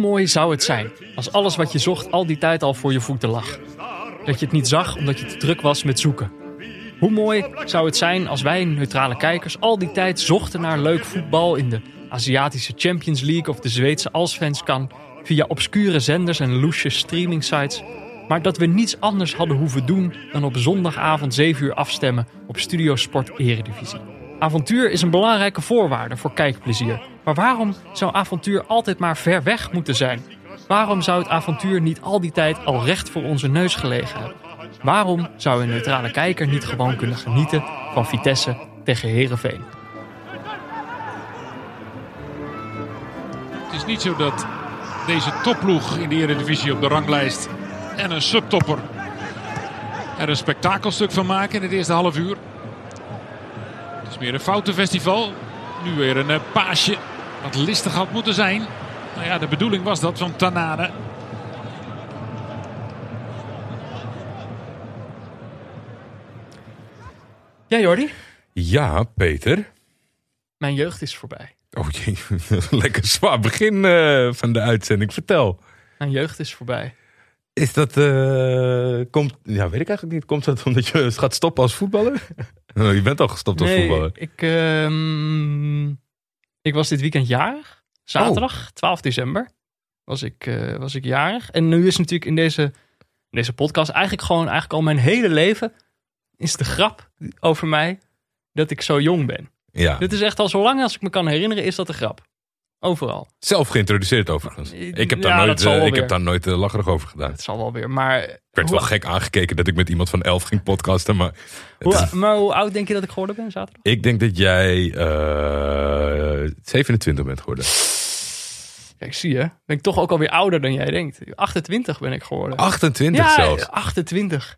mooi zou het zijn als alles wat je zocht al die tijd al voor je voeten lag? Dat je het niet zag omdat je te druk was met zoeken. Hoe mooi zou het zijn als wij neutrale kijkers al die tijd zochten naar leuk voetbal in de Aziatische Champions League of de Zweedse Allsvenskan via obscure zenders en loesje streaming sites, maar dat we niets anders hadden hoeven doen dan op zondagavond 7 uur afstemmen op Studio Sport Eredivisie. Avontuur is een belangrijke voorwaarde voor kijkplezier. Maar waarom zou avontuur altijd maar ver weg moeten zijn? Waarom zou het avontuur niet al die tijd al recht voor onze neus gelegen hebben? Waarom zou een neutrale kijker niet gewoon kunnen genieten van Vitesse tegen Herenveen? Het is niet zo dat deze topploeg in de Eredivisie op de ranglijst en een subtopper er een spektakelstuk van maken in het eerste half uur. Het is meer een foutenfestival. Nu weer een eh, paasje wat listig had moeten zijn. Nou ja, de bedoeling was dat van Tanane. Ja, Jordi, Ja, Peter. mijn jeugd is voorbij. Oh jee, lekker zwaar begin eh, van de uitzending. Vertel. Mijn jeugd is voorbij. Is dat, eh, komt, ja weet ik eigenlijk niet. Komt dat omdat je gaat stoppen als voetballer? Nou, je bent al gestopt als Nee, voetballer. ik, ehm, ik was dit weekend jarig. Zaterdag, 12 december, was ik, eh, was ik jarig. En nu is natuurlijk in deze, in deze podcast eigenlijk gewoon eigenlijk al mijn hele leven... is de grap over mij dat ik zo jong ben. Ja, Dit is echt al zo lang als ik me kan herinneren, is dat de grap. Overal. zelf geïntroduceerd overigens. Ik heb daar Ja, nooit, eh, ik heb daar nooit uh, lacherig over gedaan. Het zal wel weer. Maar, Ik werd hoe, wel gek aangekeken dat ik met iemand van elf ging podcasten. Maar hoe, maar hoe oud denk je dat ik geworden ben zaterdag? ik denk dat jij eh 27 bent geworden. Kijk, zie je. Ben ik toch ook alweer ouder dan jij denkt. 28 ben ik geworden. 28 ja, zelfs. 28.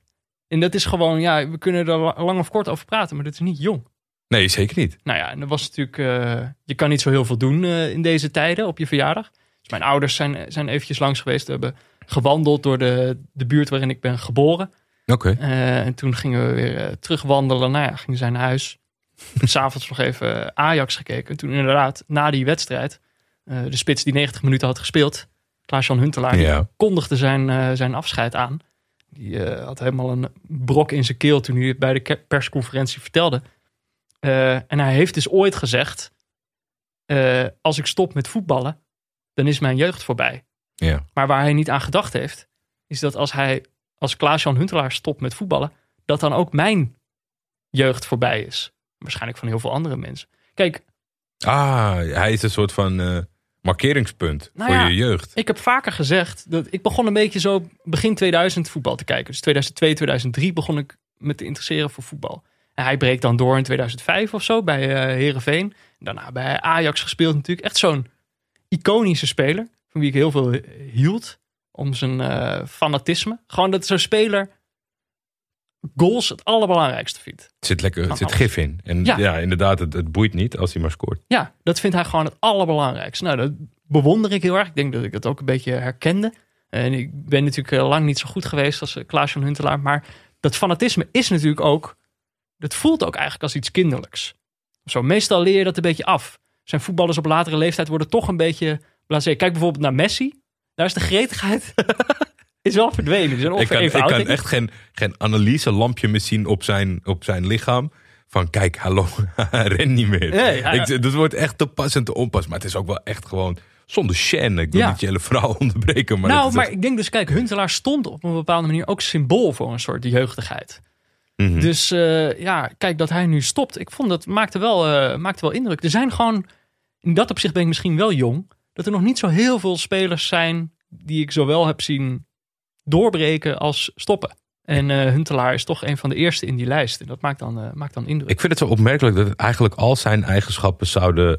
En dat is gewoon, ja, we kunnen er la- lang of kort over praten, maar dat is niet jong. Nee, zeker niet. Nou ja, en dat was natuurlijk, eh, je kan niet zo heel veel doen eh, in deze tijden op je verjaardag. Dus mijn ouders zijn, zijn eventjes langs geweest, we hebben gewandeld door de, de buurt waarin ik ben geboren. Oké. Eh, en toen gingen we weer eh, terugwandelen. Nou ja, gingen zij naar huis. S'avonds nog even Ajax gekeken. En toen inderdaad, na die wedstrijd, eh, de spits die 90 minuten had gespeeld, Klaas-Jan Huntelaar, Ja. kondigde zijn, eh, zijn afscheid aan. Die eh, had helemaal een brok in zijn keel toen hij het bij de persconferentie vertelde. Eh, en hij heeft dus ooit gezegd, eh, als ik stop met voetballen, dan is mijn jeugd voorbij. Ja. Maar waar hij niet aan gedacht heeft, is dat als hij als Klaas-Jan Huntelaar stopt met voetballen, dat dan ook mijn jeugd voorbij is. Waarschijnlijk van heel veel andere mensen. Kijk, Ah, hij is een soort van eh, markeringspunt Nou voor ja. je jeugd. ik heb vaker gezegd dat ik begon een beetje zo begin 2000 voetbal te kijken. Dus 2002, 2003 begon ik me te interesseren voor voetbal. En hij breekt dan door in 2005 of zo bij eh Herenveen. Daarna bij Ajax gespeeld natuurlijk. Echt zo'n iconische speler van wie ik heel veel hield om zijn eh, fanatisme. Gewoon dat zo'n speler goals het allerbelangrijkste vindt. Het zit lekker, het zit gif in. En ja, Ja. inderdaad, het, het boeit niet als hij maar scoort. Ja, dat vindt hij gewoon het allerbelangrijkste. Nou, dat bewonder ik heel erg. Ik denk dat ik dat ook een beetje herkende. En ik ben natuurlijk eh, lang niet zo goed geweest als Klaas van Huntelaar. Maar dat fanatisme is natuurlijk ook... Dat voelt ook eigenlijk als iets kinderlijks. Zo, meestal leer je dat een beetje af. Zijn voetballers op latere leeftijd worden toch een beetje blasé. Kijk bijvoorbeeld naar Messi. Daar is de gretigheid is wel verdwenen. Ik kan, ik kan echt geen, geen analyselampje meer zien op zijn, op zijn lichaam. Van kijk, hallo, rent niet meer. Nee, ik, dat wordt echt te pas en te onpas. Maar het is ook wel echt gewoon zonder chaîne. Ik wil Ja. niet je hele vrouw onderbreken. Maar nou, maar echt- ik denk dus, kijk, Huntelaar stond op een bepaalde manier ook symbool voor een soort jeugdigheid. Mhm. Dus eh, ja, kijk, dat hij nu stopt. Ik vond dat maakte wel, eh, maakte wel indruk. Er zijn gewoon, in dat opzicht ben ik misschien wel jong, dat er nog niet zo heel veel spelers zijn die ik zowel heb zien doorbreken als stoppen. En eh, Huntelaar is toch een van de eerste in die lijst. En dat maakt dan, maakt dan indruk. Ik vind het zo opmerkelijk dat eigenlijk al zijn eigenschappen zouden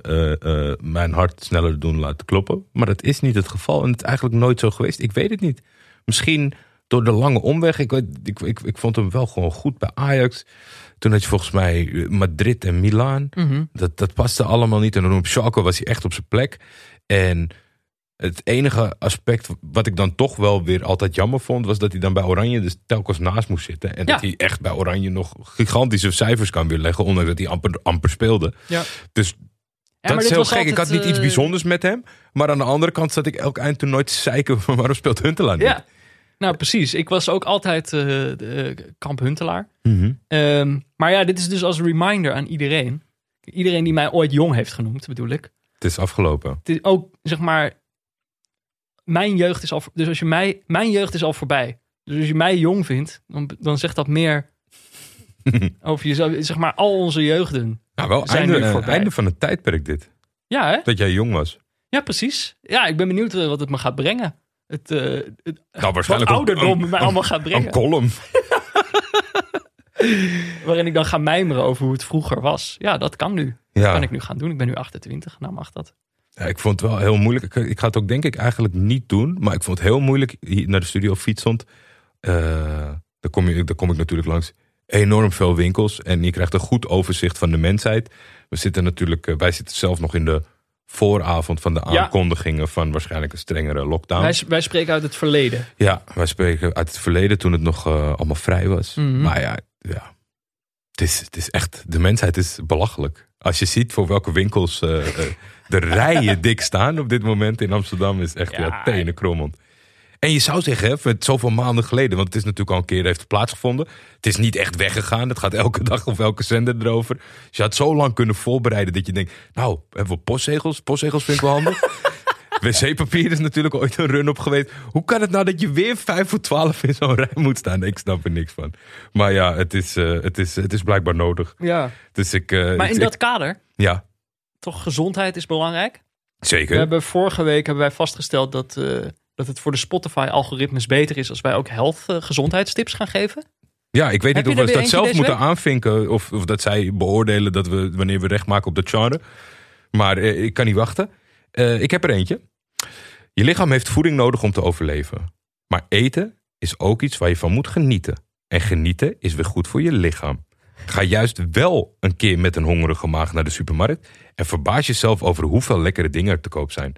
mijn hart sneller doen laten kloppen. Maar dat is niet het geval en het is eigenlijk nooit zo geweest. Ik weet het niet. Misschien door de lange omweg. Ik, ik, ik, ik vond hem wel gewoon goed bij Ajax. Toen had je volgens mij eh, Madrid en Milaan. Mhm. Dat, dat paste allemaal niet. En dan op Schalke was hij echt op zijn plek. En het enige aspect wat ik dan toch wel weer altijd jammer vond... was dat hij dan bij Oranje dus telkens naast moest zitten. En Ja. dat hij echt bij Oranje nog gigantische cijfers kan weerleggen... ondanks dat hij amper, amper speelde. Ja. Dus Ja, dat is heel gek. ik had niet iets eh, bijzonders met hem. Maar aan de andere kant zat ik elk eind toen nooit te zeiken. van Waarom speelt Huntelaar niet? Ja, nou precies. Ik was ook altijd de, kamp Huntelaar. Ehm, maar ja, dit is dus als reminder aan iedereen. Iedereen die mij ooit jong heeft genoemd, bedoel ik. Het is afgelopen. Het is ook, zeg maar, mijn jeugd is al, dus als je mij, mijn jeugd is al voorbij. Dus als je mij jong vindt, dan, dan zegt dat meer over jezelf. Zeg maar, al onze jeugden. Nou, wel Zijn einde, nu eh, voorbij. einde van het tijdperk dit. Ja, hè? Dat jij jong was. Ja, precies. Ja, ik ben benieuwd wat het me gaat brengen. Het, het Nou, wat waarschijnlijk ouderdom een- mij allemaal gaat Een brengen. column. Waarin ik dan ga mijmeren over hoe het vroeger was. Ja, dat kan nu. Ja. kan ik nu gaan doen. Ik ben nu 28, nou mag dat. Ja, ik vond het wel heel moeilijk. Ik, ik ga het ook denk ik eigenlijk niet doen. Maar ik vond het heel moeilijk hier naar de studio fietsend. Eh daar, kom je, daar kom ik natuurlijk langs. Enorm veel winkels. En je krijgt een goed overzicht van de mensheid. We zitten natuurlijk, eh, wij zitten zelf nog in de vooravond van de Ja. aankondigingen van waarschijnlijk een strengere lockdown. Wij, wij spreken uit het verleden. Ja, wij spreken uit het verleden toen het nog eh, allemaal vrij was. Mhm. Maar ja, ja. Het, is, het is echt, de mensheid is belachelijk. Als je ziet voor welke winkels eh, eh, de rijen dik staan op dit moment in Amsterdam, is echt ja, Ja. tenen krommend. En je zou zeggen, hè, met zoveel maanden geleden, want het is natuurlijk al een keer heeft plaatsgevonden. Het is niet echt weggegaan. Het gaat elke dag of elke zender erover. Dus je had zo lang kunnen voorbereiden dat je denkt, nou, hebben we postzegels? Postzegels vind ik wel handig. Wc-papier is natuurlijk ooit een run op geweest. Hoe kan het nou dat je weer vijf voor twaalf in zo'n rij moet staan? Ik snap er niks van. Maar ja, het is, eh, het is, het is blijkbaar nodig. Ja. Dus ik, eh, Maar in ik- dat kader, ja, toch gezondheid is belangrijk. We zeker. hebben vorige week hebben wij vastgesteld dat, eh, dat het voor de Spotify-algoritmes beter is als wij ook health eh, gezondheidstips gaan geven. Ja, ik weet Heb niet of we dat zelf moeten week? aanvinken. Of, of dat zij beoordelen dat we, wanneer we recht maken op dat genre. Maar eh, ik kan niet wachten. Eh, ik heb er eentje. Je lichaam heeft voeding nodig om te overleven. Maar eten is ook iets waar je van moet genieten. En genieten is weer goed voor je lichaam. Ga juist wel een keer met een hongerige maag naar de supermarkt. En verbaas jezelf over hoeveel lekkere dingen er te koop zijn.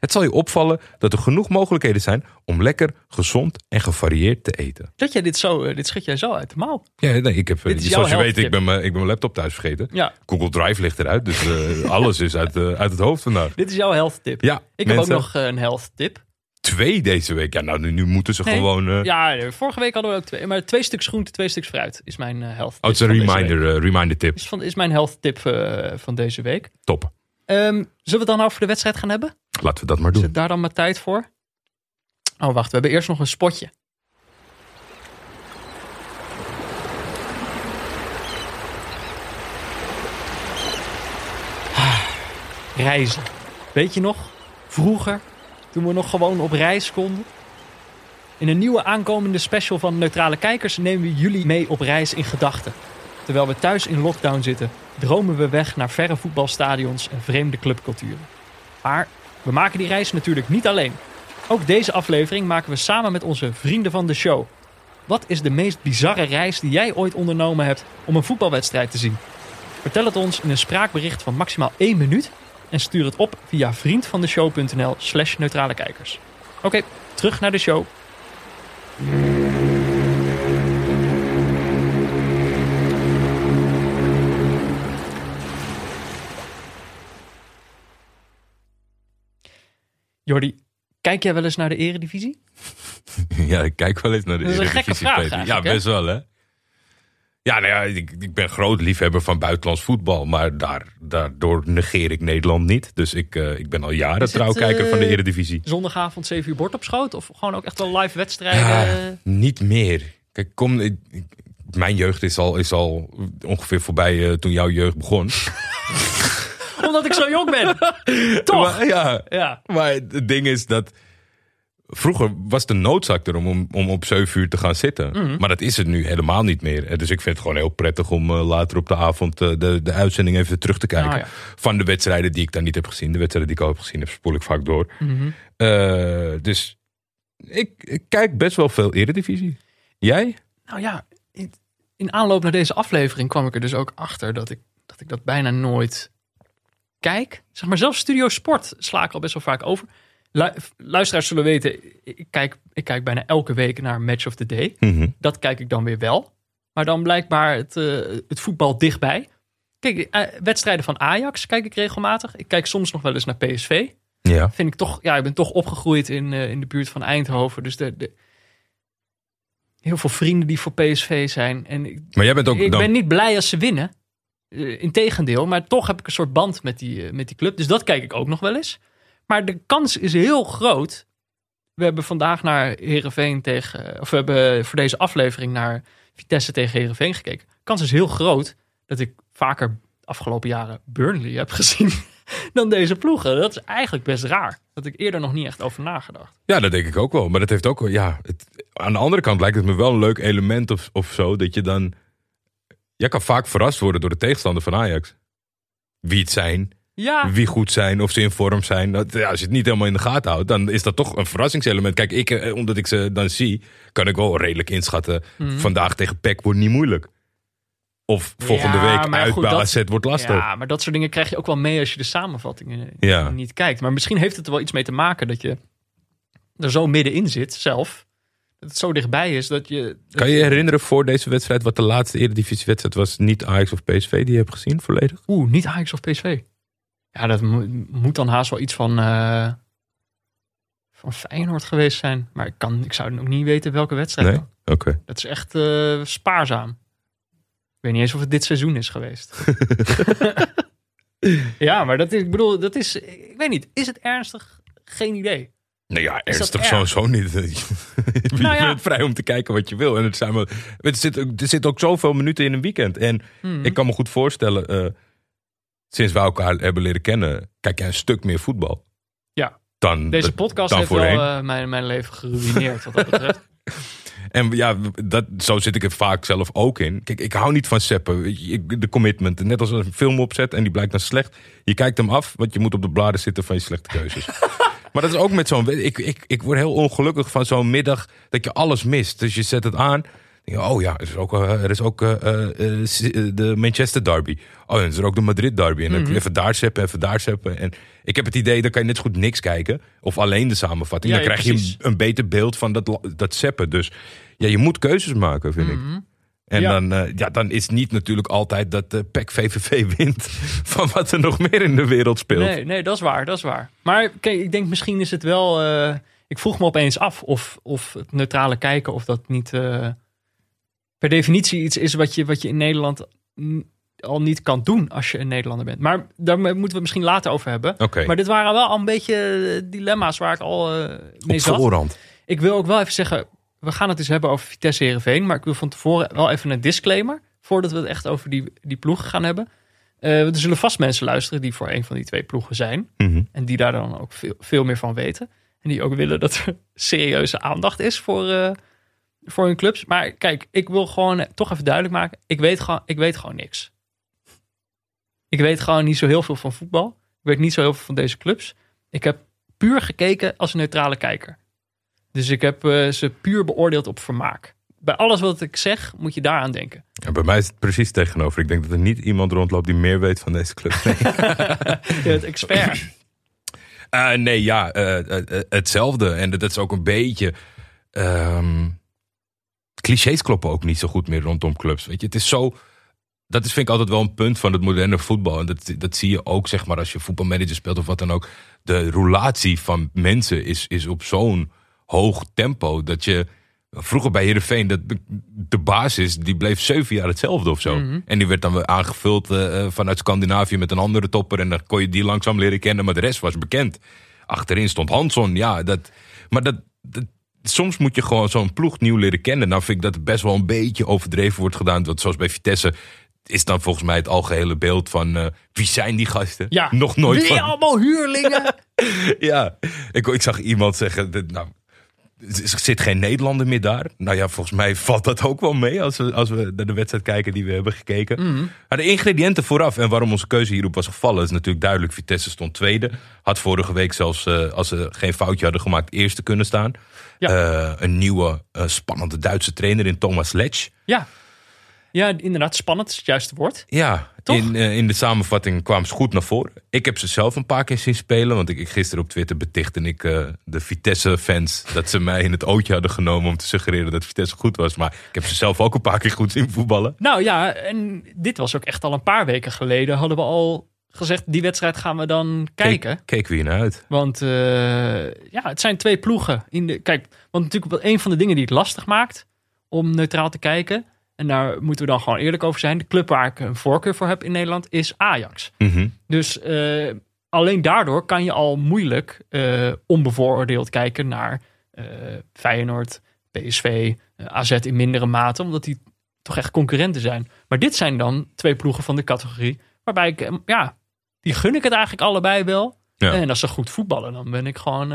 Het zal je opvallen dat er genoeg mogelijkheden zijn om lekker, gezond en gevarieerd te eten. Dat jij dit zo, eh, dit schud jij zo uit de mouw. Ja, nee, ik heb, Dit is zoals je weet, ik ben, mijn, ik ben mijn laptop thuis vergeten. Ja, Google Drive ligt eruit, dus eh, alles is uit, eh, uit het hoofd vandaag. dit is jouw health tip. Ja, Ik heb ook nog eh, een health tip. twee deze week. Ja, nou, nu, nu moeten ze Nee. gewoon... eh Ja, eh, vorige week hadden we ook twee. Maar twee stuks groente, twee stuks fruit is mijn eh, health tip. oh, het is een reminder, eh, reminder tip. Is, van, is mijn health tip eh, van deze week. Top. Ehm, zullen we het dan over de wedstrijd gaan hebben? Laten we dat maar doen. Zit daar dan maar tijd voor? Oh, wacht. We hebben eerst nog een spotje. Ah, Reizen. Weet je nog? Vroeger, toen we nog gewoon op reis konden. In een nieuwe aankomende special van Neutrale Kijkers nemen we jullie mee op reis in gedachten. Terwijl we thuis in lockdown zitten, dromen we weg naar verre voetbalstadions en vreemde clubculturen. Maar we maken die reis natuurlijk niet alleen. Ook deze aflevering maken we samen met onze vrienden van de show. Wat is de meest bizarre reis die jij ooit ondernomen hebt om een voetbalwedstrijd te zien? Vertel het ons in een spraakbericht van maximaal 1 minuut en stuur het op via vriendvandeshow.nl slash neutrale kijkers. Oké, terug naar de show. Jordi, kijk jij wel eens naar de eredivisie? Ja, ik kijk wel eens naar de Dat is een gekke Eredivisie, vraag. Ja, best wel, hè? Ja, nou ja, ik, ik ben groot liefhebber van buitenlands voetbal. Maar daar, daardoor negeer ik Nederland niet. Dus ik, eh, ik ben al jaren het, trouwkijker van de eh, Eredivisie. Zondagavond 7 uur bord op schoot? Of gewoon ook echt wel live wedstrijden? Ja, niet meer. Kijk, kom, ik- mijn jeugd is al, is al ongeveer voorbij eh, toen jouw jeugd begon. Omdat ik zo jong ben. Toch? Maar, ja, Ja. maar het ding is dat... Vroeger was de noodzaak er om, om, op 7 uur te gaan zitten. Mhm. Maar dat is het nu helemaal niet meer. Eh, Dus ik vind het gewoon heel prettig om eh, later op de avond eh, de, de uitzending even terug te kijken. Ah, ja. Van de wedstrijden die ik dan niet heb gezien. De wedstrijden die ik al heb gezien heb, spoel ik vaak door. Mhm. Dus ik, ik kijk best wel veel eredivisie. Jij? Nou ja, in, in aanloop naar deze aflevering kwam ik er dus ook achter dat ik dat, ik dat bijna nooit kijk. Zeg maar, zelfs Studio Sport sla ik al best wel vaak over. Lu- luisteraars zullen weten, ik kijk, ik kijk bijna elke week naar Match of the Day. Mhm. Dat kijk ik dan weer wel. Maar dan blijkbaar het, eh, het voetbal dichtbij. Kijk, eh, wedstrijden van Ajax kijk ik regelmatig. Ik kijk soms nog wel eens naar PSV. Ja. Vind ik toch, ja, ik ben toch opgegroeid in, eh, in de buurt van Eindhoven. Dus de, de, heel veel vrienden die voor PSV zijn. En ik, Maar jij bent ook ik dan... ben niet blij als ze winnen. Uh, Integendeel, maar toch heb ik een soort band met die, uh, met die club. Dus dat kijk ik ook nog wel eens. Maar de kans is heel groot. We hebben vandaag naar Herenveen tegen. Of we hebben voor deze aflevering naar Vitesse tegen Herenveen gekeken. De kans is heel groot dat ik vaker afgelopen jaren Burnley heb gezien dan deze ploegen. Dat is eigenlijk best raar. Dat ik eerder nog niet echt over nagedacht. Ja, dat denk ik ook wel. Maar dat heeft ook. Ja, aan de andere kant lijkt het me wel een leuk element of, of zo. Dat je dan. Jij kan vaak verrast worden door de tegenstander van Ajax. Wie het zijn. Ja. Wie goed zijn, of ze in vorm zijn. Dat, ja, als je het niet helemaal in de gaten houdt, dan is dat toch een verrassingselement. Kijk, ik, eh, omdat ik ze dan zie, kan ik wel redelijk inschatten. Mhm. Vandaag tegen PEC wordt niet moeilijk. Of volgende Ja, week uit goed, bij dat- AZ wordt lastig. Ja, maar dat soort dingen krijg je ook wel mee als je de samenvattingen Ja. niet kijkt. Maar misschien heeft het er wel iets mee te maken dat je er zo middenin zit zelf. Het zo dichtbij is dat je... dat Kan je je herinneren voor deze wedstrijd wat de laatste eredivisiewedstrijd was? Niet Ajax of PSV die je hebt gezien volledig? Oeh, niet Ajax of PSV. Ja, dat mo- moet dan haast wel iets van, eh, van Feyenoord geweest zijn. Maar ik, kan, ik zou ook niet weten welke wedstrijd. Nee? Oké. Dat is echt eh, spaarzaam. Ik weet niet eens of het dit seizoen is geweest. ja, maar dat is, ik bedoel, dat is, ik weet niet, is het ernstig? Geen idee. Nee, ja, ernstig sowieso niet. je Nou ja. bent vrij om te kijken wat je wil. En het zijn wel, er, zit, ook- er zit ook zoveel minuten in een weekend. En Hmm. ik kan me goed voorstellen, eh, sinds wij elkaar hebben leren kennen, kijk jij een stuk meer voetbal. Ja. Dan, Deze podcast dan heeft wel eh, mijn, mijn leven geruineerd wat dat betreft. En ja, dat, zo zit ik er vaak zelf ook in. Kijk, ik hou niet van seppen. De commitment. Net als een film opzet en die blijkt dan slecht. Je kijkt hem af, want je moet op de bladen zitten van je slechte keuzes. maar dat is ook met zo'n... Ik, ik, ik word heel ongelukkig van zo'n middag dat je alles mist. Dus je zet het aan. denk je, oh ja, er is ook, eh, er is ook eh, eh, de Manchester derby. Oh, en er is ook de Madrid derby. En dan Mhm. even daar zeppen, even daar zeppen. En ik heb het idee, dan kan je net zo goed niks kijken. Of alleen de samenvatting. Ja, dan ja, krijg je een, een beter beeld van dat, dat zeppen. Dus ja, je moet keuzes maken, vind ik. En Ja. dan, eh, ja, dan is niet natuurlijk altijd dat de PEC VVV wint van wat er nog meer in de wereld speelt. Nee, nee, dat is waar, dat is waar. Maar kijk, ik denk misschien is het wel... eh, ik vroeg me opeens af of, of het neutrale kijken... of dat niet eh, per definitie iets is wat je, wat je in Nederland al niet kan doen... als je een Nederlander bent. Maar daar moeten we het misschien later over hebben. Maar dit waren wel al een beetje eh, dilemma's waar ik al eh, mee op zat. voorhand. Ik wil ook wel even zeggen, we gaan het eens hebben over Vitesse Heerenveen. Maar ik wil van tevoren wel even een disclaimer. Voordat we het echt over die, die ploegen gaan hebben. Eh, er zullen vast mensen luisteren die voor een van die twee ploegen zijn. Mhm. En die daar dan ook veel, veel meer van weten. En die ook willen dat er serieuze aandacht is voor, eh, voor hun clubs. Maar kijk, ik wil gewoon toch even duidelijk maken. Ik weet gewoon, ik weet gewoon niks. Ik weet gewoon niet zo heel veel van voetbal. Ik weet niet zo heel veel van deze clubs. Ik heb puur gekeken als een neutrale kijker. Dus ik heb eh, ze puur beoordeeld op vermaak. Bij alles wat ik zeg, moet je daaraan denken. Ja, bij mij is het precies tegenover. Ik denk dat er niet iemand rondloopt die meer weet van deze club. Nee, Je bent expert. Eh, nee ja, eh, hetzelfde. En dat is ook een beetje... ehm, clichés kloppen ook niet zo goed meer rondom clubs. Weet je, het is zo... Dat is, vind ik altijd wel een punt van het moderne voetbal. En dat, dat zie je ook, zeg maar, als je voetbalmanager speelt of wat dan ook. De roulatie van mensen is, is op zo'n hoog tempo dat je... Vroeger bij Heerenveen, dat de, basis, die bleef zeven jaar hetzelfde of zo. Mhm. En die werd dan weer aangevuld eh, eh, vanuit Scandinavië met een andere topper. En dan kon je die langzaam leren kennen, maar de rest was bekend. Achterin stond Hansson, ja. Dat, maar dat, dat, soms moet je gewoon zo'n ploeg nieuw leren kennen. Nou vind ik dat het best wel een beetje overdreven wordt gedaan. Want zoals bij Vitesse is dan volgens mij het algehele beeld van... eh, wie zijn die gasten? Ja. Nog nooit van... allemaal huurlingen. Ja, ik, ik zag iemand zeggen, dat, nou, er zit geen Nederlander meer daar. Nou ja, volgens mij valt dat ook wel mee als we, als we naar de wedstrijd kijken die we hebben gekeken. Mhm. Maar de ingrediënten vooraf en waarom onze keuze hierop was gevallen is natuurlijk duidelijk. Vitesse stond tweede. Had vorige week zelfs, eh, als ze geen foutje hadden gemaakt, eerste kunnen staan. Ja. Eh, een nieuwe, eh, spannende Duitse trainer in Thomas Letch. Ja, Ja, inderdaad, spannend is het juiste woord. Ja, Toch? in, eh, in de samenvatting kwamen ze goed naar voren. Ik heb ze zelf een paar keer zien spelen. Want ik, ik gisteren op Twitter betichtte ik eh, de Vitesse-fans... dat ze mij in het ootje hadden genomen om te suggereren dat Vitesse goed was. Maar ik heb ze zelf ook een paar keer goed zien voetballen. Nou ja, en dit was ook echt al een paar weken geleden. Hadden we al gezegd, die wedstrijd gaan we dan kijken. Keek, keek weer naar uit. Want eh, ja, het zijn twee ploegen. In de, kijk, want natuurlijk wel een van de dingen die het lastig maakt om neutraal te kijken. En daar moeten we dan gewoon eerlijk over zijn. De club waar ik een voorkeur voor heb in Nederland is Ajax. Mhm. Dus eh, alleen daardoor kan je al moeilijk eh, onbevooroordeeld kijken naar eh, Feyenoord, PSV, AZ in mindere mate. Omdat die toch echt concurrenten zijn. Maar dit zijn dan twee ploegen van de categorie. Waarbij ik, ja, die gun ik het eigenlijk allebei wel. Ja. En als ze goed voetballen, dan ben ik gewoon,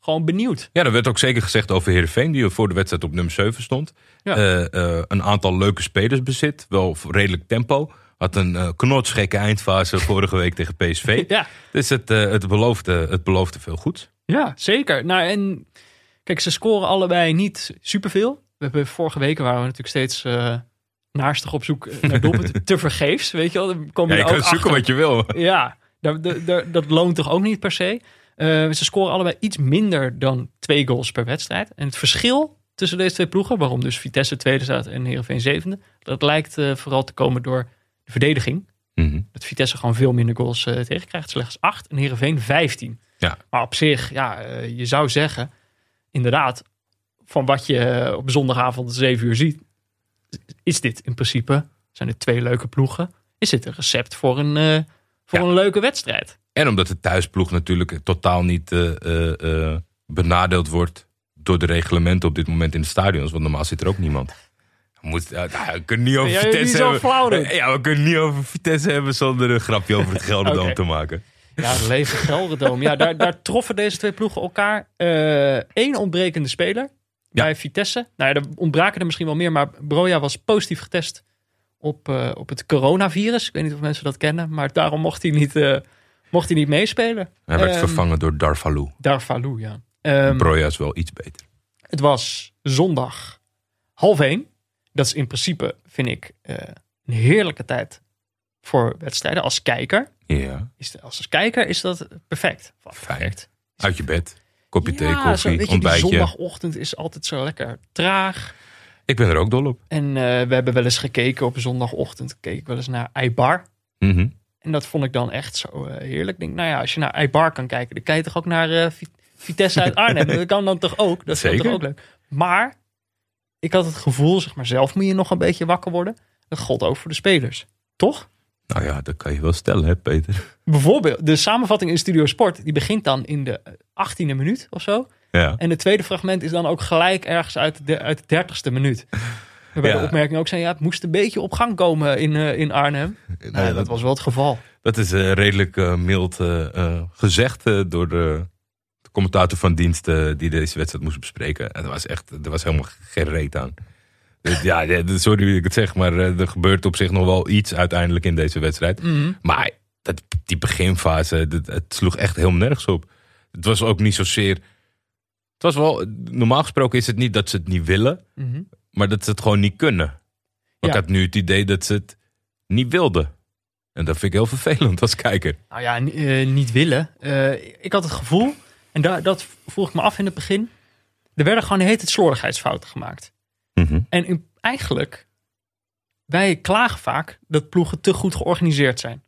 gewoon benieuwd. Ja, er werd ook zeker gezegd over Heerenveen... die voor de wedstrijd op nummer 7 stond. Ja. Eh, eh, een aantal leuke spelers bezit. Wel redelijk tempo. Had een knotsgekke eindfase vorige week tegen PSV. Ja, Dus het, het, beloofde, het beloofde veel goed. ja zeker. Nou, en kijk, ze scoren allebei niet superveel. We hebben vorige weken waren we natuurlijk steeds eh naastig op zoek naar doelpunten. te vergeefs, weet je wel. Dan kom je, Ja, je kan zoeken wat je wil. Ja, dat, dat- dat loont toch ook niet per se. Eh, ze scoren allebei iets minder dan twee goals per wedstrijd. En het verschil tussen deze twee ploegen, waarom dus Vitesse tweede staat en Heerenveen zevende, dat lijkt eh, vooral te komen door de verdediging. Mhm. Dat Vitesse gewoon veel minder goals eh tegenkrijgt. Slechts 8 en Heerenveen 15. Ja. Maar op zich, ja, je zou zeggen, inderdaad, van wat je op zondagavond om 7 uur ziet, is dit in principe, zijn het twee leuke ploegen, is dit een recept voor een, voor Ja. een leuke wedstrijd. En omdat de thuisploeg natuurlijk totaal niet eh, eh, eh, benadeeld wordt door de reglementen op dit moment in de stadions. Want normaal zit er ook niemand. We, moeten, nou, we kunnen niet over Ja, Vitesse zo hebben. flauw. Ja, we kunnen niet over Vitesse hebben zonder een grapje over het Gelderdoom te maken. Ja, lege Gelderdoom. Ja, daar, daar troffen deze twee ploegen elkaar. Eén ontbrekende speler Ja. bij Vitesse. Nou ja, er ontbraken er misschien wel meer, maar Broja was positief getest op, eh, op het coronavirus. Ik weet niet of mensen dat kennen, maar daarom mocht hij niet, eh, mocht hij niet meespelen. Hij werd Ehm, vervangen door Darvalu. Darvalu, ja. Broja is wel iets beter. het was zondag half één. Dat is in principe, vind ik, eh, een heerlijke tijd voor wedstrijden. Als kijker Ja, is, de- als kijker is dat perfect. Perfect. uit je bed. Kopje thee, Ja, zo, koffie, je, die ontbijtje. zondagochtend is altijd zo lekker traag. Ik ben er ook dol op. En eh, we hebben wel eens gekeken op zondagochtend. Keek ik wel eens naar Eibar. Mhm. En dat vond ik dan echt zo eh, heerlijk. Ik denk, nou ja, als je naar Eibar kan kijken, dan kan je toch ook naar eh, Vi- Vitesse uit Arnhem. dat kan dan toch ook? Dat is toch ook leuk. Maar ik had het gevoel, zeg maar, zelf moet je nog een beetje wakker worden. Dat gold ook voor de spelers. Toch? Nou ja, dat kan je wel stellen, hè, Peter. Bijvoorbeeld, de samenvatting in Studio Sport, die begint dan in de 18e minuut of zo. Ja. En het tweede fragment is dan ook gelijk ergens uit de, uit de dertigste minuut. Waarbij Ja. de opmerking ook zijn, ja, het moest een beetje op gang komen in, eh, in Arnhem. Nou, dat was wel het geval. Dat is eh, redelijk eh, mild gezegd door de, de commentator van dienst die deze wedstrijd moest bespreken. En er was echt, er was helemaal geen reet aan. Dus ja, sorry dat ik het zeg, maar er gebeurt op zich nog wel iets uiteindelijk in deze wedstrijd. Maar dat, die beginfase, dat, het sloeg echt helemaal nergens op. Het was ook niet zozeer. Het was wel, normaal gesproken is het niet dat ze het niet willen, Mhm. Maar dat ze het gewoon niet kunnen. Maar Ja. ik had nu het idee dat ze het niet wilden. En dat vind ik heel vervelend als kijker. Nou ja, eh, niet willen. Eh, ik had het gevoel, en dat vroeg ik me af in het begin. Er werden gewoon de hele tijd slordigheidsfouten gemaakt. En in- eigenlijk, wij klagen vaak dat ploegen te goed georganiseerd zijn.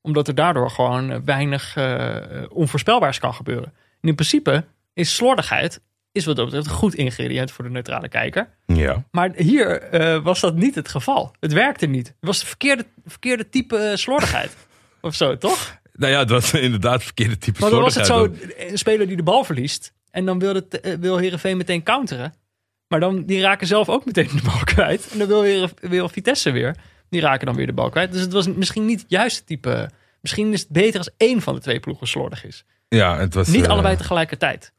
Omdat er daardoor gewoon eh, weinig eh, onvoorspelbaars kan gebeuren. En in principe is slordigheid, is wat dat betreft een goed ingrediënt voor de neutrale kijker. Ja. Maar hier eh, was dat niet het geval. Het werkte niet. Het was de verkeerde, verkeerde type eh, slordigheid. of zo, toch? Nou ja, het was inderdaad verkeerde type Maar dan was het zo, een speler die de bal verliest. En dan wil, het, eh, wil Heerenveen meteen counteren. Maar dan, die raken zelf ook meteen de bal kwijt. En dan wil, Heeren, wil Vitesse weer. Die raken dan weer de bal kwijt. Dus het was misschien niet het juiste type. Misschien is het beter als één van de twee ploegen slordig is. Ja, het was, Niet allebei tegelijkertijd.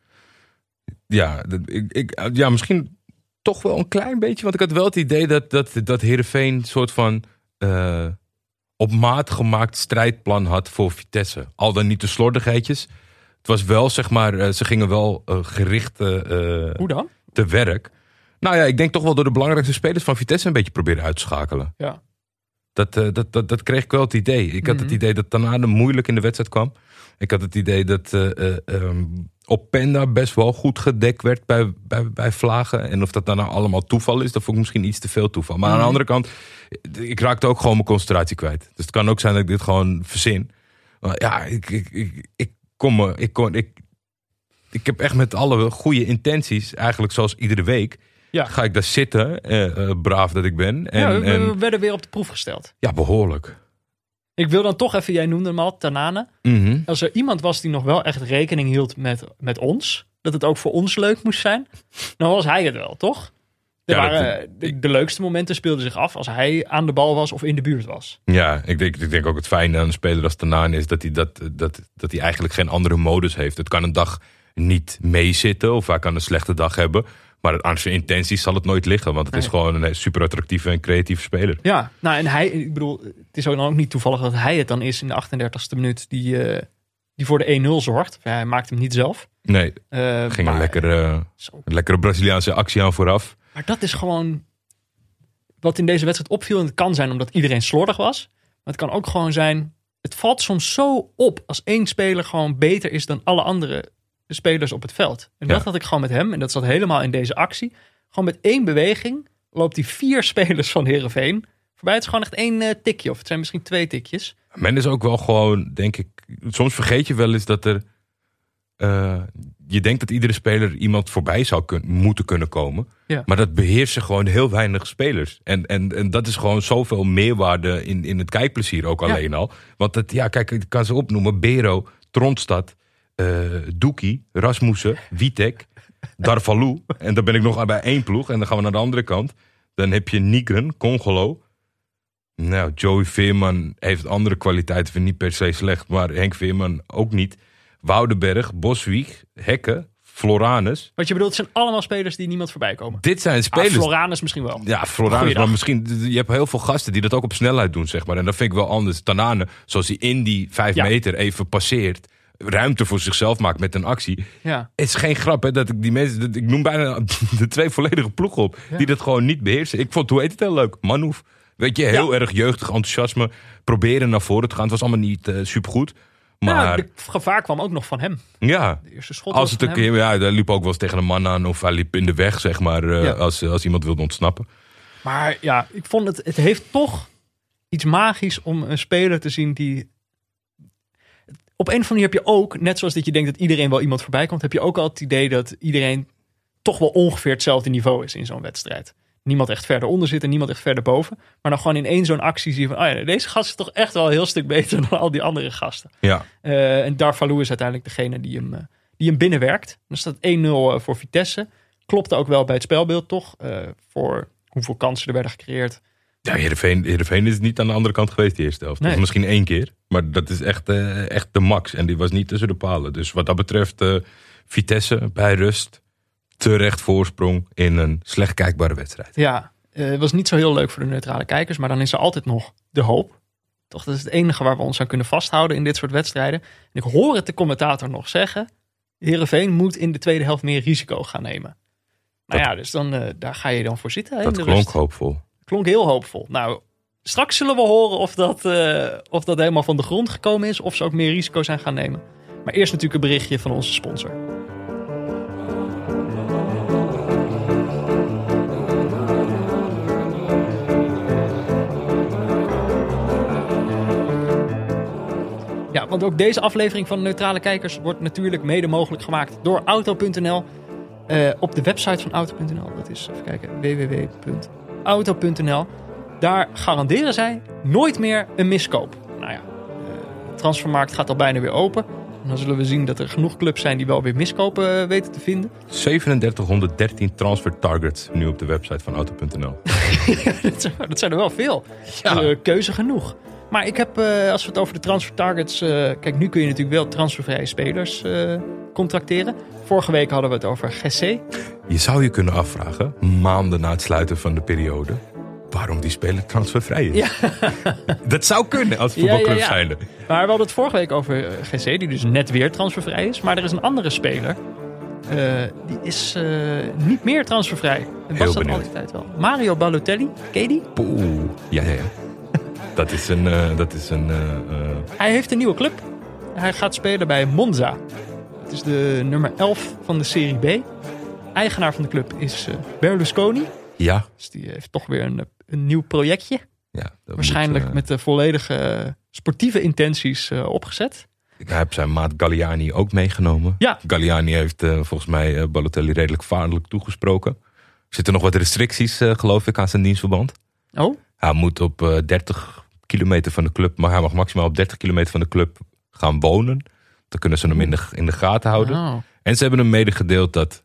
Ja, ik, ik, ja, misschien toch wel een klein beetje. Want ik had wel het idee dat, dat, dat Heerenveen een soort van eh, op maat gemaakt strijdplan had voor Vitesse. Al dan niet de slordigheidjes. Het was wel, zeg maar, eh, ze gingen wel eh, gericht Hoe dan? te werk. Nou ja, ik denk toch wel door de belangrijkste spelers van Vitesse een beetje proberen uit te schakelen. Ja. Dat, dat, dat, dat kreeg ik wel het idee. Ik had Mhm. het idee dat Tanane moeilijk in de wedstrijd kwam. Ik had het idee dat eh ehm, Openda best wel goed gedekt werd bij, bij, bij Vlagen. En of dat dan nou allemaal toeval is, dat vond ik misschien iets te veel toeval. Maar aan de Mhm. andere kant, ik raakte ook gewoon mijn concentratie kwijt. Dus het kan ook zijn dat ik dit gewoon verzin. Maar ja, ik, ik, ik, ik kom me, ik, kon, ik, ik heb echt met alle goede intenties, eigenlijk zoals iedere week, Ja. ga ik daar zitten, eh, eh, braaf dat ik ben. En, ja, we, we en, werden weer op de proef gesteld. ja, behoorlijk. Ik wil dan toch even, jij noemde hem al, Tanane. Mhm. Als er iemand was die nog wel echt rekening hield met, met ons, dat het ook voor ons leuk moest zijn, dan was hij het wel, toch? Er Ja, dat- waren, de, de leukste momenten speelden zich af als hij aan de bal was of in de buurt was. Ja, ik denk, ik denk ook het fijne aan een speler als Tanaan is dat hij, dat, dat, dat hij eigenlijk geen andere modus heeft. Het kan een dag niet meezitten of hij kan een slechte dag hebben. Maar aan zijn intenties zal het nooit liggen. Want het is gewoon een super attractieve en creatieve speler. Ja, nou en hij, ik bedoel, het is ook dan ook niet toevallig dat hij het dan is in de 38e minuut die, eh, die voor de 1-0 zorgt. Hij maakt hem niet zelf. Nee, Eh, ging maar, een lekkere, een lekkere Braziliaanse actie aan vooraf. maar dat is gewoon wat in deze wedstrijd opviel. En het kan zijn omdat iedereen slordig was. Maar het kan ook gewoon zijn, het valt soms zo op als één speler gewoon beter is dan alle andere spelers op het veld. En dat Ja. had ik gewoon met hem. En dat zat helemaal in deze actie. Gewoon met één beweging loopt hij vier spelers van Herenveen voorbij. Het is gewoon echt één eh, tikje. Of het zijn misschien twee tikjes. Men is ook wel gewoon, denk ik. Soms vergeet je wel eens dat er. eh, je denkt dat iedere speler iemand voorbij zou moeten kunnen komen. Ja. Maar dat beheersen gewoon heel weinig spelers. En, en, en dat is gewoon zoveel meerwaarde in, in het kijkplezier ook Ja. alleen al. Want het, ja, kijk, ik kan ze opnoemen: Bero, Tronstad, eh Doekie, Rasmussen, Witek, Darvalu. en dan ben ik nog bij één ploeg. En dan gaan we naar de andere kant. Dan heb je Nigren, Congolo. Nou, Joey Veerman heeft andere kwaliteiten, vind ik niet per se slecht. Maar Henk Veerman ook niet. Woudenberg, Boswieg, Hekken, Floranus. Wat je bedoelt, het zijn allemaal spelers die niemand voorbij komen. Dit zijn Ah, spelers. Floranus misschien wel. ja, Floranus, maar misschien, je hebt heel veel gasten die dat ook op snelheid doen, zeg maar. En dat vind ik wel anders. Tanane, zoals hij in die vijf Ja. meter even passeert, ruimte voor zichzelf maakt met een actie. Ja. Het is geen grap, hè, dat ik die mensen, dat- ik noem bijna de twee volledige ploegen op, Ja. die dat gewoon niet beheersen. Ik vond, hoe heet het heel leuk? Manouf. Weet je, heel erg jeugdig enthousiasme, proberen naar voren te gaan. Het was allemaal niet eh supergoed. Maar Ja, het gevaar kwam ook nog van hem. ja, De eerste schot als het een keer, ja, daar liep ook wel eens tegen een man aan of hij liep in de weg, zeg maar, eh, Ja. als, als iemand wilde ontsnappen. Maar ja, ik vond het, het heeft toch iets magisch om een speler te zien die... Op een of andere manier heb je ook, net zoals dat je denkt dat iedereen wel iemand voorbij komt, heb je ook al het idee dat iedereen toch wel ongeveer hetzelfde niveau is in zo'n wedstrijd. Niemand echt verder onder zit en niemand echt verder boven. Maar dan gewoon in één zo'n actie zie je van, oh ja, deze gast is toch echt wel een heel stuk beter dan al die andere gasten. Ja, Eh, en Darvalu is uiteindelijk degene die hem, eh, die hem binnenwerkt. Dan staat 1-0 voor Vitesse. Klopte ook wel bij het spelbeeld, toch? Eh, voor hoeveel kansen er werden gecreëerd. Ja Heerenveen, Heerenveen is niet aan de andere kant geweest die eerste helft. Nee. Misschien één keer, maar dat is echt, eh, echt de max. En die was niet tussen de palen. Dus wat dat betreft, eh, Vitesse bij rust, terecht voorsprong in een slecht kijkbare wedstrijd. Ja, eh, het was niet zo heel leuk voor de neutrale kijkers. Maar dan is er altijd nog de hoop. Toch, dat is het enige waar we ons aan kunnen vasthouden in dit soort wedstrijden. En ik hoor het de commentator nog zeggen. Heerenveen moet in de tweede helft meer risico gaan nemen. Nou Dat- ja, dus dan, daar ga je dan voor zitten. Dat klonk rust. hoopvol. Klonk heel hoopvol. Nou, straks zullen we horen of dat, eh, of dat helemaal van de grond gekomen is. Of ze ook meer risico zijn gaan nemen. Maar eerst natuurlijk een berichtje van onze sponsor. Ja, want ook deze aflevering van Neutrale Kijkers wordt natuurlijk mede mogelijk gemaakt door Auto.nl. Eh, op de website van Auto.nl, dat is even kijken, www.auto.nl. Daar garanderen zij nooit meer een miskoop. Nou ja, de transfermarkt gaat al bijna weer open. En dan zullen we zien dat er genoeg clubs zijn die wel weer miskopen eh, weten te vinden. 3713 transfer targets nu op de website van auto.nl. dat, zijn, dat zijn er wel veel. Ja. Eh, keuze genoeg. Maar ik heb, eh, als we het over de transfer targets... eh, kijk, nu kun je natuurlijk wel transfervrije spelers eh, contracteren. Vorige week hadden we het over Gessé. Je zou je kunnen afvragen, maanden na het sluiten van de periode, waarom die speler transfervrij is. Dat zou kunnen als Ja, ja, voetbalclub ja. zijnde. Maar we hadden het vorige week over eh, Gessé, die dus net weer transfervrij is. Maar er is een andere speler Eh, die is eh, niet meer transfervrij. Het Heel was dat al die tijd wel. Mario Balotelli, ken je die? Poeh. Ja, ja, ja. dat is een... eh, dat is een Hij heeft een nieuwe club. Hij gaat spelen bij Monza. Het is de nummer 11 van de Serie B. Eigenaar van de club is eh, Berlusconi. ja. Dus die heeft toch weer een, een nieuw projectje. ja Waarschijnlijk moet, eh, met de volledige sportieve intenties eh, opgezet. Ik heb zijn maat Galliani ook meegenomen. Ja. Galliani heeft volgens mij eh, Balotelli redelijk vaarlijk toegesproken. Er zitten nog wat restricties, geloof ik, aan zijn dienstverband. Oh, Hij moet op eh, 30 kilometer van de club, maar hij mag maximaal op 30 kilometer van de club gaan wonen. Dan kunnen ze hem in de, in de gaten houden. Oh. En ze hebben hem medegedeeld dat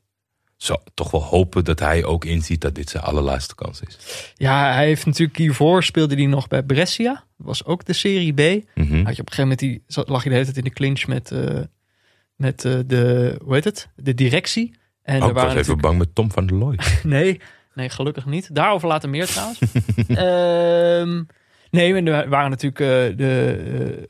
ze toch wel hopen dat hij ook inziet dat dit zijn allerlaatste kans is. Ja, hij heeft natuurlijk hiervoor speelde hij nog bij Brescia. Was ook de Serie B. Mhm. Had je op een gegeven moment die, lag je de hele tijd in de clinch met, eh, met eh, de, hoe heet het? De directie. En Oh, er ik was waren even bang met Tom van der Looy. Nee, nee, gelukkig niet. Daarover later meer trouwens. Ehm, nee, en er waren natuurlijk eh, de,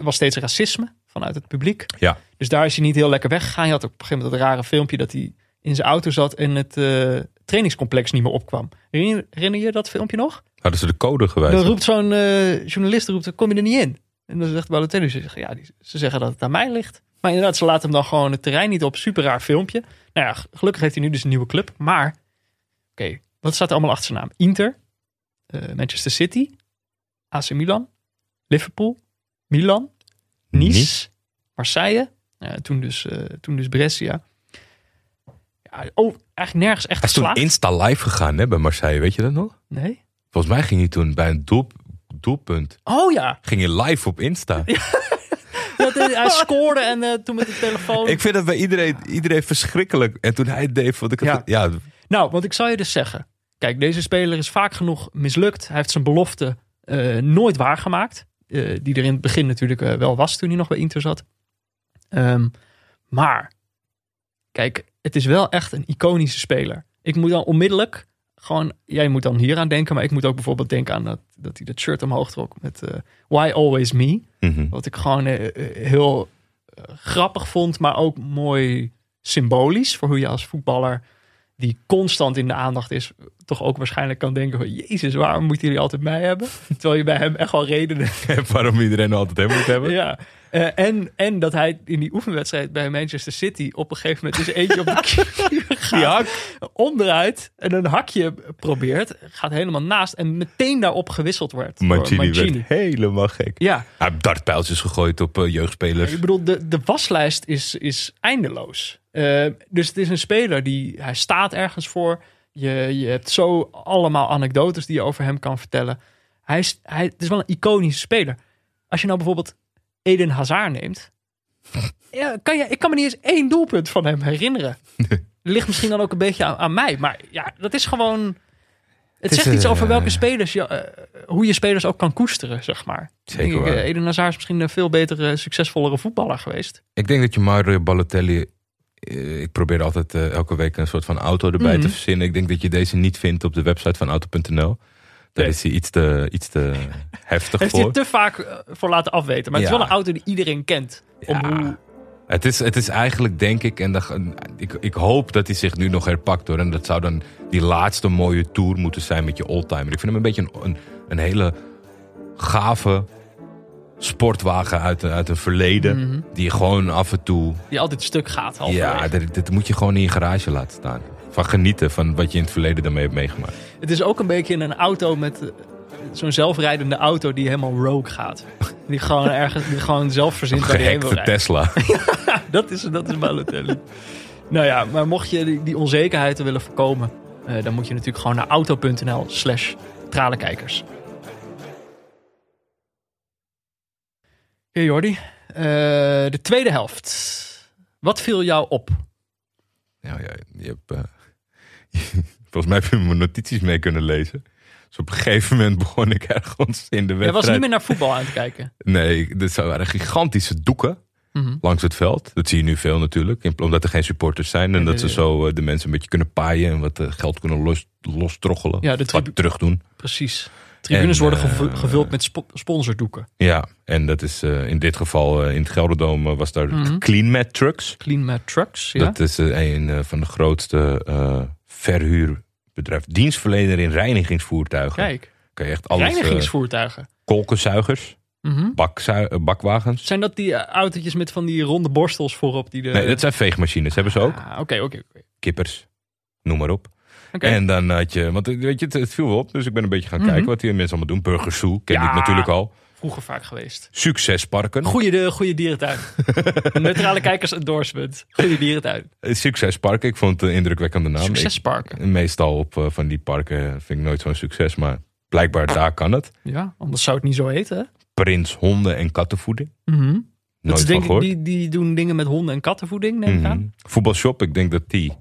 was steeds racisme vanuit het publiek. Ja. Dus daar is hij niet heel lekker weggegaan. Je had op een gegeven moment dat rare filmpje dat hij in zijn auto zat en het eh, trainingscomplex niet meer opkwam. Herinner, herinner je dat filmpje nog? Hadden ze de code gewijzigd? Dan roept zo'n eh, journalist, roept, kom je er niet in? En dan zegt Balotelli, ze zeggen, ja, die, ze zeggen dat het aan mij ligt. Maar inderdaad, ze laten hem dan gewoon het terrein niet op. Super raar filmpje. Nou ja, gelukkig heeft hij nu dus een nieuwe club. Maar, oké, wat staat er allemaal achter zijn naam? Inter, eh, Manchester City, AC Milan, Liverpool, Milan, Nice, Nice. Marseille. Ja, toen, dus, eh, toen dus Brescia. Ja, oh, eigenlijk nergens echt Hij is toen. Insta live gegaan hè, bij Marseille, weet je dat nog? Nee? Volgens mij ging hij toen bij een doel, doelpunt, Oh ja, ging hij live op Insta. Dat, eh, hij scoorde en eh, toen met de telefoon. Ik vind dat bij iedereen, iedereen verschrikkelijk. En toen hij het deed, vond ik het... Ja. Ja, Nou, want ik zal je dus zeggen. Kijk, deze speler is vaak genoeg mislukt. Hij heeft zijn belofte eh, nooit waargemaakt. Eh, die er in het begin natuurlijk eh, wel was toen hij nog bij Inter zat. Ehm, maar, kijk, het is wel echt een iconische speler. Ik moet dan onmiddellijk gewoon... Jij moet dan hier aan denken, maar ik moet ook bijvoorbeeld denken aan dat, dat hij dat shirt omhoog trok met eh, Why Always Me. Mhm. Wat ik gewoon heel grappig vond, maar ook mooi symbolisch. Voor hoe je als voetballer, die constant in de aandacht is, toch ook waarschijnlijk kan denken van... Jezus, waarom moeten jullie altijd mij hebben? Terwijl je bij hem echt wel redenen... En waarom iedereen altijd hem moet hebben. ja. Eh, en, en dat hij in die oefenwedstrijd bij Manchester City op een gegeven moment is eentje op de keeper gaat. Onderuit en een hakje probeert. Gaat helemaal naast en meteen daarop gewisseld wordt. Mancini. werd helemaal gek. Ja, Hij heeft dartpijltjes gegooid op eh, jeugdspelers. Ik bedoel, de, de waslijst is, is eindeloos. Eh, dus het is een speler die, hij staat ergens voor. Je, je hebt zo allemaal anekdotes die je over hem kan vertellen. Hij is, hij, het is wel een iconische speler. Als je nou bijvoorbeeld Eden Hazard neemt. Ja, kan je, ik kan me niet eens één doelpunt van hem herinneren. Ligt misschien dan ook een beetje aan, aan mij. Maar ja, dat is gewoon... Het, zegt iets eh, over welke spelers je, eh, hoe je spelers ook kan koesteren, zeg maar. Zeker ik, eh, Eden Hazard is misschien een veel betere, succesvollere voetballer geweest. Ik denk dat je Mario Balotelli... eh, Ik probeer altijd eh, elke week een soort van auto erbij Mhm. te verzinnen. Ik denk dat je deze niet vindt op de website van auto.nl. Daar Nee. is hij iets te, iets te heftig Heeft hij voor. het te vaak eh, voor laten afweten. Maar het is wel een auto die iedereen kent. Om Ja. hoe, Het is, het is eigenlijk, denk ik, en dat, ik, ik hoop dat hij zich nu nog herpakt hoor. En dat zou dan die laatste mooie tour moeten zijn met je oldtimer. Ik vind hem een beetje een, een, een hele gave sportwagen uit, uit een verleden. Mhm. Die gewoon af en toe. die altijd stuk gaat. Ja, dat moet je gewoon in je garage laten staan. Van genieten van wat je in het verleden daarmee hebt meegemaakt. Het is ook een beetje een auto met eh, zo'n zelfrijdende auto die helemaal rogue gaat. Die gewoon ergens die gewoon zelf verzint rijden. Tesla. Dat is, dat is Balotelli. nou ja, maar mocht je die, die onzekerheid willen voorkomen, eh, dan moet je natuurlijk gewoon naar auto.nl slash tralenkijkers. Hey Jordi, eh, de tweede helft. Wat viel jou op? Nou ja, je hebt, eh, volgens mij heb je mijn notities mee kunnen lezen. Dus op een gegeven moment begon ik ergens in de wedstrijd. Jij was niet meer naar voetbal aan het kijken. Nee, dit waren gigantische doeken. Mhm. langs het veld. Dat zie je nu veel natuurlijk, omdat er geen supporters zijn. En Nee, dat nee, ze zo eh, de mensen een beetje kunnen paaien en wat geld kunnen los, lostroggelen. Ja, de wat terug doen. Precies. Tribunes En, worden eh, gevu- gevuld met spo- sponsordoeken. Ja, en dat is eh, in dit geval eh, in het Gelderdoom eh, was daar Mhm. Clean Mat Trucks. Clean Mat Trucks, ja. Dat is een van de grootste verhuurbedrijven. Dienstverlener in reinigingsvoertuigen. Kijk, Kan je echt alles... reinigingsvoertuigen. kolkenzuigers, eh, bakwagens. Zijn dat die autootjes met van die ronde borstels voorop? Die de... Nee, dat zijn veegmachines. Hebben ze ook. Ah, Oké, oké, oké. Kippers. Noem maar op. En dan had je, want eh, weet je, het, het viel wel op. Dus ik ben een beetje gaan Mhm. kijken wat die mensen allemaal doen. Burger Zoo, ken Ja. ik natuurlijk al. Vroeger vaak geweest. Succesparken. Goeie, de, goede dierentuin. Neutrale kijkers endorsement. Goede dierentuin. Eh, Succesparken, ik vond het een indrukwekkende naam. Succesparken. Ik- meestal op eh, van die parken vind ik nooit zo'n succes, maar blijkbaar daar kan het. Ja, anders zou het niet zo heten. Prins honden en kattenvoeding. Mhm. Nooit Dat is van denk ik, die, die doen dingen met honden en kattenvoeding, neem ik Mhm. aan. Voetbalshop, ik denk dat die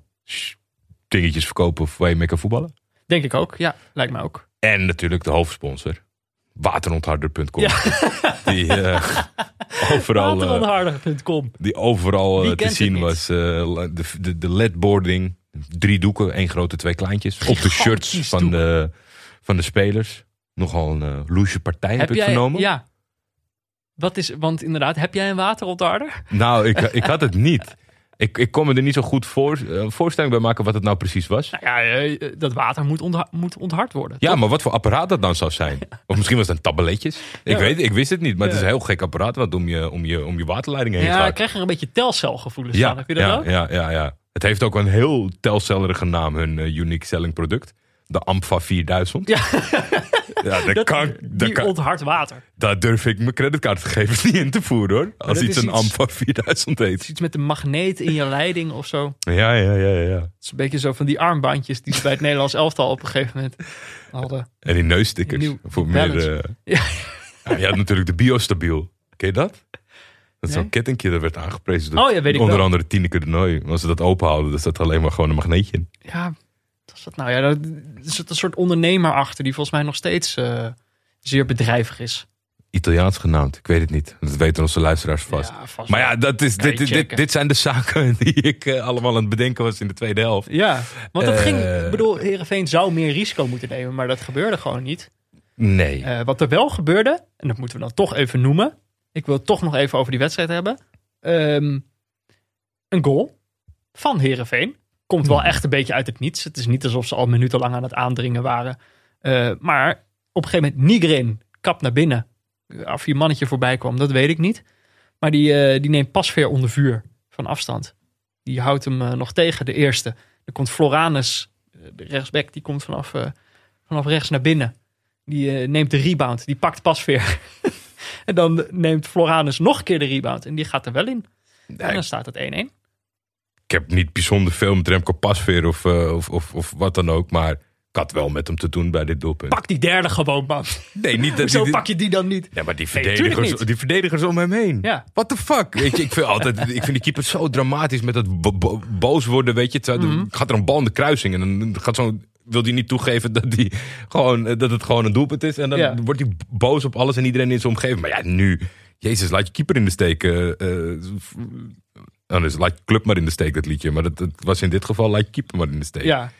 dingetjes verkopen waar je mee kan voetballen. Denk ik ook, ja. Lijkt mij ook. En natuurlijk de hoofdsponsor. Waterontharder.com. Ja. Die eh, overal, eh, Waterontharder.com. die overal eh, te zien was. eh, de, de, de ledboarding. Drie doeken, één grote, twee kleintjes. Op de shirts van de, van de spelers. Nogal een loesje partij heb, ik jij, vernomen. Ja. Wat is, want inderdaad, heb jij een waterontharder? Nou, ik, ik had het niet. Ik, ik kon me er niet zo goed voor, eh, voorstelling bij maken wat het nou precies was. Nou ja, eh, dat water moet, ontha- moet onthard worden. Ja, toch? maar wat voor apparaat dat dan zou zijn? Of misschien was het een tabletjes. Ik Ja. weet ik wist het niet. Maar het is Ja. een heel gek apparaat wat om je, om je, om je waterleiding heen Ja, ik gaat. krijg er een beetje telcelgevoelens Ja, van. Heb je dat ja, ook? ja, ja, ja. Het heeft ook een heel telcellerige naam, hun eh, unique selling product. De Ampfa 4000. Ja. Ja, dat Dat, kan, dat die kan, onthard water. daar durf ik mijn creditcardgegevens niet in te voeren hoor. Als iets een iets- Ampfa 4000 Het heet. is iets met een magneet in je leiding of zo. Ja, ja, ja, ja. Het is een beetje zo van die armbandjes die ze bij het Nederlands elftal op een gegeven moment hadden. En die neusstickers. Nieuw voor balance. meer. eh, Ja. Ja, je had natuurlijk de Biostabiel. Ken je dat? Dat is Nee. zo'n kettingje dat werd aangeprezen. door Oh ja, weet ik Onder wel. andere Tineke de Nooi. Als ze dat openhouden, dan staat er alleen maar gewoon een magneetje in. Ja, dat nou? Ja, er zit een soort ondernemer achter die volgens mij nog steeds eh, zeer bedrijvig is. Italiaans genaamd. Ik weet het niet. Dat weten onze luisteraars vast. Ja, vast Maar ja, dat is, dit, dit, dit zijn de zaken die ik eh, allemaal aan het bedenken was in de tweede helft. Ja, want dat Eh. ging, ik bedoel, Heerenveen zou meer risico moeten nemen, maar dat gebeurde gewoon niet. Nee. Eh, wat er wel gebeurde, en dat moeten we dan toch even noemen. Ik wil het toch nog even over die wedstrijd hebben. Ehm, een goal van Heerenveen. Komt wel echt een beetje uit het niets. Het is niet alsof ze al minutenlang aan het aandringen waren. Eh, maar op een gegeven moment Nigrin kap naar binnen. Of je mannetje voorbij kwam, dat weet ik niet. Maar die, eh, die neemt Pasveer onder vuur van afstand. Die houdt hem eh, nog tegen, de eerste. Dan komt Floranus, de rechtsback, die komt vanaf, vanaf rechts naar binnen. Die neemt de rebound, die pakt Pasveer. en dan neemt Floranus nog een keer de rebound en die gaat er wel in. En dan staat het 1-1. Ik heb niet bijzonder veel met Remco Pasveer of, eh, of, of, of wat dan ook. Maar ik had wel met hem te doen bij dit doelpunt. Pak die derde gewoon, man. Nee, niet dat die- pak je die dan niet? Ja, maar die verdedigers, die verdedigers om hem heen. Ja. What the fuck? Weet je, ik vind altijd, ik vind die keeper zo dramatisch met dat bo- bo- boos worden, weet je. Het Mhm. gaat er een bal in de kruising en dan gaat zo wil hij niet toegeven dat, die gewoon, eh, dat het gewoon een doelpunt is. En dan Ja. wordt hij boos op alles en iedereen in zijn omgeving. Maar ja, nu, jezus, laat je keeper in de steek. eh, nou, dus laat je club maar in de steek, dat liedje. Maar dat, dat was in dit geval, laat je keeper maar in de steek. Ja.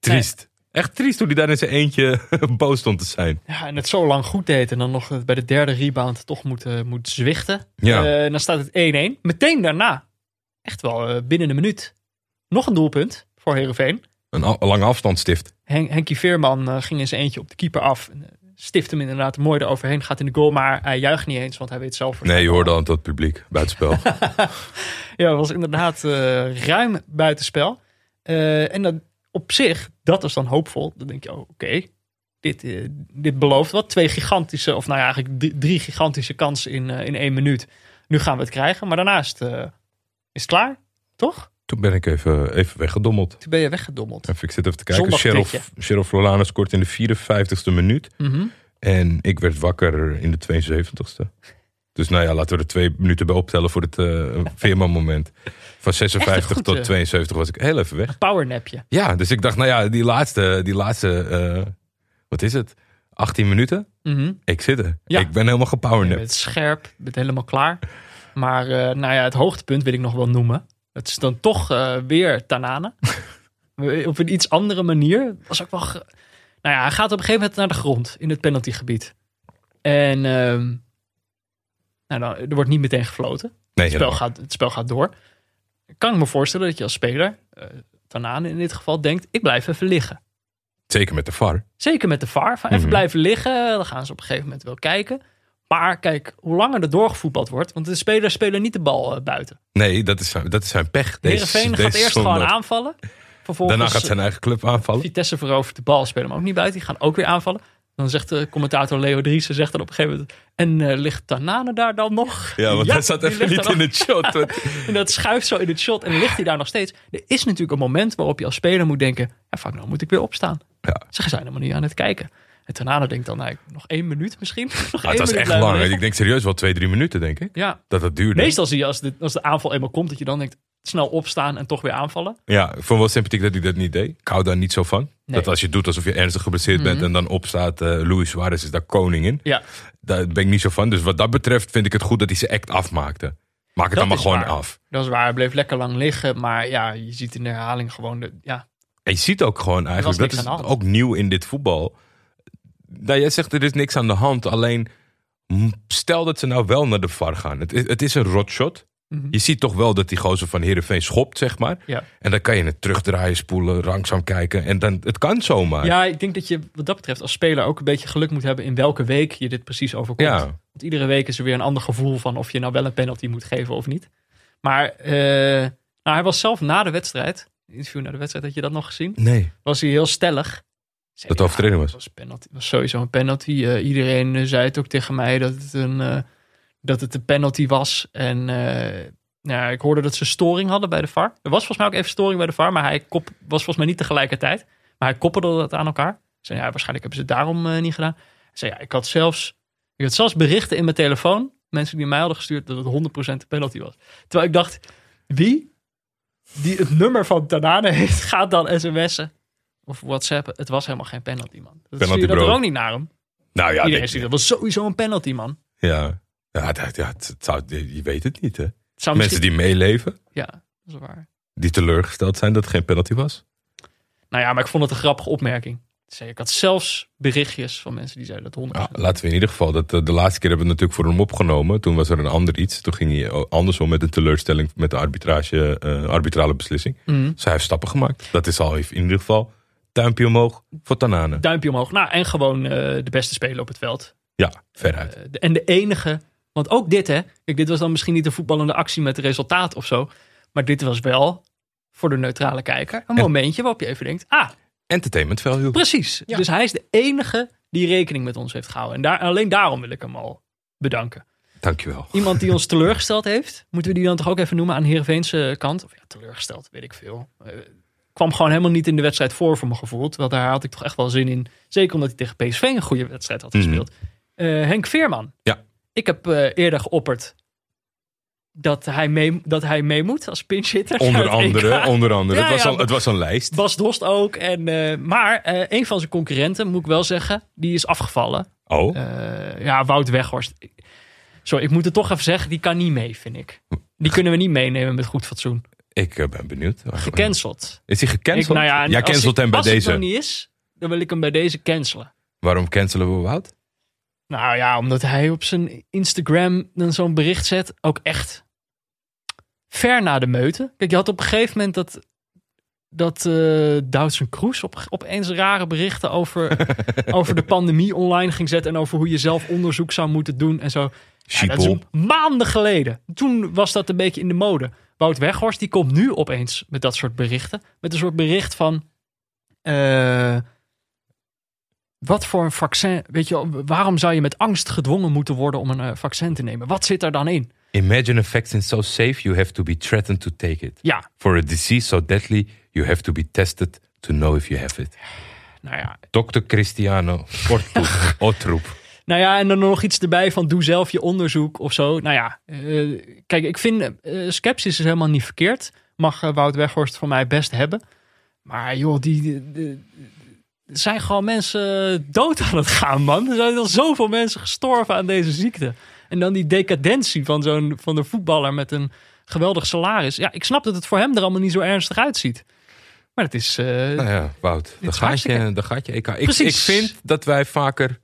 Triest. Echt triest hoe hij daar in zijn eentje boos stond te zijn. ja, en het zo lang goed deed en dan nog bij de derde rebound toch moet, eh, moet zwichten. Ja. Eh, en dan staat het 1-1. Meteen daarna, echt wel eh, binnen een minuut, nog een doelpunt voor Heerenveen. Een, lange afstandsstift. Hen Henkie Veerman ging in zijn eentje op de keeper af. Stift hem inderdaad mooi eroverheen. Gaat in de goal, maar hij juicht niet eens, want hij weet zelf... Nee, je hoorde al het publiek, buitenspel. Ja, het was inderdaad eh, ruim buitenspel. Eh, en dan op zich, dat is dan hoopvol. Dan denk je, oh, oké, dit, eh, dit belooft wat. Twee gigantische, of nou ja, eigenlijk drie, gigantische kansen in, in één minuut. Nu gaan we het krijgen, maar daarna is het, eh, is het klaar, toch? Toen ben ik even, even weggedommeld. Toen ben je weggedommeld. Even, ik zit even te kijken. Ditje. Cheryl Florana scoort in de 54ste minuut. Mhm. En ik werd wakker in de 72ste. Dus nou ja, laten we er twee minuten bij optellen voor het uh. Van 56 goed, tot eh. 72 was ik heel even weg. Powernapje. Ja, dus ik dacht, nou ja, die laatste, die laatste eh, wat is het? 18 minuten? Mhm. Ik zit er. Ja. Ik ben helemaal Je gepowernapt. bent scherp, je bent helemaal klaar. Maar eh, nou ja, het hoogtepunt wil ik nog wel noemen. Het is dan toch eh, weer Tanane. op een iets andere manier. Was ook wel. ge- Nou ja, hij gaat op een gegeven moment naar de grond in het penaltygebied. En ehm, nou, dan, er wordt niet meteen gefloten. Nee, Het spel, helemaal. gaat, het spel gaat door. Kan ik me voorstellen dat je als speler, eh Tanane in dit geval, denkt: ik blijf even liggen. Zeker met de VAR. Zeker met de VAR. Van even Mhm. blijven liggen. Dan gaan ze op een gegeven moment wel kijken. Maar kijk, hoe langer er doorgevoetbald wordt. Want de spelers spelen niet de bal eh, buiten. Nee, dat is zijn, dat is zijn pech. Deze, Heerenveen gaat eerst gewoon aanvallen. Vervolgens Daarna gaat zijn eigen club aanvallen. Vitesse verovert de bal. Spelen hem ook niet buiten. Die gaan ook weer aanvallen. Dan zegt de commentator Leo Driessen zegt dan op een gegeven moment... En eh, ligt Tanane daar dan nog? Ja, want hij zat even niet in het shot. En dat schuift zo in het shot en ligt hij daar nog steeds. Er is natuurlijk een moment waarop je als speler moet denken... Ja, fuck, nou moet ik weer opstaan. Ja. Ze zijn helemaal niet aan het kijken. En Tanane denkt dan, nou, nog één minuut misschien. Nog Ja, één het was echt lang. Ik denk serieus wel twee, drie minuten, denk ik. Ja, Dat dat duurde. meestal zie je als de, als de aanval eenmaal komt... dat je dan denkt, snel opstaan en toch weer aanvallen. Ja, ik vond wel sympathiek dat hij dat niet deed. Ik hou daar niet zo van. Nee. Dat als je doet alsof je ernstig geblesseerd bent Mhm. en dan opstaat, eh Luis Suarez is daar koning in. Ja, Daar ben ik niet zo van. Dus wat dat betreft vind ik het goed dat hij zijn act afmaakte. Maak het Dat dan maar gewoon waar. af. dat is waar. Hij bleef lekker lang liggen. Maar ja, je ziet in de herhaling gewoon... De, ja, En je ziet ook gewoon eigenlijk, dat is ook nieuw in dit voetbal. Nou, jij zegt er is niks aan de hand. Alleen, stel dat ze nou wel naar de VAR gaan. Het is, het is een rotshot. Mhm. Je ziet toch wel dat die gozer van Heerenveen schopt, zeg maar. ja. En dan kan je het terugdraaien, spoelen, langzaam kijken. En dan, het kan zomaar. ja, ik denk dat je wat dat betreft als speler ook een beetje geluk moet hebben... in welke week je dit precies overkomt. Ja. Want iedere week is er weer een ander gevoel van of je nou wel een penalty moet geven of niet. Maar eh, nou, hij was zelf na de wedstrijd, interview na de wedstrijd, had je dat nog gezien? Nee, Was hij heel stellig. Dat de overtreding was. Het was, penalty, het was sowieso een penalty. Eh, iedereen eh, zei het ook tegen mij dat het een, eh, dat het een penalty was. En eh, nou, ik hoorde dat ze storing hadden bij de VAR. Er was volgens mij ook even storing bij de VAR, maar hij kop, was volgens mij niet tegelijkertijd. Maar hij koppelde dat aan elkaar. Zei, ja, waarschijnlijk hebben ze het daarom niet gedaan. Zei, ja, ik had zelfs, ik had zelfs berichten in mijn telefoon. Mensen die mij hadden gestuurd dat het 100% een penalty was. Terwijl ik dacht, wie die het nummer van Tanane heeft, gaat dan sms'en of WhatsApp. Het was helemaal geen penalty, man. Dat Penalty zie je dat er ook niet naar hem. Nou ja, Iedereen denk- ziet dat was sowieso een penalty, man. ja. Ja, dat, ja het, het zou, je weet het niet, hè. Het zou Mensen misschien- die meeleven, Ja, dat is waar. die teleurgesteld zijn dat het geen penalty was. Nou ja, maar ik vond het een grappige opmerking. Ik had zelfs berichtjes van mensen die zeiden dat 100%. Ja, laten we in ieder geval, dat, eh, de laatste keer hebben we het natuurlijk voor hem opgenomen. Toen was er een ander iets. Toen ging hij o- andersom met een teleurstelling met de arbitrage, eh, arbitrale beslissing. Dus hij heeft stappen gemaakt. Dat is al in ieder geval duimpje omhoog voor Tanane. Duimpje omhoog. Nou, en gewoon eh, de beste speler op het veld. Ja, veruit. Eh, de- en de enige, want ook dit hè. Kijk, dit was dan misschien niet een voetballende actie met resultaat of zo. Maar dit was wel voor de neutrale kijker een momentje waarop je even denkt, ah, Entertainment value. precies. Ja. Dus hij is de enige die rekening met ons heeft gehouden. En daar, alleen daarom wil ik hem al bedanken. Dankjewel. Iemand die ons teleurgesteld heeft, moeten we die dan toch ook even noemen aan Heerenveense kant? Of ja, teleurgesteld, weet ik veel. Kwam gewoon helemaal niet in de wedstrijd voor voor mijn gevoel. Terwijl daar had ik toch echt wel zin in. Zeker omdat hij tegen PSV een goede wedstrijd had Mhm. gespeeld. Eh, Henk Veerman. Ja. Ik heb eh, eerder geopperd dat hij, mee, dat hij mee moet als pinchhitter. Onder andere, onder andere. Ja, het, was ja, al, het was een lijst. Bas Dost ook. En, eh, maar eh, een van zijn concurrenten, moet ik wel zeggen, die is afgevallen. Oh, ja, Wout Weghorst. Sorry, ik moet het toch even zeggen. Die kan niet mee, vind ik. Die kunnen we niet meenemen met goed fatsoen. Ik eh, ben benieuwd. Gecanceld. Is hij gecanceld? Ik, nou ja, Jij als cancelt hem bij als deze. het nog niet is, dan wil ik hem bij deze cancelen. Waarom cancelen we Wout? Nou ja, omdat hij op zijn Instagram dan zo'n bericht zet. Ook echt ver na de meute. Kijk, je had op een gegeven moment dat, dat Doutzen Kroes op, opeens rare berichten over, over de pandemie online ging zetten. En over hoe je zelf onderzoek zou moeten doen en zo. Ja, dat is maanden geleden. Toen was dat een beetje in de mode. Wout Weghorst die komt nu opeens met dat soort berichten. Met een soort bericht van... eh, wat voor een vaccin... Weet je, waarom zou je met angst gedwongen moeten worden om een eh, vaccin te nemen? Wat zit er dan in? Imagine a vaccine so safe you have to be threatened to take it. Ja, For a disease so deadly you have to be tested to know if you have it. nou ja. Dr. Cristiano Ortpoep. Otroep. Nou ja, en dan nog iets erbij van doe zelf je onderzoek of zo. Nou ja, eh, kijk, ik vind eh sceptisch is helemaal niet verkeerd. Mag eh, Wout Weghorst voor mij best hebben. Maar joh, die, die- die- er zijn gewoon mensen dood aan het gaan, man. Er zijn al zoveel mensen gestorven aan deze ziekte. En dan die decadentie van zo'n van de voetballer met een geweldig salaris. Ja, ik snap dat het voor hem er allemaal niet zo ernstig uitziet. Maar het is... Nou ja, Wout, daar is gaat, je, daar gaat je EK. Ik, ik vind dat wij vaker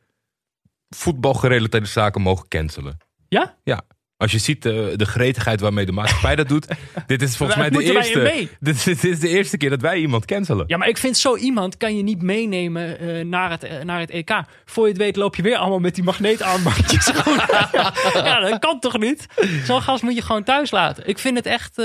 voetbalgerelateerde zaken mogen cancelen. ja? Ja. Als je ziet eh, de gretigheid waarmee de maatschappij dat doet. Dit is volgens mij de eerste. Dit, is- dit is de eerste keer dat wij iemand cancelen. Ja, maar ik vind zo iemand kan je niet meenemen eh, naar, het, eh, naar het EK. Voor je het weet loop je weer allemaal met die magneetarmbandjes. Ja, ja, dat kan toch niet? Zo'n gast moet je gewoon thuis laten. Ik vind het echt...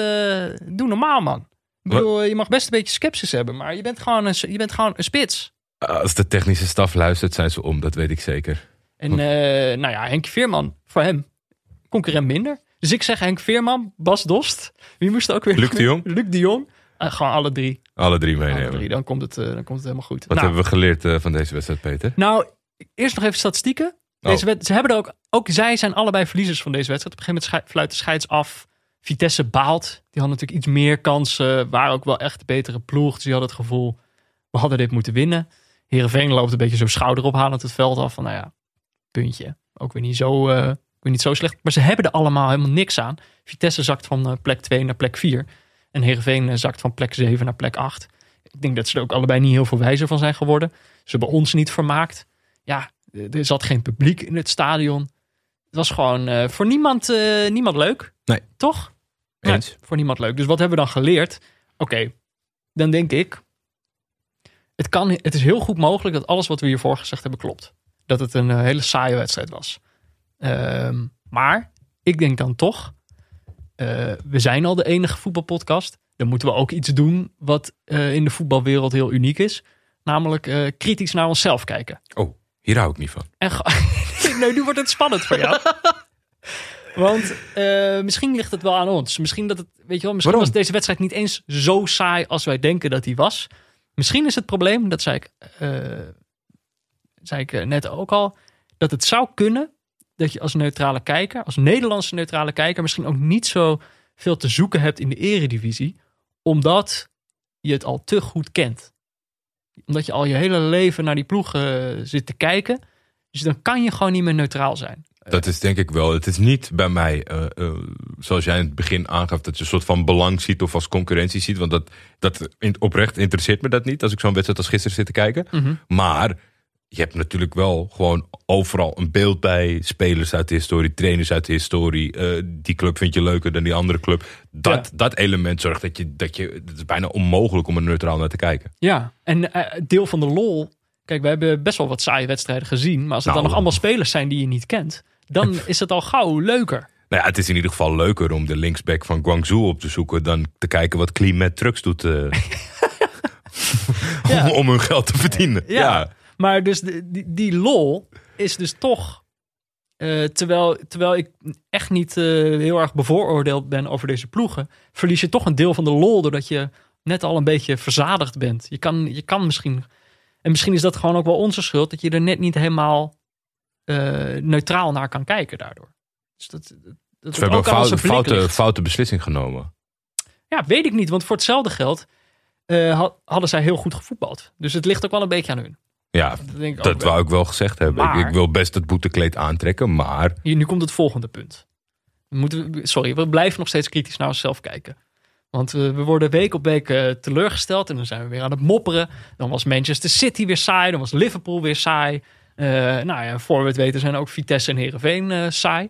doe normaal, man. Ik bedoel, je mag best een beetje sceptisch hebben, maar je bent gewoon een, je bent gewoon een spits. Als de technische staf luistert, zijn ze om, dat weet ik zeker. En eh, nou ja, Henk Veerman, voor hem, concurrent minder. Dus ik zeg Henk Veerman, Bas Dost. Wie moest er ook weer? Luc de Jong? Luc de Jong. Eh, gewoon alle drie. Alle drie Alle meenemen. drie. Dan, komt het, eh, dan komt het helemaal goed. Wat Nou, hebben we geleerd van deze wedstrijd, Peter? Nou, eerst nog even statistieken. Deze wed- ze hebben er ook, ook zij zijn allebei verliezers van deze wedstrijd. Op een gegeven moment fluit de scheids af. Vitesse baalt. Die hadden natuurlijk iets meer kansen. Waren ook wel echt de betere ploeg. Dus die hadden het gevoel, we hadden dit moeten winnen. Heerenveen loopt een beetje zo schouderophalend het veld af. Van nou ja, puntje. Ook weer niet zo, eh, weer niet zo slecht. Maar ze hebben er allemaal helemaal niks aan. Vitesse zakt van eh, plek 2 naar plek 4. En Heerenveen eh, zakt van plek 7 naar plek 8. Ik denk dat ze er ook allebei niet heel veel wijzer van zijn geworden. Ze hebben ons niet vermaakt. Ja, er zat geen publiek in het stadion. Het was gewoon voor niemand, niemand leuk. Nee. Toch? Nee, voor niemand leuk. Dus wat hebben we dan geleerd? Oké, dan denk ik... Het, kan, het is heel goed mogelijk dat alles wat we hiervoor gezegd hebben klopt. Dat het een eh, hele saaie wedstrijd was. Ehm, maar ik denk dan toch... eh, we zijn al de enige voetbalpodcast. Dan moeten we ook iets doen wat eh, in de voetbalwereld heel uniek is. Namelijk kritisch naar onszelf kijken. Oh, hier hou ik niet van. En nee, nu wordt het spannend voor jou. Want misschien ligt het wel aan ons. Misschien dat het, weet je wel, misschien Waarom? was deze wedstrijd niet eens zo saai als wij denken dat die was. Misschien is het probleem, dat zei ik, zei ik eh, net ook al, dat het zou kunnen dat je als neutrale kijker, als Nederlandse neutrale kijker, misschien ook niet zo veel te zoeken hebt in de eredivisie, omdat je het al te goed kent. Omdat je al je hele leven naar die ploeg eh, zit te kijken. Dus dan kan je gewoon niet meer neutraal zijn. Dat is denk ik wel. Het is niet bij mij, eh, zoals jij in het begin aangaf, dat je een soort van belang ziet of als concurrentie ziet. Want dat, dat in, oprecht interesseert me dat niet als ik zo'n wedstrijd als gisteren zit te kijken. Mhm. Maar je hebt natuurlijk wel gewoon overal een beeld bij. Spelers uit de historie, trainers uit de historie. eh, die club vind je leuker dan die andere club. Dat, Ja. dat element zorgt dat je, dat je. Het is bijna onmogelijk om er neutraal naar te kijken. Ja, en eh, deel van de lol. Kijk, we hebben best wel wat saaie wedstrijden gezien. Maar als het Nou. dan nog allemaal spelers zijn die je niet kent, dan is het al gauw leuker. Nou ja, het is in ieder geval leuker om de linksback van Guangzhou op te zoeken. dan te kijken wat Clean met Trucks doet. eh, Ja. om, om hun geld te verdienen. Ja. ja. Maar dus de- die, die lol is dus toch. eh, terwijl, terwijl ik echt niet eh, heel erg bevooroordeeld ben over deze ploegen, verlies je toch een deel van de lol doordat je net al een beetje verzadigd bent. Je kan, je kan misschien. En misschien is dat gewoon ook wel onze schuld, dat je er net niet helemaal eh, neutraal naar kan kijken daardoor. Dus dat, dat, dat We hebben een ook foute, beslissing genomen. Ja, weet ik niet, want voor hetzelfde geld had- hadden zij heel goed gevoetbald. Dus het ligt ook wel een beetje aan hun. Ja, Dat, denk ik ook dat wel. wou ik wel gezegd hebben. Ik- Maar- Ik, wil best het boetekleed aantrekken, maar Hier, nu komt het volgende punt. We moeten, we- sorry, we blijven nog steeds kritisch naar onszelf kijken. Want eh, we worden week op week eh, teleurgesteld en dan zijn we weer aan het mopperen. Dan was Manchester City weer saai, dan was Liverpool weer saai. Eh, nou ja, voor we het weten zijn ook Vitesse en Heerenveen eh, saai.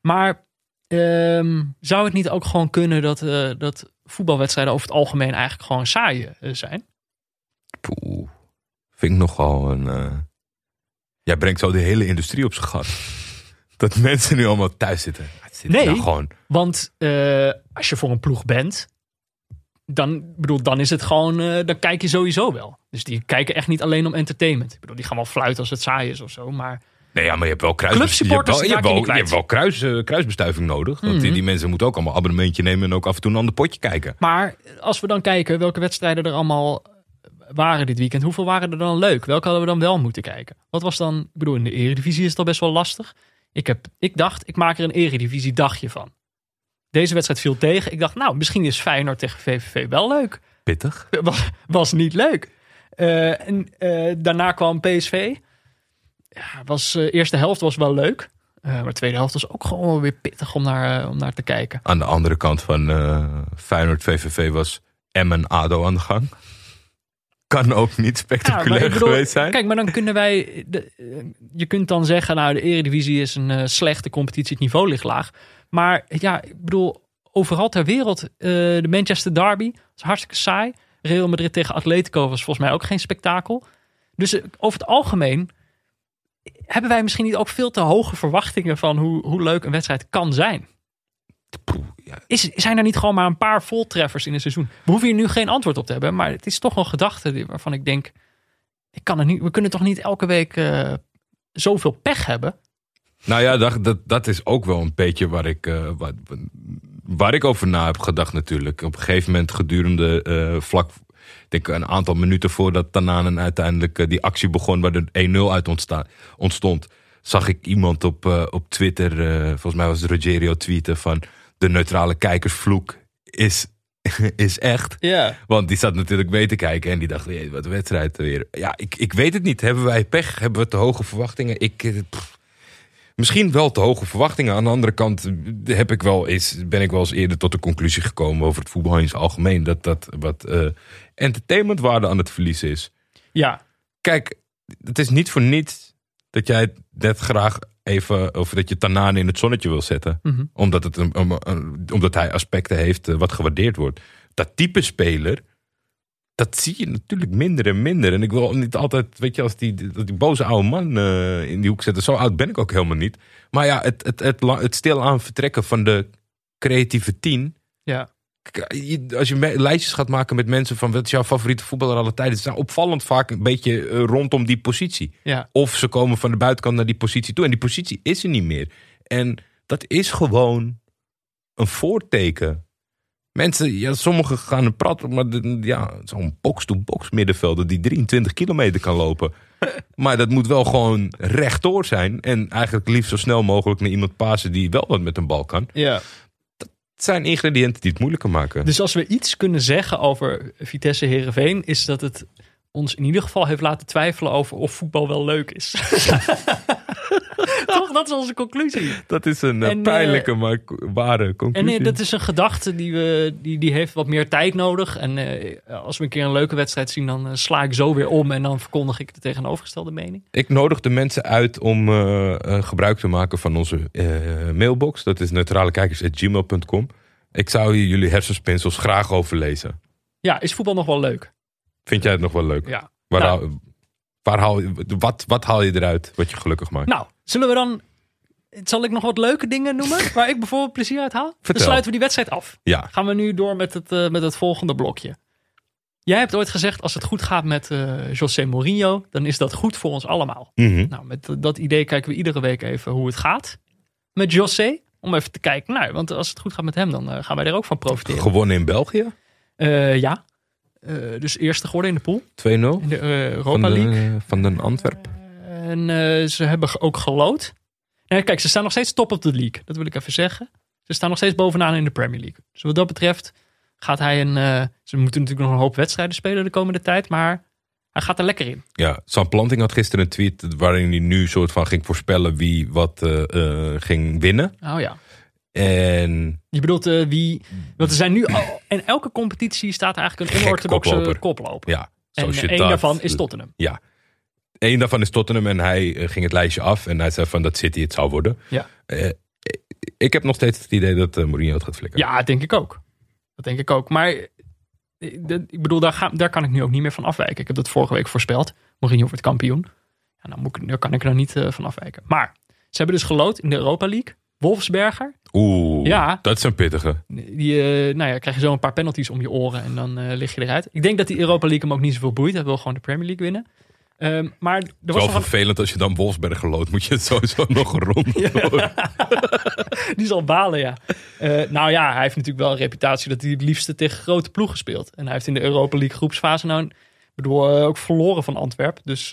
Maar ehm, zou het niet ook gewoon kunnen dat, dat voetbalwedstrijden over het algemeen eigenlijk gewoon saai zijn? poeh, vind ik nogal een... eh, Jij brengt zo de hele industrie op zijn gat. Dat mensen nu allemaal thuis zitten. Zit Nee. nou gewoon... Want eh, als je voor een ploeg bent, dan, bedoel, dan is het gewoon, eh, dan kijk je sowieso wel. Dus die kijken echt niet alleen om entertainment. Ik bedoel, die gaan wel fluiten als het saai is of zo. Maar Nee, ja, maar je hebt wel kruis, Clubsupporters je hebt wel, raak je je niet hebt wel, je hebt wel kruis, kruisbestuiving nodig. Want die, Mhm. die mensen moeten ook allemaal abonnementje nemen en ook af en toe een ander potje kijken. Maar als we dan kijken welke wedstrijden er allemaal waren dit weekend, hoeveel waren er dan leuk? Welke hadden we dan wel moeten kijken? Wat was dan, ik bedoel, in de Eredivisie is het al best wel lastig. Ik, heb, ik dacht, ik maak er een Eredivisie dagje van. Deze wedstrijd viel tegen. Ik dacht, nou, misschien is Feyenoord tegen VVV wel leuk. Pittig. was, was niet leuk. Eh, en eh, daarna kwam PSV. Ja, was, eh, eerste helft was wel leuk. Eh, maar de tweede helft was ook gewoon weer pittig om naar, eh, om naar te kijken. Aan de andere kant van eh Feyenoord VVV was Emmen ADO aan de gang. Kan ook niet spectaculair bedoel, geweest zijn. Kijk, maar dan kunnen wij. De, eh, je kunt dan zeggen, nou, de Eredivisie is een eh, slechte competitie, het niveau ligt laag. Maar ja, ik bedoel, overal ter wereld, eh, de Manchester Derby was hartstikke saai. Real Madrid tegen Atletico was volgens mij ook geen spektakel. Dus over het algemeen hebben wij misschien niet ook veel te hoge verwachtingen van hoe, hoe leuk een wedstrijd kan zijn. Poeh. Is, zijn er niet gewoon maar een paar voltreffers in een seizoen? We hoeven hier nu geen antwoord op te hebben, maar het is toch een gedachte waarvan ik denk, ik kan het niet, we kunnen toch niet elke week eh, zoveel pech hebben? Nou ja, dat, dat, is ook wel een beetje waar ik, eh, waar, ik over na heb gedacht natuurlijk. Op een gegeven moment gedurende eh, vlak, denk een aantal minuten voordat Tananen uiteindelijk die actie begon waar er 1-0 uit ontsta- ontstond, zag ik iemand op, op Twitter, volgens mij was het Rogerio tweeten van de neutrale kijkersvloek is, is echt. Ja. Want die zat natuurlijk mee te kijken en die dacht, "Jee, wat een wedstrijd weer. Ja, ik, ik weet het niet. Hebben wij pech? Hebben we te hoge verwachtingen? Ik, eh, pff, misschien wel te hoge verwachtingen. Aan de andere kant heb ik wel eens, ben ik wel eens eerder tot de conclusie gekomen over het voetbal in zijn algemeen. Dat dat wat eh entertainmentwaarde aan het verliezen is. Ja, Kijk, het is niet voor niets dat jij het net graag even, of dat je Tanane in het zonnetje wil zetten. Mhm. Omdat, het een, een- een- omdat hij aspecten heeft eh, wat gewaardeerd wordt. Dat type speler, dat zie je natuurlijk minder en minder. En ik wil niet altijd, weet je, als die, die, boze oude man eh, in die hoek zetten. Zo oud ben ik ook helemaal niet. Maar ja, het, het, het, het stilaan vertrekken van de creatieve tien. ja. Als je lijstjes gaat maken met mensen van wat is jouw favoriete voetballer alle tijden. Zijn opvallend vaak een beetje eh, rondom die positie. ja. Of ze komen van de buitenkant naar die positie toe. En die positie is er niet meer. En dat is gewoon een voorteken. Mensen, ja, sommigen gaan een prat, maar ja, zo'n box-to-box middenvelder die 23 kilometer kan lopen. maar dat moet wel gewoon rechtdoor zijn. En eigenlijk liefst zo snel mogelijk naar iemand pasen die wel wat met een bal kan. ja. Het zijn ingrediënten die het moeilijker maken. Dus als we iets kunnen zeggen over Vitesse Herenveen, is dat het ons in ieder geval heeft laten twijfelen over of voetbal wel leuk is. Toch? Dat is onze conclusie. dat is een eh, En, eh, pijnlijke, maar ware En conclusie. nee, dat is een gedachte die, we, die, die heeft wat meer tijd nodig. En eh, als we een keer een leuke wedstrijd zien, dan eh, sla ik zo weer om en dan verkondig ik de tegenovergestelde mening. Ik nodig de mensen uit om eh, eh, gebruik te maken van onze eh, mailbox. Dat is neutralekijkers.gmail.com. Ik zou hier jullie hersenspinsels graag overlezen. Ja, is voetbal nog wel leuk? Vind jij het nog wel leuk? Ja. Waar Nou. haal, waar haal, wat, wat haal je eruit wat je gelukkig maakt? Nou, zullen we dan... Zal ik nog wat leuke dingen noemen waar ik bijvoorbeeld plezier uit haal? Dan Vertel. sluiten we die wedstrijd af. Ja, Gaan we nu door met het, eh, met het volgende blokje. Jij hebt ooit gezegd, als het goed gaat met eh José Mourinho, dan is dat goed voor ons allemaal. Mhm. Nou, met dat idee kijken we iedere week even hoe het gaat met José. Om even te kijken, nou, want als het goed gaat met hem, dan eh, gaan wij er ook van profiteren. gewonnen in België. 2-0 ja, Eh, dus eerste geworden in de pool, in de eh, van Europa League. de, van den Antwerp. En eh, ze hebben ook gelood. Nee, kijk, ze staan nog steeds top op de league. Dat wil ik even zeggen. Ze staan nog steeds bovenaan in de Premier League. Dus wat dat betreft gaat hij een... eh, ze moeten natuurlijk nog een hoop wedstrijden spelen de komende tijd. Maar hij gaat er lekker in. Ja, Sam Planting had gisteren een tweet waarin hij nu soort van ging voorspellen wie wat eh, eh, ging winnen. Oh ja. En Je bedoelt eh, wie... Want er zijn nu... Al, in elke competitie staat eigenlijk een onorthodoxe koploper. koploper. ja, en één daarvan is Tottenham. Ja. Eén daarvan is Tottenham en hij eh, ging het lijstje af. En hij zei van dat City het zou worden. Ja. Eh, ik heb nog steeds het idee dat Mourinho het gaat flikken. Ja, dat denk ik ook. Dat denk ik ook. Maar ik bedoel, daar, ga, daar kan ik nu ook niet meer van afwijken. Ik heb dat vorige week voorspeld. Mourinho wordt kampioen. Ja, dan moet ik, daar kan ik er niet van afwijken. Maar ze hebben dus gelood in de Europa League. Wolfsberger. Oeh, Ja. dat is een pittige. Die, eh, nou ja, krijg je zo een paar penalties om je oren en dan eh, lig je eruit. Ik denk dat die Europa League hem ook niet zoveel boeit. Hij wil gewoon de Premier League winnen. Ehm, maar er was Wel vervelend als je dan Wolfsberg geloodt. Moet je het sowieso nog door. die zal balen, ja. Eh, nou ja, hij heeft natuurlijk wel een reputatie dat hij het liefste tegen grote ploegen speelt. En hij heeft in de Europa League groepsfase nou, bedoel, ook verloren van Antwerp. Dus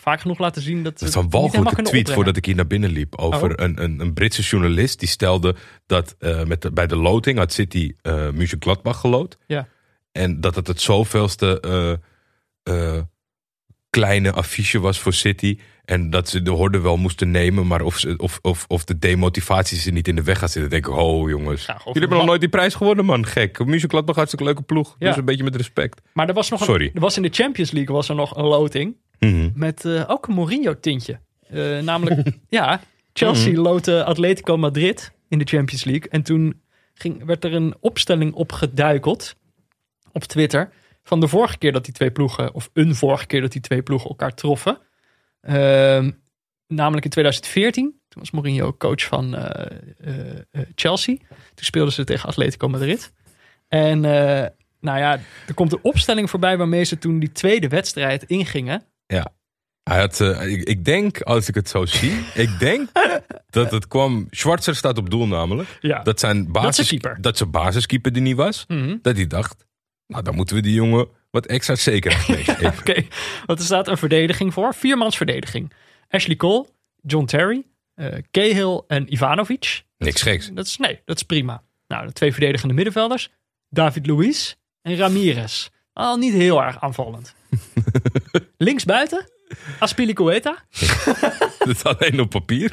vaak genoeg laten zien dat Dat is een walgelijke tweet opbrengen. voordat ik hier naar binnen liep. Over Oh. een, een, een Britse journalist die stelde dat eh, met de- bij de loting had City eh München Gladbach gelood. Ja. En dat het het zoveelste eh, eh, kleine affiche was voor City. En dat ze de horde wel moesten nemen. Maar of, ze, of, of, of de demotivatie ze niet in de weg gaat zitten. Dan denk ik, oh jongens. Jullie hebben nog nooit die prijs gewonnen, man. Gek. Muzikladbach hartstikke leuke ploeg. Ja. Dus een beetje met respect. Maar er was nog een, Sorry. er was in de Champions League was er nog een loting. Mhm. Met eh, ook een Mourinho-tintje. Eh, namelijk, ja, Chelsea loot eh, Atletico Madrid in de Champions League. En toen ging, werd er een opstelling opgeduikeld op Twitter. Van de vorige keer dat die twee ploegen, of een vorige keer dat die twee ploegen elkaar troffen. Ehm, namelijk in 2014. Toen was Mourinho coach van eh, Chelsea. Toen speelden ze tegen Atletico Madrid. En nou ja, er komt een opstelling voorbij waarmee ze toen die tweede wedstrijd ingingen. Hij had, eh, ik, ik denk, als ik het zo zie, ik denk dat het kwam. Schwarzer staat op doel namelijk. Ja. Dat zijn basis, dat zijn basiskeeper die niet was. Mhm. Dat hij dacht, nou dan moeten we die jongen wat extra zekerheid geven. Oké, want er staat een verdediging voor. Viermans verdediging. Ashley Cole, John Terry, eh Cahill en Ivanovic. Niks geks. Dat is, nee, dat is prima. Nou, de twee verdedigende middenvelders. David Luiz en Ramirez. Al niet heel erg aanvallend. Linksbuiten, Aspilicueta. Dat is alleen op papier.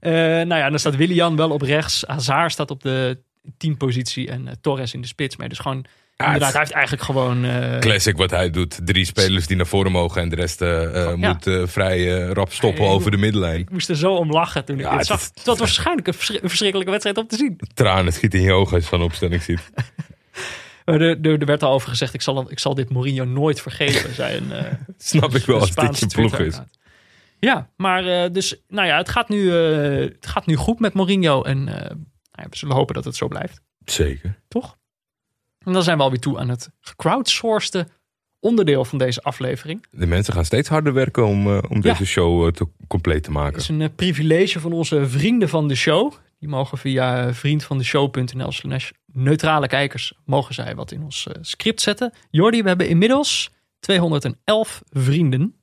Eh nou ja, dan staat Willian wel op rechts. Hazard staat op de teampositie en eh, Torres in de spits. Maar dus gewoon, inderdaad, het- hij heeft eigenlijk gewoon... eh, Classic wat hij doet. Drie spelers die naar voren mogen en de rest Ja. moet vrij rap stoppen Hey, over de middenlijn. Ik moest er zo om lachen toen ik Ja, dit het zag. Het was waarschijnlijk een verschrikkelijke wedstrijd om te zien. Tranen schieten in je ogen als je zo'n opstelling ziet. Maar Er, er, er werd al over gezegd, ik zal, ik zal dit Mourinho nooit vergeven. Zei een, eh, Snap ik wel als dit je ploeg is. Ja, maar eh, dus, nou ja, het gaat nu, eh, het gaat nu goed met Mourinho. En eh, nou we zullen hopen dat het zo blijft, Zeker. toch? En dan zijn we alweer toe aan het gecrowdsourcede onderdeel van deze aflevering. De mensen gaan steeds harder werken om, eh, om Ja. deze show eh, te, compleet te Het maken. is een eh, privilege van onze vrienden van de show. Die mogen via vriendvandeshow.nl slash neutrale kijkers... mogen zij wat in ons eh, script zetten. Jordi, we hebben inmiddels 211 vrienden.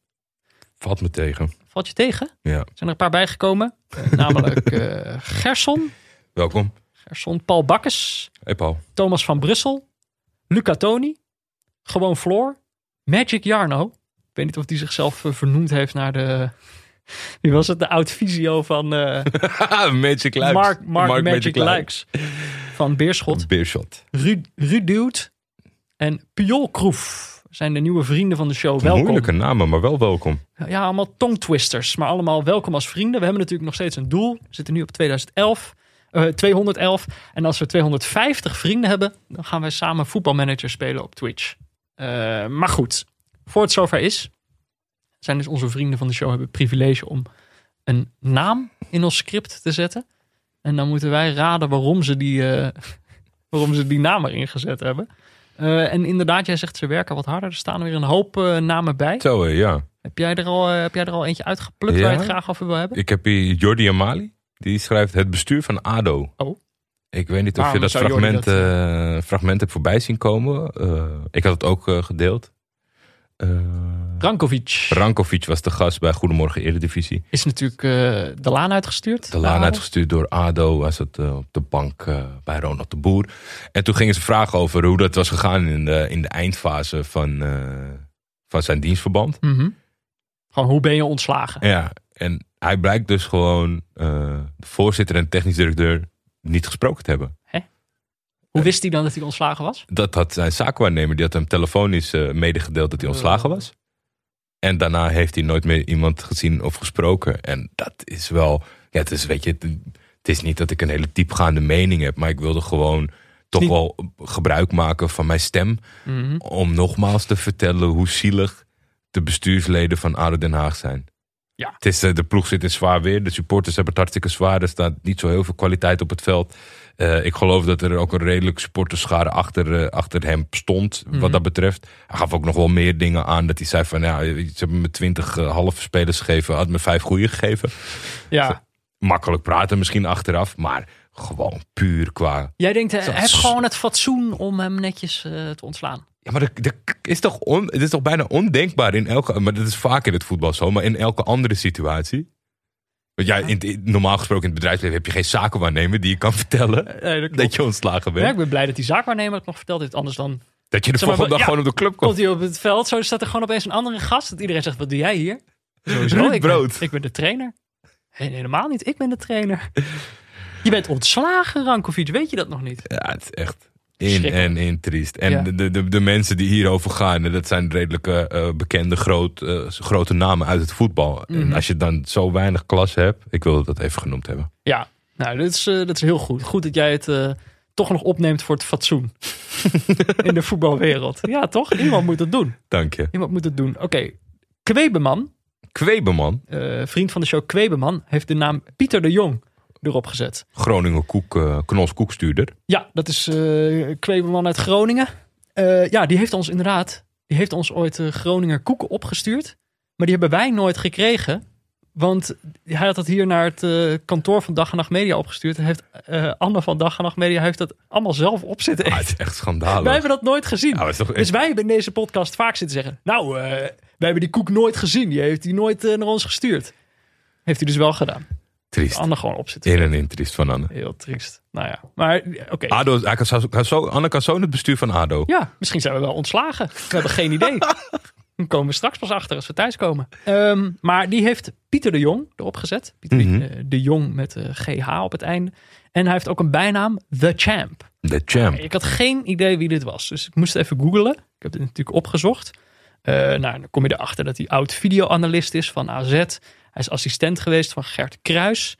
Valt me tegen. Valt je tegen? Ja. Er zijn er een paar bijgekomen. Eh, namelijk eh, Gerson, Welkom. Gerson Paul Bakkes, Hey Paul. Thomas van Brussel, Luca Toni, Gewoon Floor, Magic Jarno. Ik weet niet of die zichzelf vernoemd heeft naar de... Wie was het? De oud-visio van eh, Magic Likes. Mark, Mark, Magic, Likes. Likes. Van Beerschot. Beershot. Ru- Ruduwt en Piol Kroef zijn de nieuwe vrienden van de show. Welkom. Moeilijke namen, maar wel welkom. Ja, allemaal tongtwisters, maar allemaal welkom als vrienden. We hebben natuurlijk nog steeds een doel. We zitten nu op 2011, eh, 211. En als we 250 vrienden hebben, dan gaan wij samen voetbalmanager spelen op Twitch. Eh, maar goed, voor het zover is, zijn dus onze vrienden van de show hebben het privilege om een naam in ons script te zetten. En dan moeten wij raden waarom ze die, eh, waarom ze die naam erin gezet hebben. Eh, en inderdaad, jij zegt ze werken wat harder. Er staan weer een hoop eh, namen bij. Zo, ja. Heb jij er al, heb jij er al eentje uitgeplukt Ja. waar je het graag over wil hebben? Ik heb hier Jordi Amali. Die schrijft het bestuur van ADO. Oh. Ik weet niet of Waarom je dat fragment, dat, fragment hebt voorbij zien komen. Eh, ik had het ook gedeeld. Eh Rankovic Rankovic was de gast bij Goedemorgen Eredivisie. is natuurlijk eh, de laan uitgestuurd. De laan uitgestuurd door ADO. Hij zat eh, op de bank bij Ronald de Boer. En toen gingen ze vragen over hoe dat was gegaan in de, in de eindfase van, van zijn dienstverband. mhm. Gewoon, hoe ben je ontslagen? Ja, en hij blijkt dus gewoon de voorzitter en technisch directeur niet gesproken te hebben. Hoe wist hij dan dat hij ontslagen was? Dat had zijn zaakwaarnemer, die had hem telefonisch eh, medegedeeld dat hij ontslagen was. En daarna heeft hij nooit meer iemand gezien of gesproken. En dat is wel, ja, het is, weet je, het, het is niet dat ik een hele diepgaande mening heb, maar ik wilde gewoon toch Niet- wel gebruik maken van mijn stem. Mhm. Om nogmaals te vertellen hoe zielig de bestuursleden van ADO Den Haag zijn. Ja. Het is, eh, de ploeg zit in zwaar weer. De supporters hebben het hartstikke zwaar. Er staat niet zo heel veel kwaliteit op het veld. Eh, ik geloof dat er ook een redelijk supporterschade achter, eh, achter hem stond. Mhm. Wat dat betreft. Hij gaf ook nog wel meer dingen aan. Dat hij zei van ja, ze hebben me twintig eh, halve spelers gegeven. Had me vijf goede gegeven. Ja. Makkelijk praten misschien achteraf. Maar gewoon puur qua Jij denkt, hij heeft gewoon het fatsoen om hem netjes te ontslaan. Ja, maar dat, dat is toch on, het is toch bijna ondenkbaar in elke... Maar dat is vaak in het voetbal zo, maar in elke andere situatie. Want ja, in, in- normaal gesproken in het bedrijfsleven heb je geen zakenwaarnemer die je kan vertellen Nee, dat je ontslagen Ja, bent. ik ben blij dat die zaakwaarnemer het nog verteld heeft. Anders dan Dat je de Zeg maar, volgende dag ja, gewoon op de club komt. Komt hij op het veld, zo staat er gewoon opeens een andere gast. Dat iedereen zegt, wat doe jij hier? Sowieso, ik ben, ik ben de trainer. Nee, helemaal niet, ik ben de trainer. Je bent ontslagen, Rankovic, weet je dat nog niet? Ja, het is echt in en in triest. En Ja. de, de, de mensen die hierover gaan, dat zijn redelijke eh, bekende groot, eh, grote namen uit het voetbal. Mhm. En als je dan zo weinig klas hebt, ik wil dat even genoemd hebben. Ja, nou, dat is, dat is heel goed. Goed dat jij het toch nog opneemt voor het fatsoen. In de voetbalwereld. Ja, toch? Iemand moet het doen. Dank je. Iemand moet het doen. Oké, Kwebeman, Kwebeman, eh, vriend van de show Kwebeman, heeft de naam Pieter de Jong erop gezet. Groningen koek, eh Knols koekstuurder. Ja, dat is eh Kwebeman uit Groningen. Eh, ja, die heeft ons inderdaad, die heeft ons ooit Groninger koeken opgestuurd. Maar die hebben wij nooit gekregen. Want hij had het hier naar het kantoor van Dag en Nacht Media opgestuurd. En heeft Anne van Dag en Nacht Media heeft dat allemaal zelf op zitten Ah, het is echt schandalig. Wij hebben dat nooit gezien. Ja, toch Dus wij hebben in deze podcast vaak zitten zeggen... Nou, wij hebben die koek nooit gezien. Die heeft hij nooit naar ons gestuurd. Heeft hij dus wel gedaan. Triest. Anne gewoon op zitten. In en in triest van Anne. Heel triest. Nou ja, maar oké. Ado, hij kan zo, kan zo, Anne kan zo in het bestuur van ADO. Ja, misschien zijn we wel ontslagen. We hebben geen idee. Dan komen we straks pas achter als we thuiskomen. Ehm, maar die heeft Pieter de Jong erop gezet. Pieter Mhm. eh, de Jong met eh, GH op het einde. En hij heeft ook een bijnaam, The Champ. De champ. Ik had geen idee wie dit was. Dus ik moest even googlen. Ik heb dit natuurlijk opgezocht. Eh, nou, dan kom je erachter dat hij oud videoanalist is van AZ. Hij is assistent geweest van Gert Kruis.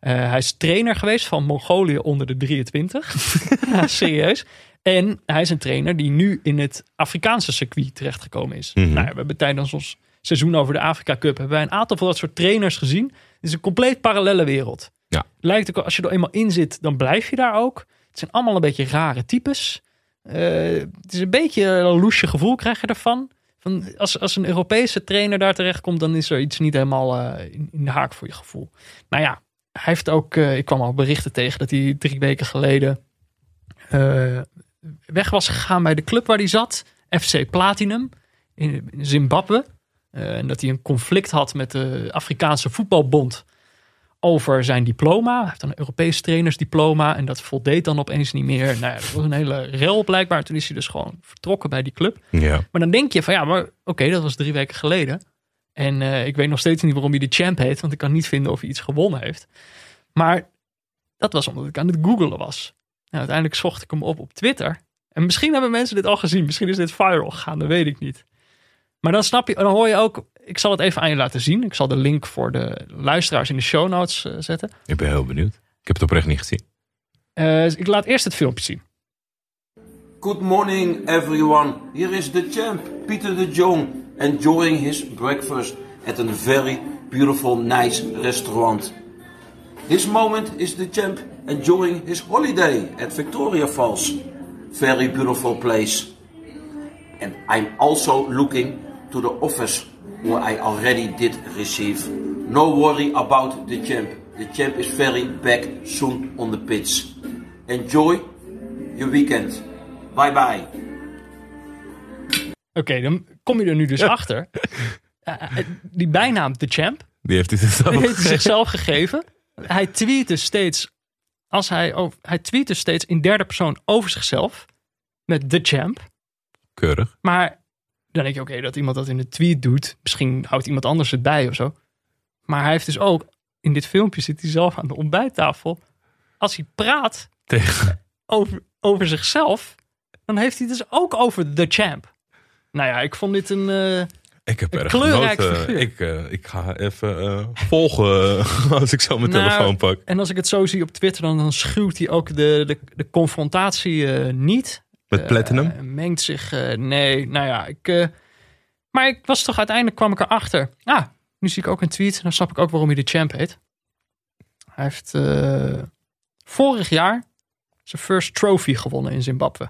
Eh, hij is trainer geweest van Mongolië onder de 23. ja, serieus. En hij is een trainer die nu in het Afrikaanse circuit terechtgekomen is. Mhm. Nou, we hebben tijdens ons seizoen over de Afrika Cup hebben wij een aantal van dat soort trainers gezien. Het is een compleet parallele wereld. Ja. Lijkt ook, als je er eenmaal in zit, dan blijf je daar ook. Het zijn allemaal een beetje rare types. Eh, het is een beetje een loesje gevoel krijg je ervan. Van als, als een Europese trainer daar terechtkomt, dan is er iets niet helemaal eh, in, de haak voor je gevoel. Nou ja, hij heeft ook, eh, ik kwam al berichten tegen dat hij drie weken geleden eh, weg was gegaan bij de club waar hij zat. FC Platinum in, in Zimbabwe. En dat hij een conflict had met de Afrikaanse voetbalbond over zijn diploma. Hij heeft dan een Europees trainersdiploma en dat voldeed dan opeens niet meer. Nou ja, dat was een hele rel blijkbaar. Toen is hij dus gewoon vertrokken bij die club. Ja. Maar dan denk je van ja, maar oké, dat was drie weken geleden. En eh, ik weet nog steeds niet waarom hij de champ heet, want ik kan niet vinden of hij iets gewonnen heeft. Maar dat was omdat ik aan het googelen was. Nou, uiteindelijk zocht ik hem op op Twitter. En misschien hebben mensen dit al gezien. Misschien is dit viral gegaan, dat weet ik niet. Maar dan snap je, dan hoor je ook. Ik zal het even aan je laten zien. Ik zal de link voor de luisteraars in de show notes eh, zetten. Ik ben heel benieuwd. Ik heb het oprecht niet gezien. Eh, ik laat eerst het filmpje zien. Good morning, everyone. Here is the champ, Peter de Jong, enjoying his breakfast at a very beautiful, nice restaurant. This moment is the champ enjoying his holiday at Victoria Falls. Very beautiful place. And I'm also looking to the office where I already did receive. No worry about the champ. The champ is very back soon on the pitch. Enjoy your weekend. Bye bye. Oké, dan kom je er nu dus achter. Eh, eh, die bijnaam, de champ, Die heeft hij zichzelf Die heeft hij gegeven. zichzelf gegeven. Hij tweet dus steeds, als hij, over, hij tweet dus steeds in derde persoon over zichzelf. Met de champ. Keurig. Maar dan denk je, oké, dat iemand dat in de tweet doet. Misschien houdt iemand anders het bij of zo. Maar hij heeft dus ook, in dit filmpje zit hij zelf aan de ontbijttafel. Als hij praat Tegen. over, over zichzelf, dan heeft hij dus ook over de champ. Nou ja, ik vond dit een... eh, Ik heb Een erg kleurrijk genoten. figuur. Ik, eh, ik ga even eh, volgen als ik zo mijn Nou, telefoon pak. En als ik het zo zie op Twitter, dan, dan schuwt hij ook de, de, de confrontatie niet. Met Platinum. Eh, mengt zich, eh, nee, nou ja. Ik, eh, maar ik was toch uiteindelijk, kwam ik erachter. Ah, nu zie ik ook een tweet. En dan snap ik ook waarom hij de champ heet. Hij heeft vorig jaar zijn first trophy gewonnen in Zimbabwe.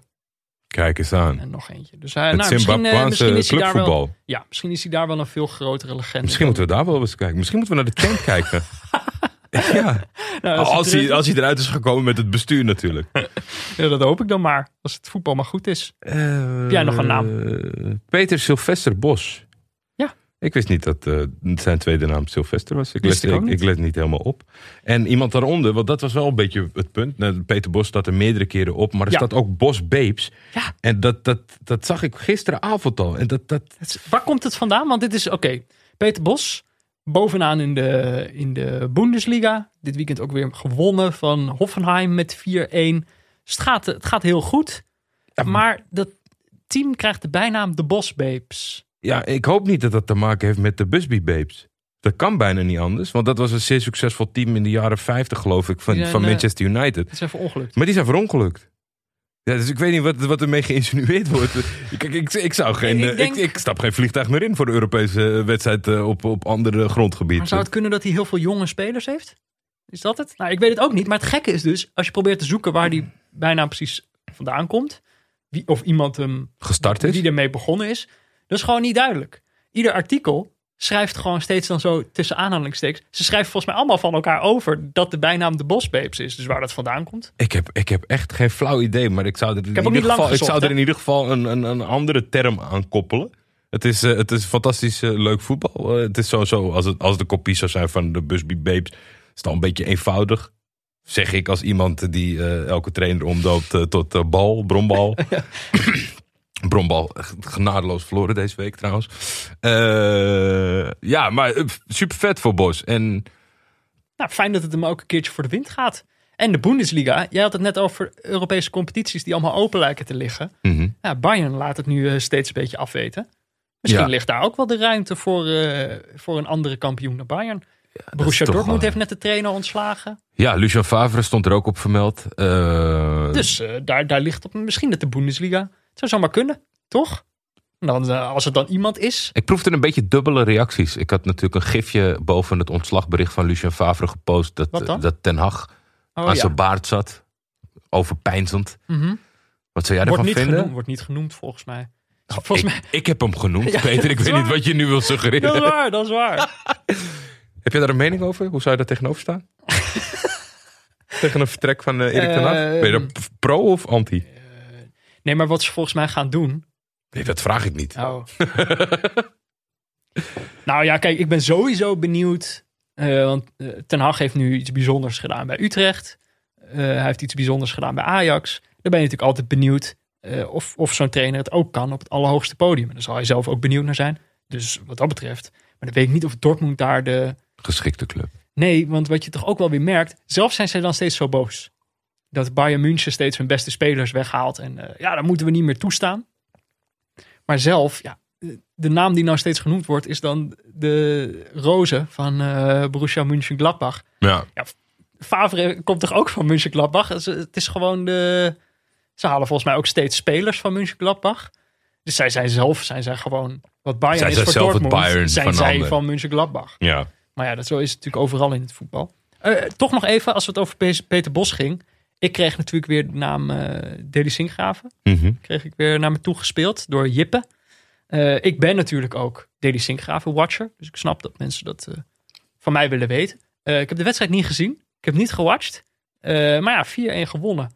Kijk eens aan. En nog eentje. Dus hij, nou, misschien, misschien is hij daar wel, ja, misschien is hij daar wel een veel grotere legende. Misschien moeten we daar wel eens kijken. Misschien moeten we naar de champ kijken. ja. Nou, Als, het hij, als hij eruit is gekomen met het bestuur natuurlijk. ja, dat hoop ik dan maar. Als het voetbal maar goed is. jij nog een naam? Peter Sylvester Bos. Ja. Ik wist niet dat eh, zijn tweede naam Sylvester was. Ik let, ik niet. ik let niet helemaal op. En iemand daaronder, want dat was wel een beetje het punt. Nou, Peter Bos staat er meerdere keren op, maar er Ja. staat ook Bos Babes. Ja. En dat, dat, dat zag ik gisteravond al. En dat, dat, Het Waar komt het vandaan? Want dit is, oké, Peter Bos, bovenaan in de, in de Bundesliga. Dit weekend ook weer gewonnen van Hoffenheim met 4-1. Dus het gaat, het gaat heel goed. Maar dat team krijgt de bijnaam de Bos Babes. ja, ik hoop niet dat dat te maken heeft met de Busby Babes. Dat kan bijna niet anders, want dat was een zeer succesvol team in de jaren 50, geloof ik, van, Die zijn, van Manchester United. Het is even ongelukt. Maar die zijn verongelukt. Ja, dus ik weet niet wat, wat ermee geïnsinueerd wordt. Kijk, ik, ik, zou geen, Ik eh, ik, ik, stap geen vliegtuig meer in voor de Europese eh, wedstrijd eh, op, op andere grondgebieden. Maar zou het kunnen dat hij heel veel jonge spelers heeft? Is dat het? Nou, ik weet het ook niet. Maar het gekke is dus, als je probeert te zoeken waar die bijnaam precies vandaan komt. Wie, of iemand hem Gestart is? die ermee begonnen is. Dat is gewoon niet duidelijk. Ieder artikel schrijft gewoon steeds dan zo tussen aanhalingstekens. Ze schrijven volgens mij allemaal van elkaar over dat de bijnaam de Bosbabes is. Dus waar dat vandaan komt. Ik heb, ik heb echt geen flauw idee, maar ik zou er in, ieder, geval, ik zou er in ieder geval een, een, een andere term aan koppelen. Het is, eh, het is fantastisch eh, leuk voetbal. Eh, het is sowieso, als, het, als de kopie zou zijn van de Busby Babes, is het al een beetje eenvoudig. Zeg ik als iemand die elke trainer omdoopt tot bal, brombal. Brombal, genadeloos verloren deze week trouwens. Eh, ja, maar super vet voor Bos. En Nou, fijn dat het hem ook een keertje voor de wind gaat. En de Bundesliga. Jij had het net over Europese competities die allemaal open lijken te liggen. mhm. Ja, Bayern laat het nu eh, steeds een beetje afweten. Misschien Ja. ligt daar ook wel de ruimte voor, eh, voor een andere kampioen dan Bayern. Borussia toch Dortmund wel- heeft net de trainer ontslagen. ja, Lucien Favre stond er ook op vermeld. Eh, Dus eh, daar, daar ligt op misschien dat de Bundesliga. Zou zomaar kunnen, toch? Dan, eh, als het dan iemand is. Ik proefde een beetje dubbele reacties. Ik had natuurlijk een gifje boven het ontslagbericht van Lucien Favre gepost. Dat, dan? dat Ten Hag Oh, aan ja. zijn baard zat. Overpijnzend. Mhm. Wat zou jij wordt, ervan niet vinden? genoemd, wordt niet genoemd volgens mij. Nou, volgens ik, mij. ik heb hem genoemd, Ja, Peter. Ik weet niet wat je nu wil Dat is suggereren. waar, dat is waar. Heb je daar een mening over? Hoe zou je daar tegenover staan? Tegen een vertrek van eh, Erik ten Hag? Ben je daar Ehm. pro of anti? Nee, maar wat ze volgens mij gaan doen. Nee, dat vraag ik niet. Oh. nou ja, kijk, ik ben sowieso benieuwd. eh, want eh, Ten Hag heeft nu iets bijzonders gedaan bij Utrecht. Eh, hij heeft iets bijzonders gedaan bij Ajax. Daar ben je natuurlijk altijd benieuwd of, of zo'n trainer het ook kan op het allerhoogste podium. En daar zal hij zelf ook benieuwd naar zijn. Dus wat dat betreft. Maar dan weet ik niet of Dortmund daar de... Geschikte club. Nee, want wat je toch ook wel weer merkt. Zelf zijn zij dan steeds zo boos. Dat Bayern München steeds hun beste spelers weghaalt. En eh, ja, dat moeten we niet meer toestaan. Maar zelf, ja, de naam die nou steeds genoemd wordt, is dan de Roze van eh Borussia Mönchengladbach. Ja. Favre komt toch ook van Mönchengladbach? Het is- gewoon de... Ze halen volgens mij ook steeds spelers van Mönchengladbach. Dus zij zijn zelf, zijn zij gewoon... Wat Bayern Zij is zijn voor zelf het Dortmund, Bayern zijn van zij van Mönchengladbach. ja. Maar ja, dat zo is het natuurlijk overal in het voetbal. Eh, toch nog even, als het over Pe- Peter Bos ging. Ik kreeg natuurlijk weer de naam eh Deli Sinkgraven. Mhm. Kreeg ik weer naar me toe gespeeld door Jippe. Eh, ik ben natuurlijk ook Deli Sinkgraven watcher. Dus ik snap dat mensen dat eh, van mij willen weten. Ik heb de wedstrijd niet gezien. Ik heb niet gewatcht. Maar ja, 4-1 gewonnen.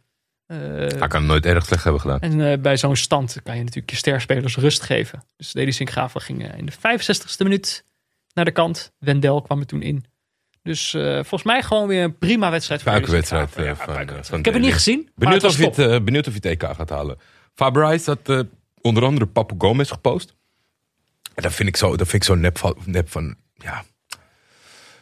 Hij kan het nooit erg slecht hebben gedaan. en bij zo'n stand kan je natuurlijk je sterspelers rust geven. Dus Deli Sinkgraven ging in de 65ste minuut naar de kant. Wendel kwam er toen in. Dus eh, volgens mij gewoon weer een prima wedstrijd. voor Puikenwedstrijd eh, Ja, van, Ik heb het niet gezien. maar Benieuwd of, je het, eh, benieuwd of je het EK gaat halen. Fabrice had eh, onder andere Papu Gomez gepost. En dat vind ik zo, dat vind ik zo nep van, nep van ja.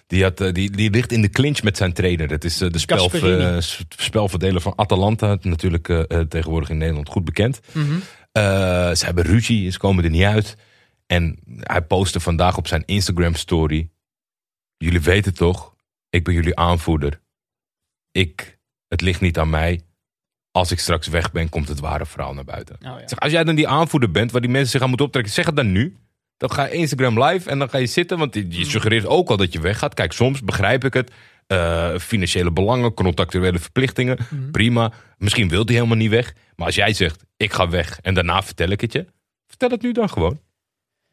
Die, had, eh, die, die ligt in de clinch met zijn trainer. Dat is eh, de spel, eh, spelverdeler van Atalanta. Natuurlijk eh, eh, tegenwoordig in Nederland goed bekend. Mhm. Eh, ze hebben ruzie, ze komen er niet uit. En hij postte vandaag op zijn Instagram story. Jullie weten toch, ik ben jullie aanvoerder. Ik, het ligt niet aan mij. Als ik straks weg ben, komt het ware verhaal naar buiten. Oh, ja. Zeg, als jij dan die aanvoerder bent, waar die mensen zich aan moeten optrekken, zeg het dan nu. Dan ga je Instagram live en dan ga je zitten, want je, je suggereert ook al dat je weggaat. Kijk, soms begrijp ik het. Eh, financiële belangen, contractuele verplichtingen, prima. Misschien wil hij helemaal niet weg. Maar als jij zegt, ik ga weg en daarna vertel ik het je. Vertel het nu dan gewoon.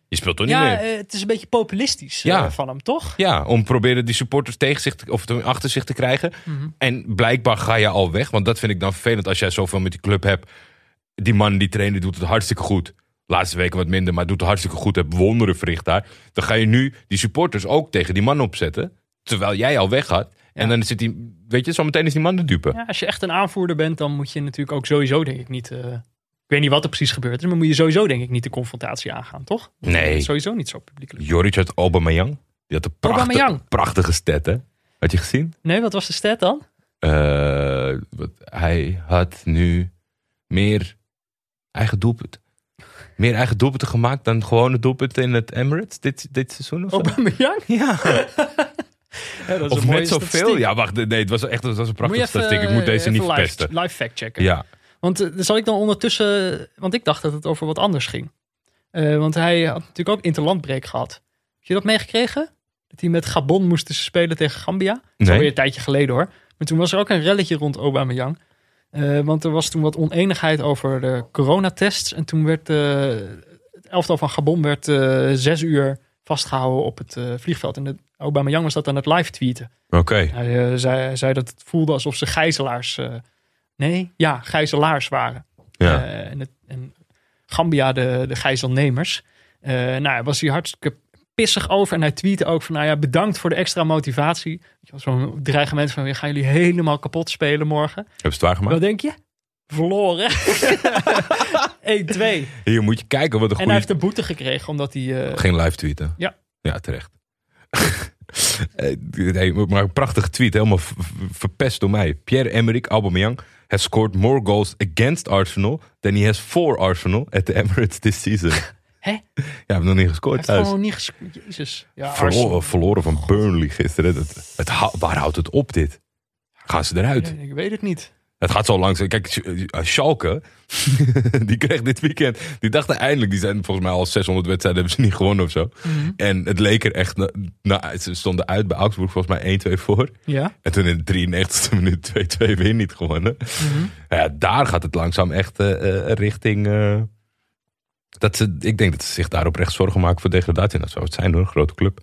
Je speelt toch niet Ja, meer? eh, het is een beetje populistisch Ja. eh, van hem, toch? Ja, om proberen die supporters tegen zich te, of te- achter zich te krijgen. Mhm. En blijkbaar ga je al weg. Want dat vind ik dan vervelend als jij zoveel met die club hebt. Die man, die trainer doet het hartstikke goed. Laatste weken wat minder, maar doet hartstikke goed. Heeft wonderen verricht daar. Dan ga je nu die supporters ook tegen die man opzetten. Terwijl jij al weg gaat. En dan zit die, weet je, zometeen is die man de dupe. Ja, als je echt een aanvoerder bent, dan moet je natuurlijk ook sowieso, denk ik, niet. eh, ik weet niet wat er precies gebeurd is, maar moet je sowieso, denk ik, niet de confrontatie aangaan, toch? Nee. Sowieso niet zo publiekelijk. Joric uit Aubameyang. Die had een prachtige, prachtige stat, hè? Had je gezien? Nee, wat was de stat dan? Eh, wat, hij had nu meer eigen doelpunten. Meer eigen doelpunten gemaakt dan gewone doelpunten in het Emirates dit, dit seizoen of zo? Aubameyang? Ja, Ja, dat is of net zoveel. Ja, wacht, nee, het was echt het was een prachtige statistiek. Ik moet deze niet verpesten. Live fact checken. Ja, Want uh, zal ik dan ondertussen... Want ik dacht dat het over wat anders ging. Uh, want hij had natuurlijk ook interlandbreek gehad. Heb je dat meegekregen? Dat hij met Gabon moest spelen tegen Gambia? Dat is Nee. alweer een tijdje geleden hoor. Maar toen was er ook een relletje rond Aubameyang. Uh, want er was toen wat oneenigheid over de coronatests. En toen werd uh, het elftal van Gabon werd zes uur vastgehouden op het vliegveld. En de, Aubameyang was dat aan het live tweeten. oké. Okay. Hij zei, zei, dat het voelde alsof ze gijzelaars... Nee, ja, gijzelaars waren. Ja. Uh, en, het, en, Gambia de, de gijzelnemers. Uh, nou, daar was hij hartstikke pissig over. En hij tweette ook van, nou ja, bedankt voor de extra motivatie. Zo'n dreigement van, gaan jullie helemaal kapot spelen morgen. Heb je het waargemaakt? Wat denk je? Verloren. 1-2. Hier moet je kijken wat een goede... En hij heeft een boete gekregen omdat hij... Uh... Geen live tweeten? Ja. Ja, terecht. nee, maar een prachtige tweet, helemaal verpest door mij. Pierre-Emerick Aubameyang has scored more goals against Arsenal than he has for Arsenal at the Emirates this season. Hè? Ja, heeft nog niet gescoord Hij thuis. heeft gewoon niet gescoord. Jezus. Ja, verloren, verloren van Burnley gisteren. Het, het, het, waar houdt het op dit? Gaan ze eruit? Ja, ik weet het niet. Het gaat zo langzaam. Kijk, Schalke, die kreeg dit weekend. Die dachten eindelijk, die zijn volgens mij al 600 wedstrijden hebben ze niet gewonnen of zo. Mhm. Mm -hmm. En het leek er echt, nou, ze stonden uit bij Augsburg volgens mij 1-2 voor. Ja. En toen in de 93e minuut 2-2 weer niet gewonnen. Mhm. Mm -hmm. ja, daar gaat het langzaam echt uh, uh, richting. Uh, dat ze, ik denk dat ze zich daarop recht zorgen maken voor degradatie. Dat zou het zijn hoor, een grote club.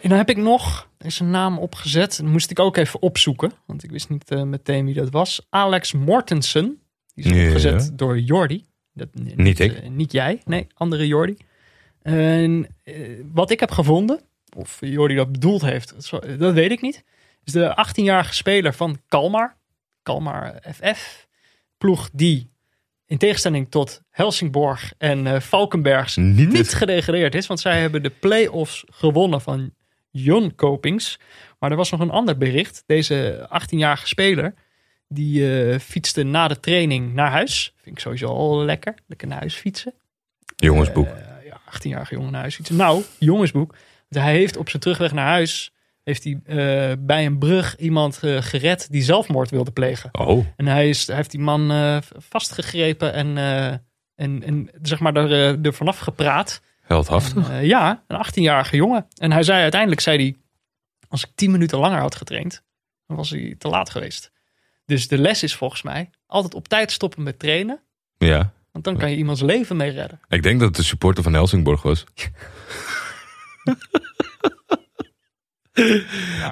En dan heb ik nog deze naam opgezet. Dat moest ik ook even opzoeken. Want ik wist niet uh, meteen wie dat was. Alex Mortensen. Die is opgezet door Jordi. Dat, niet, Niet ik. uh, niet jij. Nee, andere Jordi. En wat ik heb gevonden. Of Jordi dat bedoeld heeft. Dat weet ik niet. Is de 18-jarige speler van Kalmar. Kalmar FF. Ploeg die in tegenstelling tot Helsingborg en uh, Valkenbergs Niet niet, is- gedegradeerd is. Want zij hebben de play-offs gewonnen van Jon Kopings. Maar er was nog een ander bericht. Deze 18-jarige speler, die eh, fietste na de training naar huis. Vind ik sowieso al lekker. Lekker naar huis fietsen. Jongensboek. Eh, ja, 18-jarige jongen naar huis fietsen. Nou, jongensboek. Want hij heeft op zijn terugweg naar huis... heeft hij eh, bij een brug iemand gered die zelfmoord wilde plegen. oh, En hij, is, hij heeft die man vastgegrepen en, en, en zeg maar er, er vanaf gepraat. Heldhaftig. Eh, ja, een 18-jarige jongen. En hij zei uiteindelijk, zei hij, als ik 10 minuten langer had getraind, dan was hij te laat geweest. Dus de les is volgens mij altijd op tijd stoppen met trainen. Ja. Want dan kan je iemands leven mee redden. Ik denk dat het de supporter van Helsingborg was.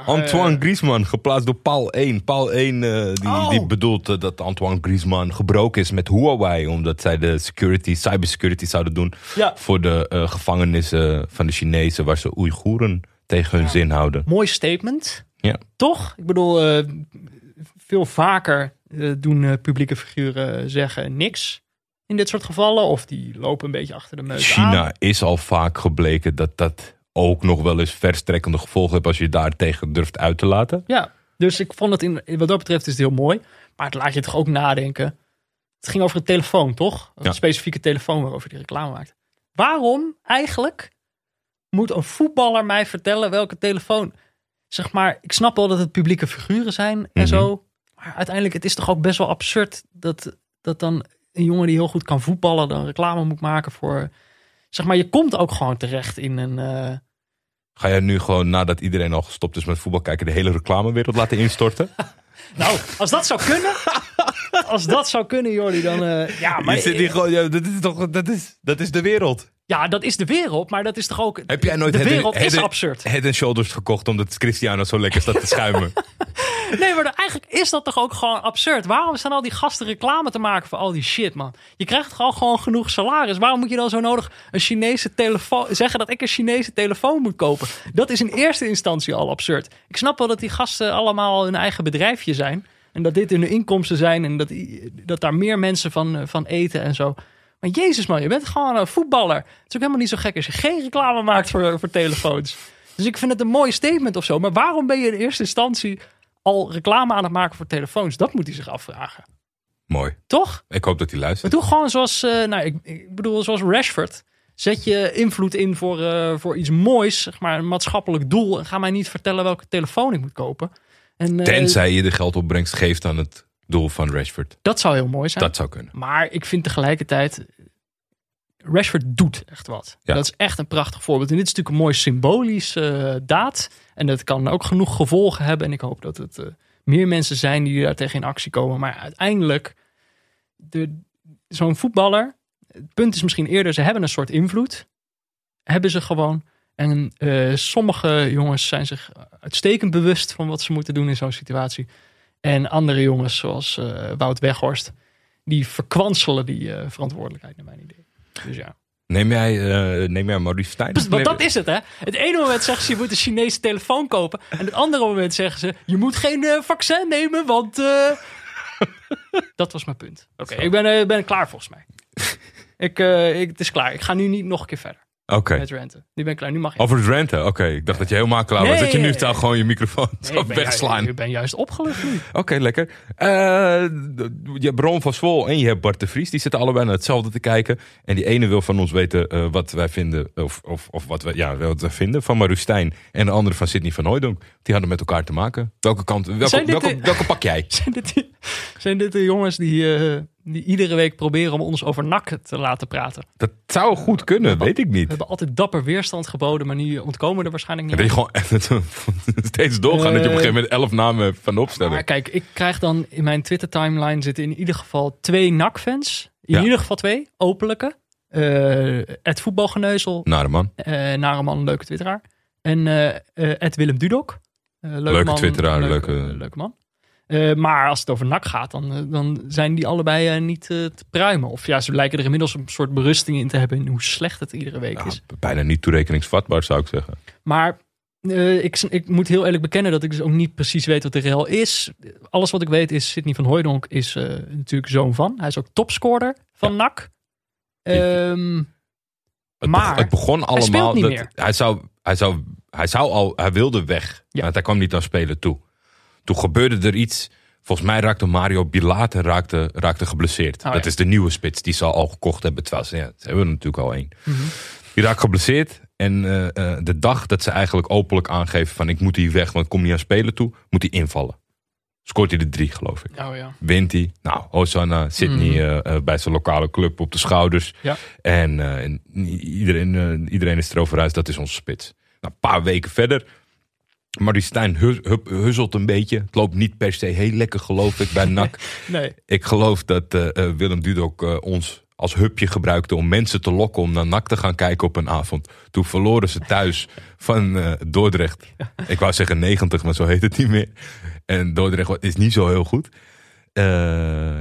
Antoine Griezmann, geplaatst door Paul 1. Paul 1 eh, die, Oh. die bedoelt eh, dat Antoine Griezmann gebroken is met Huawei. Omdat zij de security, cybersecurity zouden doen Ja. voor de eh, gevangenissen van de Chinezen. Waar ze Oeigoeren tegen hun zin houden. Mooi statement. Ja. Toch? Ik bedoel, eh, veel vaker eh, doen eh, publieke figuren zeggen niks in dit soort gevallen. Of die lopen een beetje achter de aan. China is al vaak gebleken dat dat ook nog wel eens verstrekkende gevolgen heeft als je daar tegen durft uit te laten. Ja, dus ik vond het in, wat dat betreft is het heel mooi. Maar het laat je toch ook nadenken. Het ging over een telefoon, toch? Een Ja. specifieke telefoon waarover die reclame maakt. Waarom eigenlijk moet een voetballer mij vertellen welke telefoon? Zeg maar, ik snap wel dat het publieke figuren zijn en Mhm. zo. Maar uiteindelijk, het is toch ook best wel absurd dat, dat dan een jongen die heel goed kan voetballen dan reclame moet maken voor... Zeg maar, je komt ook gewoon terecht in een... eh, Ga jij nu gewoon nadat iedereen al gestopt is met voetbal kijken de hele reclamewereld laten instorten? Nou, als dat zou kunnen. als dat zou kunnen, Jordi, dan. eh, ja, maar. Je zit hier gewoon, ja, dat is toch, dat is, dat is de wereld. Ja, dat is de wereld, maar dat is toch ook. Heb jij nooit de Head wereld is Head and- absurd. Head and Shoulders gekocht omdat Cristiano zo lekker staat te schuimen? Nee, maar eigenlijk is dat toch ook gewoon absurd. Waarom staan al die gasten reclame te maken voor al die shit, man? Je krijgt gewoon gewoon genoeg salaris. Waarom moet je dan zo nodig een Chinese telefoon zeggen dat ik een Chinese telefoon moet kopen? Dat is in eerste instantie al absurd. Ik snap wel dat die gasten allemaal hun eigen bedrijfje zijn en dat dit hun inkomsten zijn en dat, dat daar meer mensen van, eh, van eten en zo. Maar jezus man, je bent gewoon een voetballer. Het is ook helemaal niet zo gek als je geen reclame maakt voor, voor telefoons. Dus ik vind het een mooi statement of zo. Maar waarom ben je in eerste instantie al reclame aan het maken voor telefoons? Dat moet hij zich afvragen. Mooi. Toch? Ik hoop dat hij Maar luistert. doe gewoon zoals, eh, nou, ik, ik bedoel, zoals Rashford. Zet je invloed in voor, eh, voor iets moois, zeg maar, een maatschappelijk doel. En ga mij niet vertellen welke telefoon ik moet kopen. En, eh, Tenzij je de geldopbrengst geeft aan het doel van Rashford. Dat zou heel mooi zijn. Dat zou kunnen. Maar ik vind tegelijkertijd, Rashford doet echt wat. Ja. Dat is echt een prachtig voorbeeld. En dit is natuurlijk een mooi symbolisch eh, daad. En dat kan ook genoeg gevolgen hebben. En ik hoop dat het eh, meer mensen zijn die daar tegen in actie komen. Maar uiteindelijk, de- zo'n voetballer, het punt is misschien eerder, ze hebben een soort invloed. Hebben ze gewoon. En eh, sommige jongens zijn zich uitstekend bewust van wat ze moeten doen in zo'n situatie. En andere jongens, zoals eh, Wout Weghorst, die verkwanselen die eh, verantwoordelijkheid, naar mijn idee. Dus ja. Neem jij, eh neem jij Maurice Stijn? Want dat is het, hè? Het ene moment zeggen ze, je moet een Chinese telefoon kopen. En het andere moment zeggen ze, je moet geen vaccin nemen, want... dat was mijn punt. Oké, ik ben, ben klaar volgens mij. ik, ik, het is klaar. Ik ga nu niet nog een keer verder Oké. met renten. Nu ben ik klaar. Nu mag je. Over het renten? Oké, ik dacht dat je helemaal klaar was. Dat je nu nee, nee. gewoon je microfoon Nee, zou ik ben wegslaan. Juist, ik ben juist opgelucht nu. Oké, lekker. Eh, je hebt Ron van Zwol en je hebt Bart de Vries. Die zitten allebei naar hetzelfde te kijken. En die ene wil van ons weten eh, wat wij vinden. Of, of, of wat, wij, ja, wat wij vinden van Maru Stijn. En de andere van Sidney van Hooydonk. Die hadden met elkaar te maken. Welke kant? Welke, welke, welke pak jij? Zijn dit, die, zijn dit de jongens die, eh, die iedere week proberen om ons over NAC te laten praten? Dat zou goed kunnen, weet ik We niet. hebben altijd dapper weerstand geboden, maar nu ontkomen we er waarschijnlijk niet Dat je gewoon steeds doorgaan. dat je op een gegeven moment elf namen van de opstelling. Maar kijk, ik krijg dan in mijn Twitter timeline zitten in ieder geval twee NAC-fans. In Ja. ieder geval twee, openlijke. Eh het voetbalgeneuzel, Nare man. eh nare man, leuke twitteraar. En eh eh Ed Willem Dudok. Eh, leuke, Leuke man, twitteraar, leuke man. Eh, maar als het over NAC gaat, dan, eh, dan zijn die allebei eh, niet te pruimen. Of ja, ze lijken er inmiddels een soort berusting in te hebben in hoe slecht het iedere week is. bijna niet toerekeningsvatbaar zou ik zeggen. Maar ik, ik moet heel eerlijk bekennen dat ik dus ook niet precies weet wat de rel is. Alles wat ik weet is, Sidney van Hooijdonk is natuurlijk zoon van. Hij is ook topscorer van NAC. Ehm, Het, Maar beg- het begon allemaal. speelt niet dat, meer. Hij, zou, hij, zou, hij zou al. Hij wilde weg. Ja. Want hij kwam niet aan spelen toe. Toen gebeurde er iets. Volgens mij raakte Mario Bilater raakte, raakte geblesseerd. Oh, dat ja. is de nieuwe spits die ze al gekocht hebben. Terwijl ze, ja, ze hebben er natuurlijk al één. Mhm. Die raakt geblesseerd. En eh, eh, de dag dat ze eigenlijk openlijk aangeven van ik moet hier weg, want ik kom niet aan spelen toe, moet hij invallen. Scoort hij de drie, geloof ik. oh ja. Wint hij. Nou, Hosanna, Mhm. eh, eh, bij zijn lokale club op de schouders. Ja. En, eh, en iedereen, iedereen is erover uit, dat is onze spits. Nou, een paar weken verder. Marie Stijn huzzelt een beetje. Het loopt niet per se heel lekker, geloof ik, bij NAC. Nee. ik geloof dat eh, eh, Willem Dudok eh, ons als hupje gebruikte om mensen te lokken om naar NAC te gaan kijken op een avond. Toen verloren ze thuis van eh, Dordrecht. Ik wou zeggen 90, maar zo heet het niet meer. En Dordrecht is niet zo heel goed. Eh,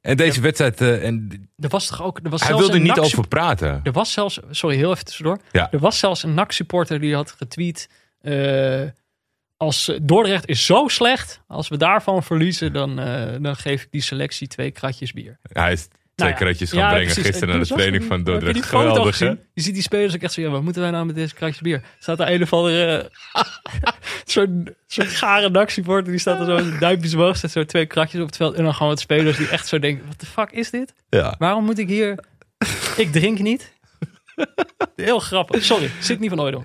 en deze wedstrijd, en Er was toch ook. Er was hij wilde een niet over praten. Er was zelfs, sorry, heel even tussendoor. Ja. Er was zelfs een NAC-supporter die had getweet. Eh, als Dordrecht is zo slecht, als we daarvan verliezen, dan, eh, dan geef ik die selectie twee kratjes bier. Hij is twee Nou ja. kratjes gaan Ja, brengen precies. gisteren En naar de training van Dordrecht. die Geweldig, hè? Je ziet die spelers ook echt zo, ja, wat moeten wij nou met deze kratjes bier? Staat daar een of andere, eh, zo'n zo'n gare NAC-supporter, die staat er zo duimpjes omhoog, staat zo twee kratjes op het veld. En dan gewoon wat spelers die echt zo denken, wat de fuck is dit? Ja. Waarom moet ik hier... Ik drink niet. Heel grappig. Sorry, zit niet van Oudel.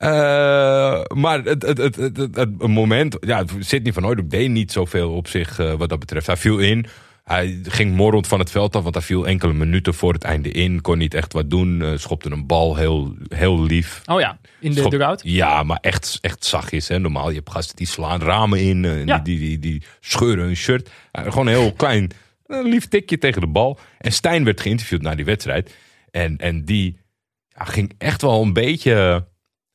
Eh, maar het, het, het, het, het, het moment, ja, Sidney van Hooydonk deed niet zoveel op zich eh, wat dat betreft. Hij viel in, hij ging morrend van het veld af, want hij viel enkele minuten voor het einde in. Kon niet echt wat doen, eh, schopte een bal heel, heel lief. Oh ja, in de Schop- dugout. Ja, maar echt, echt zachtjes. Hè. Normaal, je hebt gasten die slaan ramen in, Ja. die, die, die, die scheuren hun shirt. Gewoon een heel klein, een lief tikje tegen de bal. En Stijn werd geïnterviewd na die wedstrijd. En, en die ja, ging echt wel een beetje...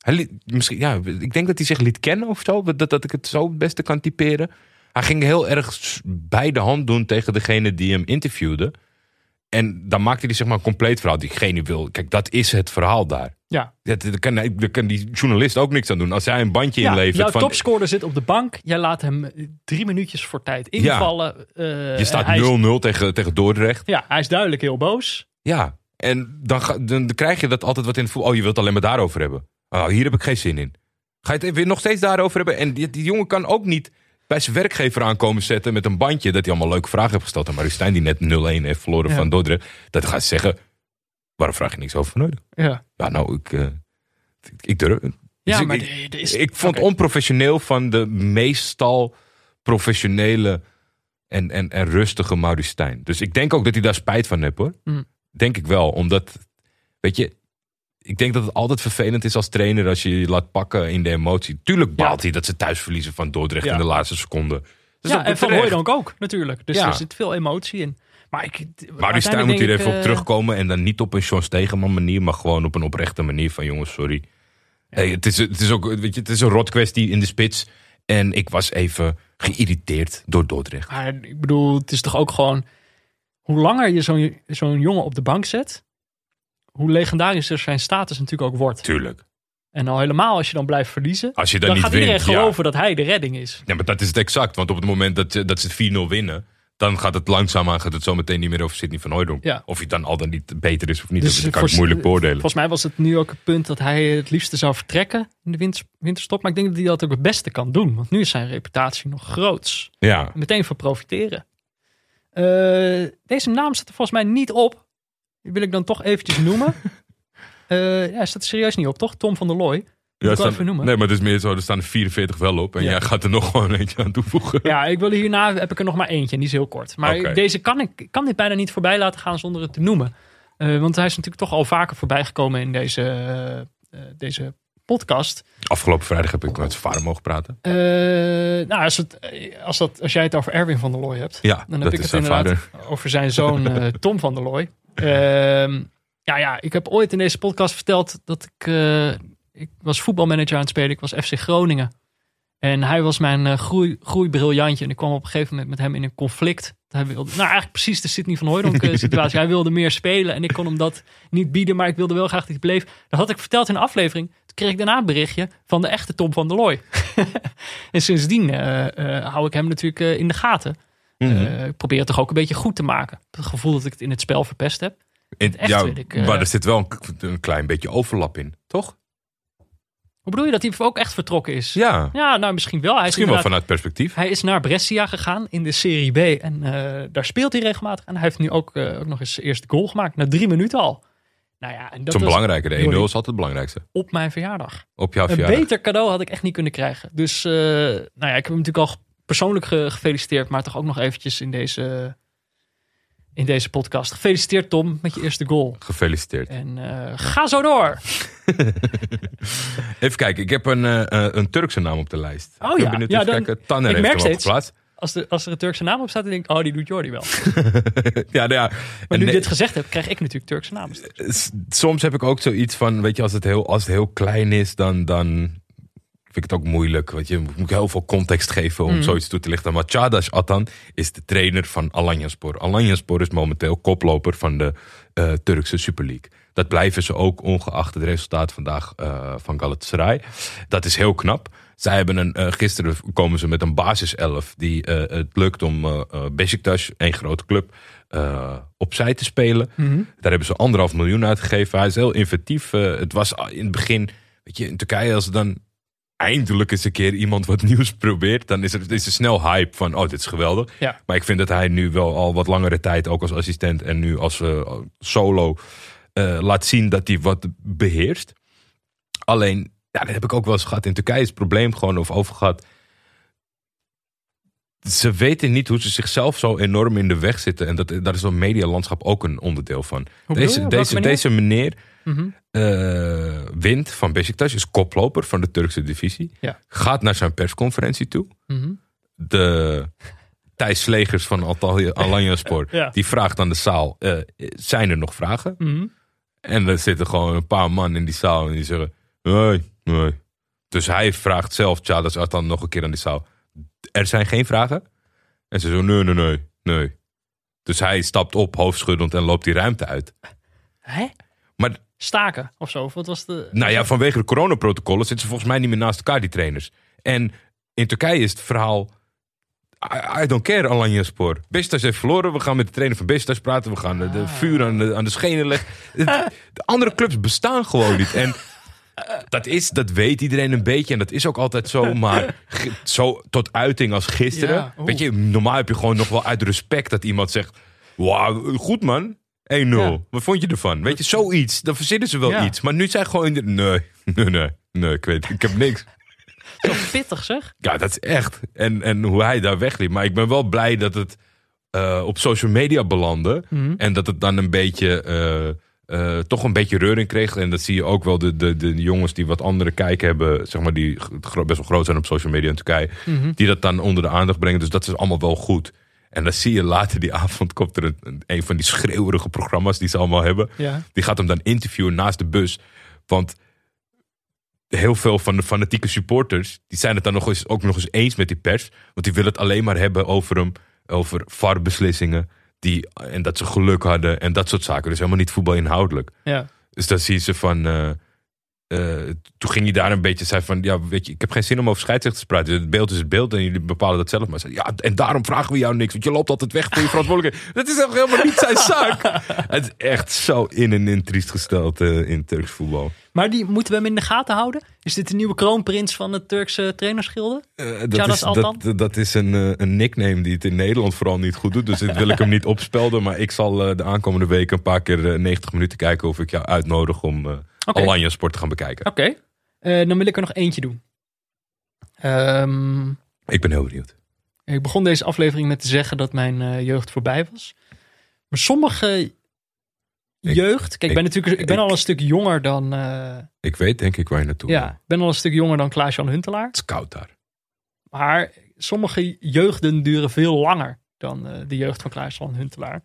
Hij misschien, ja, ik denk dat hij zich liet kennen of zo. Dat, dat ik het zo het beste kan typeren. Hij ging heel erg bij de hand doen tegen degene die hem interviewde. En dan maakte hij zeg maar een compleet verhaal. Diegene wil, kijk, dat is het verhaal daar. Ja, Daar kan, daar kan die journalist ook niks aan doen. Als hij een bandje ja inlevert jouw van... topscorer zit op de bank. Jij laat hem eh, drie minuutjes voor tijd invallen. Eh, Je staat is- 0-0 tegen, tegen Dordrecht. Ja, hij is duidelijk heel boos. Ja, en dan, krijg je dat altijd wat in het voetbal. Oh, je wilt het alleen maar daarover hebben. Oh, hier heb ik geen zin in. Ga je het weer nog steeds daarover hebben? En die, die jongen kan ook niet bij zijn werkgever aankomen zetten met een bandje. Dat hij allemaal leuke vragen heeft gesteld. En Marie Stijn die net 0-1 heeft verloren Ja. van Dordrecht. Dat gaat zeggen, waarom vraag je niks over Van? Ja, Ja, nou, ik, eh, ik, ik durf. ja Dus maar ik, is, ik vond onprofessioneel van de meestal professionele en, en, en rustige Maurice Stijn. Dus ik denk ook dat hij daar spijt van heeft hoor. Mm. Denk ik wel. Omdat, weet je, ik denk dat het altijd vervelend is als trainer als je je laat pakken in de emotie. Tuurlijk baalt Ja. hij dat ze thuis verliezen van Dordrecht Ja. in de laatste seconde. Ja, en Van. Hooydonk ook natuurlijk. Dus Ja. er zit veel emotie in. Maar ik, Maurice Stijn uiteindelijk moet hier even op eh, terugkomen. En dan niet op een Sean Stegeman manier, maar gewoon op een oprechte manier van jongens, sorry. Hey, het, is, het is ook, weet je, het is een rot kwestie in de spits. En ik was even geïrriteerd door Dordrecht. Maar ik bedoel, het is toch ook gewoon... Hoe langer je zo'n zo'n jongen op de bank zet... hoe legendarischer zijn status natuurlijk ook wordt. Tuurlijk. En al helemaal als je dan blijft verliezen... Als je dan, dan niet gaat wint, iedereen ja. geloven dat hij de redding is. Ja, maar dat is het exact. Want op het moment dat, ze- dat ze het 4-0 winnen... dan gaat het langzaamaan gaat het zo meteen niet meer over Sidney van Hooydonk. Ja. Of hij dan al dan niet beter is of niet, Dus dat kan ik voor- moeilijk beoordelen. Volgens mij was het nu ook het punt dat hij het liefste zou vertrekken in de winter, winterstop. Maar ik denk dat hij dat ook het beste kan doen. Want nu is zijn reputatie nog groots. Ja, Meteen van profiteren. Eh, deze naam staat er volgens mij niet op. Die wil ik dan toch eventjes noemen. Eh ja, staat er serieus niet op, toch? Tom van der Looy. ja staan- even noemen. Nee, maar het is meer zo, er staan er 44 wel op. En Ja. jij gaat er nog gewoon eentje aan toevoegen. Ja, ik wil hierna heb ik er nog maar eentje en die is heel kort. Maar deze kan ik ik kan dit bijna niet voorbij laten gaan zonder het te noemen. Eh, want hij is natuurlijk toch al vaker voorbij gekomen in deze, eh, deze podcast. Afgelopen vrijdag heb ik met zijn vader mogen praten. Nou, als, het, als, dat, als jij het over Erwin van der Looy hebt, Ja, dan heb ik het inderdaad vader. over zijn zoon Tom van der Looy. Ehm, ja, ja, ik heb ooit in deze podcast verteld dat ik, eh, ik was voetbalmanager aan het spelen. Ik was FC Groningen. En hij was mijn eh, groei, groeibriljantje. En ik kwam op een gegeven moment met hem in een conflict. Hij wilde, nou, eigenlijk precies de Sidney van Hooydonk eh, situatie. Hij wilde meer spelen en ik kon hem dat niet bieden. Maar ik wilde wel graag dat hij bleef. Dat had ik verteld in een aflevering. Toen kreeg ik daarna een berichtje van de echte Tom van der Looy. en sindsdien hou ik hem natuurlijk in de gaten. Mhm. Eh, ik probeer het toch ook een beetje goed te maken. Het gevoel dat ik het in het spel verpest heb. In- echt ja, ik, eh, maar er zit wel een, een klein beetje overlap in, toch? Hoe bedoel je dat hij ook echt vertrokken is? Ja, Ja, nou misschien wel. Hij is, misschien wel vanuit perspectief. hij is naar Brescia gegaan in de Serie B. En eh, daar speelt hij regelmatig. En hij heeft nu ook, ook nog eens eerste goal gemaakt. Na drie minuten al. Nou ja, en dat Zo'n was belangrijke. De 1-0 Jordi. is altijd het belangrijkste. op mijn verjaardag. Op jouw Een verjaardag. beter cadeau had ik echt niet kunnen krijgen. Dus nou ja, ik heb hem natuurlijk al persoonlijk ge- gefeliciteerd. Maar toch ook nog eventjes in deze, in deze podcast. Gefeliciteerd Tom met je eerste goal. Gefeliciteerd. En eh, ga zo door. Even kijken, ik heb een, eh, eh, een Turkse naam op de lijst. Oh ik ja. Ja, even dan- kijken. Tanner ik heeft merk steeds-. Als, er als er een Turkse naam op staat, dan denk ik, oh, die doet Jordi wel. ja, nou ja. Maar En nu nee, ik dit gezegd heb, krijg ik natuurlijk Turkse namen. soms heb ik ook zoiets van, weet je, als het heel, als het heel klein is, dan, dan vind ik het ook moeilijk. Weet je, moet heel veel context geven om Mhm. zoiets toe te lichten. Maar Çağdaş Atan is de trainer van Alanyaspor. Alanyaspor is momenteel koploper van de eh, Turkse Super League. Dat blijven ze ook ongeacht het resultaat vandaag eh, van Galatasaray. Dat is heel knap. Zij hebben een, eh, gisteren komen ze met een basiself die het lukt om eh, Beşiktaş, een grote club, opzij te spelen. Daar hebben ze anderhalf miljoen uitgegeven. Hij is heel inventief. Het was in het begin, weet je, in Turkije als er dan eindelijk eens een keer iemand wat nieuws probeert, dan is er, is er snel hype van, oh, dit is geweldig. Ja. Maar ik vind dat hij nu wel al wat langere tijd, ook als assistent en nu als eh, solo, eh, laat zien dat hij wat beheerst. Alleen, ja, dat heb ik ook wel eens gehad. In Turkije is het probleem gewoon of over gehad. Ze weten niet hoe ze zichzelf zo enorm in de weg zitten. En dat, daar is een medialandschap ook een onderdeel van. Deze, deze, manier? deze meneer Mhm. eh, wint van Beşiktaş, is koploper van de Turkse divisie. Ja. Gaat naar zijn persconferentie toe. Mhm. De Thijs Slegers van Ja. die vraagt aan de zaal, eh, zijn er nog vragen? Mhm. En er zitten gewoon een paar man in die zaal en die zeggen, hey, Nee. Dus hij vraagt zelf Charles Artan nog een keer aan die zaal. Er zijn geen vragen? En ze zo, nee, nee, nee, nee. Dus hij stapt op, hoofdschuddend en loopt die ruimte uit. Hè? Maar Staken of zo? Of wat was de... nou ja, vanwege de coronaprotocollen zitten ze volgens mij niet meer naast elkaar, die trainers. En in Turkije is het verhaal... I, I don't care, Alanyaspor. Beşiktaş heeft verloren. We gaan met de trainer van Beşiktaş praten. We gaan de, de vuur aan de, aan de schenen leggen. De andere clubs bestaan gewoon niet. En dat, is, dat weet iedereen een beetje. En dat is ook altijd zo. Maar zo tot uiting als gisteren. Ja, weet je, normaal heb je gewoon nog wel uit respect dat iemand zegt... Wauw, goed man. 1-0. Ja. Wat vond je ervan? Weet je, zoiets. Dan verzinnen ze wel Ja. iets. Maar nu zijn gewoon... de- Nee, nee, nee. Nee, ik weet Ik heb niks. Zo pittig zeg. Ja, dat is echt. En, en hoe hij daar wegliep. Maar ik ben wel blij dat het eh, op social media belandde. Mhm. En dat het dan een beetje... eh, eh, toch een beetje reuring kreeg. En dat zie je ook wel. De, de, de jongens die wat andere kijken hebben. Zeg maar die best wel groot zijn op social media in Turkije. Mhm. Die dat dan onder de aandacht brengen. Dus dat is allemaal wel goed. En dan zie je later die avond. Komt er een, een, van die schreeuwerige programma's die ze allemaal hebben. Ja. Die gaat hem dan interviewen naast de bus. Want heel veel van de fanatieke supporters... die zijn het dan nog eens, ook nog eens eens met die pers. Want die willen het alleen maar hebben over hem. Over VAR-beslissingen. Die, en dat ze geluk hadden en dat soort zaken. Dus helemaal niet voetbal inhoudelijk. Ja. Dus dan zie je ze van... eh, eh, toen ging hij daar een beetje zei van ja weet je ik heb geen zin om over scheidsrechters te praten het beeld is het beeld en jullie bepalen dat zelf maar zei, ja en daarom vragen we jou niks want je loopt altijd weg voor je verantwoordelijkheid dat is toch helemaal niet zijn zaak het is echt zo in en in triest gesteld eh, in Turks voetbal Maar die moeten we hem in de gaten houden? Is dit de nieuwe kroonprins van het Turkse trainersgilde? Eh, Ja, dat, is, dat, dat is een, een nickname die het in Nederland vooral niet goed doet. Dus dit wil ik hem niet opspelden. Maar ik zal de aankomende weken een paar keer eh, 90 minuten kijken of ik jou uitnodig om Oké. Alanya Sport te gaan bekijken. Oké. Eh, dan wil ik er nog eentje doen. Ehm, Ik ben heel benieuwd. ik begon deze aflevering met te zeggen dat mijn eh, jeugd voorbij was. Maar sommige jeugd... Kijk, ik, ben natuurlijk ik ben ik- al een stuk jonger dan... eh, Ik weet denk ik waar je naartoe ja, ik ben al een stuk jonger dan Klaas-Jan Huntelaar. Het is koud daar. Maar sommige jeugden duren veel langer dan de jeugd van Klaas-Jan Huntelaar.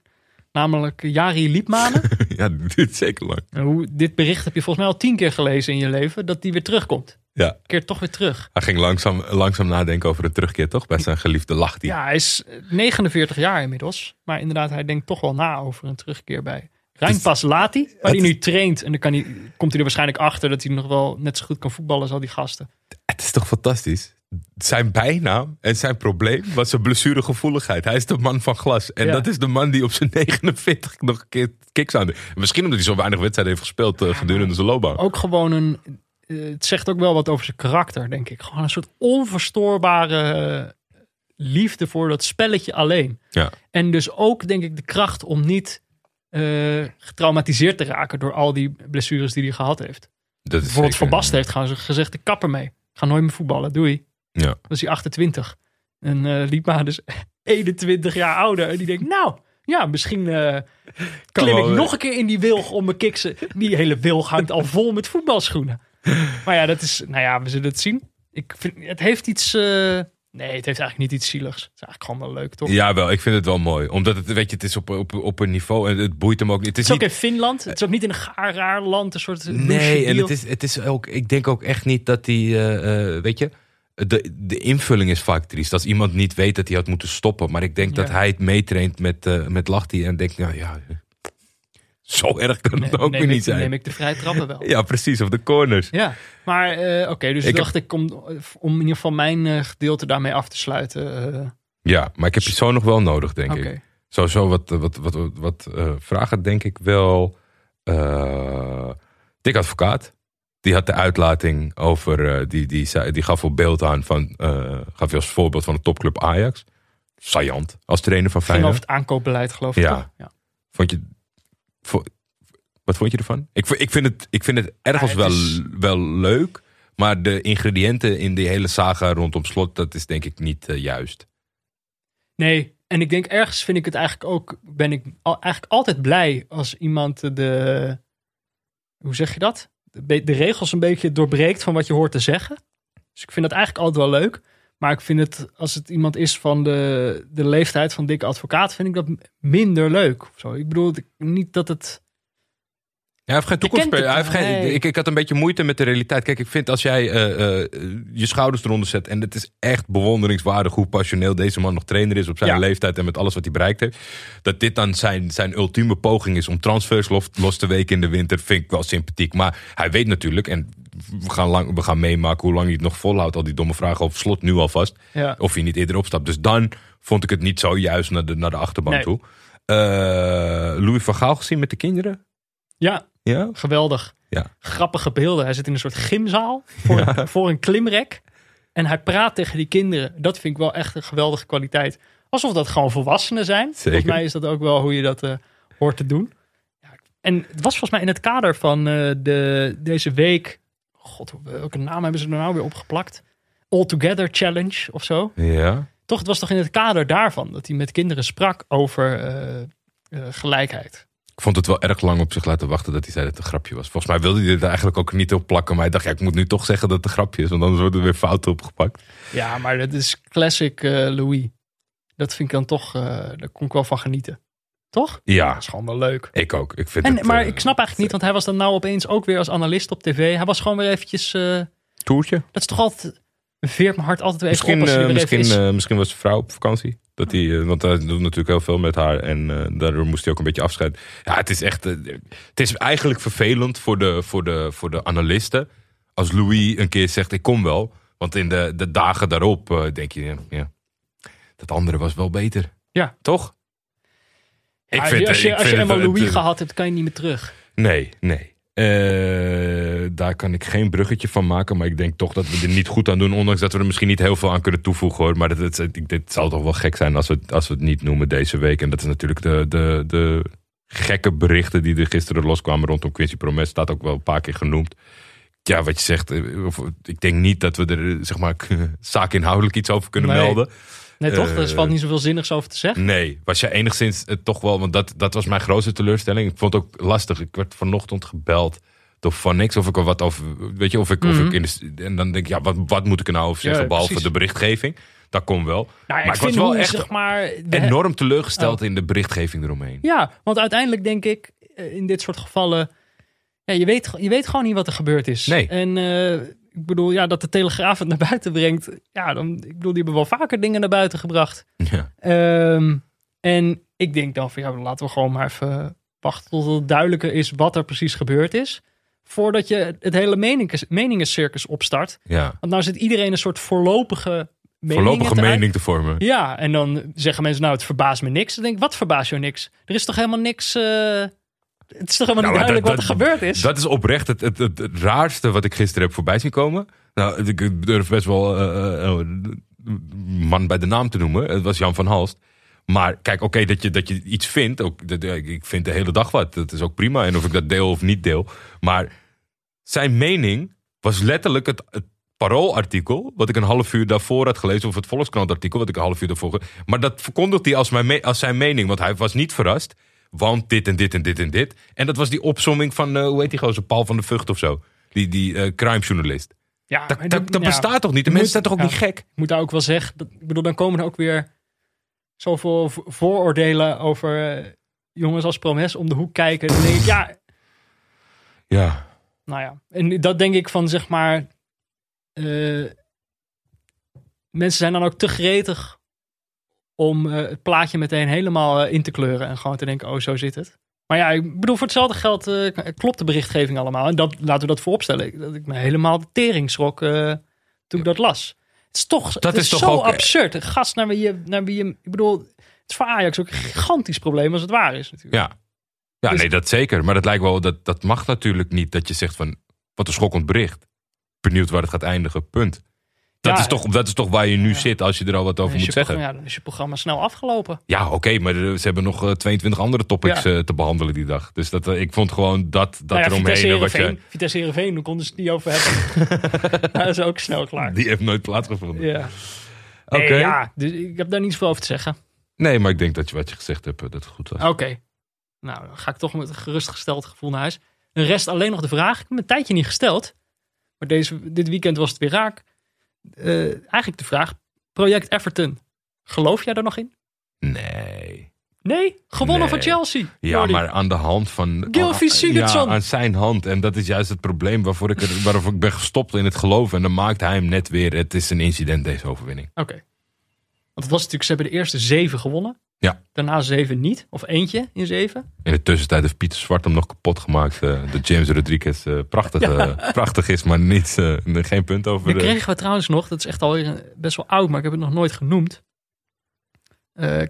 Namelijk Jari Liepmanen. ja, dat duurt zeker lang. Hoe, dit bericht heb je volgens mij al tien keer gelezen in je leven. Dat die weer terugkomt. Ja. Keert toch weer terug. Hij ging langzaam, langzaam nadenken over een terugkeer, toch? Bij zijn geliefde lach die. Ja, hij is eh, 49 jaar inmiddels. Maar inderdaad, hij denkt toch wel na over een terugkeer bij Rijnpas Lati. Waar hij nu traint. En dan kan hij, komt hij er waarschijnlijk achter dat hij nog wel net zo goed kan voetballen als al die gasten. Het is toch fantastisch? Zijn bijnaam en zijn probleem was zijn blessuregevoeligheid. Hij is de man van glas. En Ja. dat is de man die op zijn 49 nog een keer kicks aan. Misschien omdat hij zo weinig wedstrijden heeft gespeeld eh, gedurende zijn loopbaan. Ook gewoon een... eh, het zegt ook wel wat over zijn karakter, denk ik. Gewoon een soort onverstoorbare eh, liefde voor dat spelletje alleen. Ja. En dus ook, denk ik, de kracht om niet getraumatiseerd te raken door al die blessures die hij gehad heeft. Dat is Bijvoorbeeld zeker- Basten heeft gewoon gezegd, ik kap ermee. Ik ga nooit meer voetballen, doei. Ja. Dan is hij 28. En eh Liepma dus 21 jaar ouder. En die denkt, nou, ja, misschien eh, klim ik nog een keer in die wilg om mijn kiksen. Die hele wilg hangt al vol met voetbalschoenen. Maar ja, dat is, nou ja, we zullen het zien. Ik vind, het heeft iets, eh, nee, het heeft eigenlijk niet iets zieligs. Het is eigenlijk gewoon wel leuk, toch? Ja, wel. Ik vind het wel mooi. Omdat het, weet je, het is op, op, op een niveau en het boeit hem ook niet. Het is Het is ook niet in Finland. Het is ook niet in een gaar, raar land. Een soort Nee, en het is, het is ook, ik denk ook echt niet dat die, weet je, de, de invulling is vaak triest. Als iemand niet weet dat hij had moeten stoppen. Maar ik denk dat hij het meetraint met, eh met Lachti en denkt, nou ja, zo erg kan het ook weer ik- niet zijn. Neem ik de vrije trappen wel. Ja, precies, of de corners. Ja, maar eh, oké, dus Ik heb- dacht ik om, om in ieder geval mijn eh, gedeelte daarmee af te sluiten. eh, Ja, maar ik heb je zo nog wel nodig, denk ik. Sowieso wat, wat, wat, wat, wat eh, vragen, denk ik wel. eh Dick Advocaat. Die had de uitlating over. eh, die, die, die gaf op beeld aan van. eh gaf je als voorbeeld van de topclub Ajax. Sajant als trainer van ging over Feyenoord. het aankoopbeleid, geloof ik. Ja. toch? ja. Vond je. wat vond je ervan? Ik, ik, vind, het, ik vind het ergens Ja, het wel, is- wel leuk. Maar de ingrediënten in die hele saga rondom slot. dat is denk ik niet eh, juist. Nee, en ik denk ergens vind ik het eigenlijk ook, ben ik al, eigenlijk altijd blij als iemand de, hoe zeg je dat? De, regels een beetje doorbreekt van wat je hoort te zeggen. Dus ik vind dat eigenlijk altijd wel leuk. Maar ik vind het, als het iemand is van de, de leeftijd van dikke advocaat, vind ik dat minder leuk. of Zo. Ik bedoel, niet dat het... hij heeft geen toekomst. Hij heeft geen, nee. ik, ik had een beetje moeite met de realiteit. Kijk, ik vind als jij eh, eh, je schouders eronder zet. En het is echt bewonderingswaardig hoe passioneel deze man nog trainer is op zijn Ja. leeftijd en met alles wat hij bereikt heeft. Dat dit dan zijn, zijn ultieme poging is om transfers los, los te weken in de winter, vind ik wel sympathiek. Maar hij weet natuurlijk, en we gaan, lang, we gaan meemaken hoe lang hij het nog volhoudt. Al die domme vragen over slot nu alvast. Ja. Of hij niet eerder opstapt. Dus dan vond ik het niet zo juist naar de, naar de achterbank Nee. toe. Eh, Louis van Gaal gezien met de kinderen? Ja, Ja? geweldig. Ja. Grappige beelden. Hij zit in een soort gymzaal voor, voor een klimrek. En hij praat tegen die kinderen. Dat vind ik wel echt een geweldige kwaliteit. Alsof dat gewoon volwassenen zijn. Volgens mij is dat ook wel hoe je dat eh, hoort te doen. Ja, en het was volgens mij in het kader van eh, de, deze week. God, welke naam hebben ze er nou weer opgeplakt? All Together Challenge of zo. Ja. Toch, het was toch in het kader daarvan dat hij met kinderen sprak over eh, gelijkheid. Ik vond het wel erg lang op zich laten wachten dat hij zei dat het een grapje was. Volgens mij wilde hij er eigenlijk ook niet op plakken. Maar hij dacht, ja, ik moet nu toch zeggen dat het een grapje is. Want anders worden er weer fouten opgepakt. Ja, maar dat is classic eh, Louis. Dat vind ik dan toch, eh, daar kon ik wel van genieten. Toch? Ja, Dat is gewoon wel leuk. ik ook. Ik vind En, het, maar eh, ik snap eigenlijk niet, want hij was dan nou opeens ook weer als analist op tv. Hij was gewoon weer eventjes, eh, Toertje. dat is toch altijd, veert mijn hart altijd weer even Misschien, op als weer misschien, even is. misschien was de vrouw op vakantie. Dat hij, eh, want hij doet natuurlijk heel veel met haar. En eh, daardoor moest hij ook een beetje afscheid. Ja, het is echt. eh, het is eigenlijk vervelend voor de, voor, de, voor de analisten. Als Louis een keer zegt: Ik kom wel. Want in de, de dagen daarop denk je: ja, dat andere was wel beter. Ja. Toch? Ja, vind, als je, ik als je vind het, Louis eh, gehad hebt, kan je niet meer terug. Nee, nee. Eh, daar kan ik geen bruggetje van maken. Maar ik denk toch dat we er niet goed aan doen. Ondanks dat we er misschien niet heel veel aan kunnen toevoegen hoor. Maar het, dit zal toch wel gek zijn als we, het- als we het niet noemen deze week. En dat is natuurlijk de, de, de gekke berichten die er gisteren loskwamen rondom Quincy Promes. Staat ook wel een paar keer genoemd. Ja, wat je zegt. eh, Of, ik denk niet dat we er zeg maar zaakinhoudelijk iets over kunnen Nee. melden. Nee, toch? Er Eh, valt niet zoveel zinnigs over te zeggen. Nee, was je enigszins eh, toch wel, want dat, dat was mijn grootste teleurstelling. Ik vond het ook lastig. Ik werd vanochtend gebeld door Van Niks of ik er wat over, weet je, of ik, of Mhm. ik in de, en dan denk ik, ja, wat, wat moet ik er nou over zeggen, Ja, behalve precies. de berichtgeving. Dat kon wel. Nou, maar ik ik was wel echt zeg maar... enorm teleurgesteld Oh. in de berichtgeving eromheen. Ja, want uiteindelijk denk ik eh, in dit soort gevallen. Ja, je, weet, je weet gewoon niet wat er gebeurd is. Nee. En eh, ik bedoel, ja, dat de Telegraaf het naar buiten brengt. Ja, dan, ik bedoel, die hebben wel vaker dingen naar buiten gebracht. Ja. Ehm, en ik denk dan van ja, laten we gewoon maar even wachten tot het duidelijker is wat er precies gebeurd is. Voordat je het hele meningencircus opstart. ja. Want nou zit iedereen een soort voorlopige mening. Voorlopige mening te vormen. Ja, en dan zeggen mensen, nou, het verbaast me niks. Dan denk ik, wat verbaast jou niks? Er is toch helemaal niks... eh, het is toch helemaal Nou, niet duidelijk wat dat- er gebeurd is? Dat is oprecht het, het, het, het raarste wat ik gisteren heb voorbij zien komen. Nou, ik durf best wel een man bij de naam te noemen. Het was Jan van Halst. Maar kijk, oké, dat, je, dat je iets vindt. Ook, dat, ik vind de hele dag wat. Dat is ook prima. En of ik dat deel of niet deel. Maar zijn mening was letterlijk het, het paroolartikel. Wat ik een half uur daarvoor had gelezen. Of het Volkskrant-artikel. Wat ik een half uur daarvoor. Maar dat verkondigt hij als, mijn als zijn mening. Want hij was niet verrast. Want dit en dit en dit en dit. En dat was die opsomming van, eh, hoe heet die gozer? Paul van de Vught of zo. Die, die eh crimejournalist. ja, Dat, dat, dat ja, bestaat toch niet? De mensen zijn toch ook ja. niet gek? Ik moet daar ook wel zeggen, dat, ik bedoel, dan komen er ook weer zoveel vo- vooroordelen over eh, jongens als Promes om de hoek kijken. Dan denk ik, ja, Ja. nou ja. En dat denk ik van, zeg maar, mensen zijn dan ook te gretig om eh, het plaatje meteen helemaal eh, in te kleuren en gewoon te denken, oh, zo zit het. Maar ja, ik bedoel, voor hetzelfde geld eh, klopt de berichtgeving allemaal. En dat, laten we dat vooropstellen. Ik- Dat ik me helemaal de tering schrok toen ik dat las. Het is toch, Dat het is is toch zo ook- absurd. Een gast naar wie je, naar wie je... Ik bedoel, het is voor Ajax ook een gigantisch probleem als het waar is natuurlijk. Ja. Ja, Dus- nee, dat zeker. Maar dat lijkt wel, dat, dat mag natuurlijk niet dat je zegt van, wat een schokkend bericht. Benieuwd waar het gaat eindigen, punt. Dat, Ja, is, toch, dat is toch waar je nu Ja. zit als je er al wat over moet zeggen. Ja, dan is je programma snel afgelopen. Ja, oké, maar ze hebben nog eh, 22 andere topics Ja. eh, te behandelen die dag. Dus dat, eh, ik vond gewoon dat, dat nou eromheen... Vitesse eh, wat je, Vitesse Heerenveen, daar konden ze het niet over hebben. dat is ook snel klaar. die heeft nooit plaatsgevonden. Ja. Oké. Ja, dus ik heb daar niet zoveel over te zeggen. Nee, maar ik denk dat je wat je gezegd hebt, eh, dat het goed was. Oké. Nou, dan ga ik toch met een gerustgesteld gevoel naar huis. Dan rest alleen nog de vraag. Ik heb een tijdje niet gesteld. Maar deze, dit weekend was het weer raak. Eh, eigenlijk de vraag. Project Everton. Geloof jij daar nog in? Nee. Nee, gewonnen Nee. van Chelsea. Ja, Jordi. maar aan de hand van... Sigurdsson. Ja, aan zijn hand. En dat is juist het probleem waarvoor ik, er, waarvoor ik ben gestopt in het geloof. En dan maakt hij hem net weer. Het is een incident, deze overwinning. Oké. Want het was natuurlijk, ze hebben de eerste zeven gewonnen. Ja. Daarna zeven niet. Of eentje in zeven. In de tussentijd heeft Pieter Zwart hem nog kapot gemaakt. eh door James Rodriguez. eh, prachtig, eh, prachtig is, maar niet, geen punt over. Dan de- kregen we trouwens nog, dat is echt een- best wel oud, maar ik heb het nog nooit genoemd.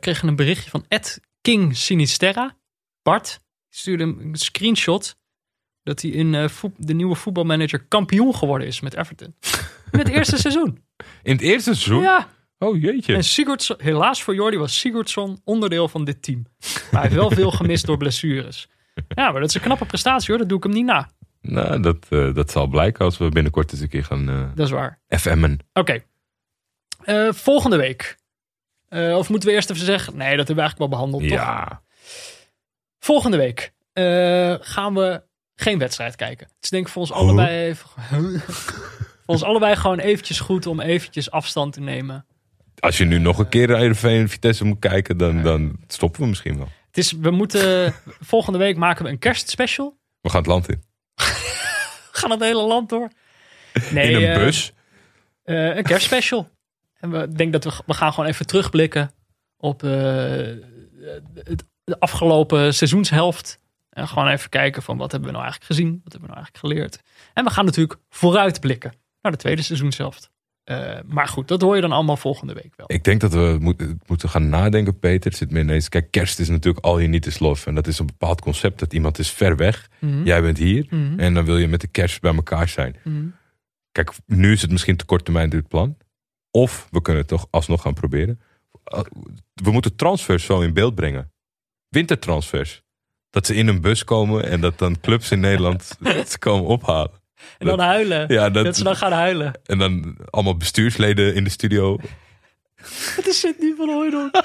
Kregen een berichtje van Ed King Sinisterra. Bart stuurde een screenshot dat hij in de nieuwe voetbalmanager kampioen geworden is met Everton. In het eerste seizoen. In het eerste seizoen? Ja. Oh jeetje. En Sigurdsson, helaas voor Jordi was Sigurdsson onderdeel van dit team. Maar hij heeft wel veel gemist door blessures. Ja, maar dat is een knappe prestatie hoor, dat doe ik hem niet na. Nou, dat, eh, dat zal blijken als we binnenkort eens een keer gaan eh Dat is waar. FM'en. Oké. Eh, volgende week. Of moeten we eerst even zeggen? Nee, dat hebben we eigenlijk wel behandeld. Toch? Ja. Volgende week gaan we geen wedstrijd kijken. Het is denk ik voor ons allebei even, voor ons allebei gewoon eventjes goed om eventjes afstand te nemen. Als je nu nog een keer RV en Vitesse moet kijken, dan, dan stoppen we misschien wel. Het is, we moeten, volgende week maken we een kerstspecial. We gaan het land in. We gaan het hele land door. Nee, in een eh, bus. eh, een kerstspecial. En we denk dat we, we gaan gewoon even terugblikken op eh, het, de afgelopen seizoenshelft. En gewoon even kijken van wat hebben we nou eigenlijk gezien? Wat hebben we nou eigenlijk geleerd? En we gaan natuurlijk vooruitblikken naar de tweede seizoenshelft. Eh, maar goed, dat hoor je dan allemaal volgende week wel. Ik denk dat we moet- moeten gaan nadenken, Peter. Het zit meer ineens. Kijk, kerst is natuurlijk al je niet is lof. En dat is een bepaald concept. Dat iemand is ver weg. Mhm. Jij bent hier. Mhm. En dan wil je met de kerst bij elkaar zijn. Mhm. Kijk, nu is het misschien te kort termijn dit plan. Of we kunnen het toch alsnog gaan proberen. We moeten transfers zo in beeld brengen. Wintertransfers. Dat ze in een bus komen en dat dan clubs in Nederland ze komen ophalen. En dan huilen. Ja, dat, dat, ze dan gaan huilen. en dan allemaal bestuursleden in de studio. Het is Sidney van Hooydonk.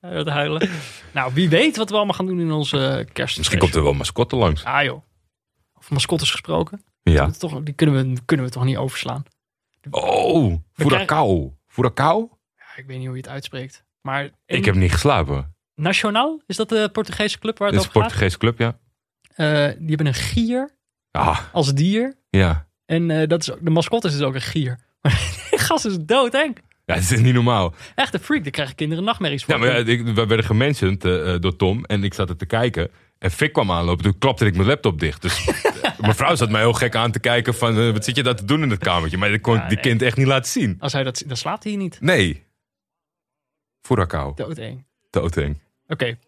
Gaat huilen. Nou, wie weet wat we allemaal gaan doen in onze kerst. Misschien komt er wel mascotte langs. Ah joh. Over mascottes gesproken. Ja. Dat is toch, die kunnen we, kunnen we toch niet overslaan. Oh, Furacao. Furacao? Ja, ik weet niet hoe je het uitspreekt. Maar Ik heb niet geslapen. Nacional, is dat de Portugese club waar het is een over gaat? Portugese club, ja. Eh, die hebben een gier Ah, als dier. ja. En eh, dat is, ook- de mascotte is dus ook een gier. Maar die gast is doodeng. Ja, het is niet normaal. Echt een freak. Daar krijgen kinderen nachtmerries van. Ja, maar ik, we werden gementiond eh, eh, door Tom en ik zat er te kijken. En Fik kwam aanlopen, toen klapte ik mijn laptop dicht. Dus mijn vrouw zat mij heel gek aan te kijken van... wat zit je daar te doen in het kamertje? Maar ik kon Ja, die nee. kind echt niet laten zien. Als hij dat dan slaapt hij niet. Nee. Furacao. Doodeng. Doodeng. Oké.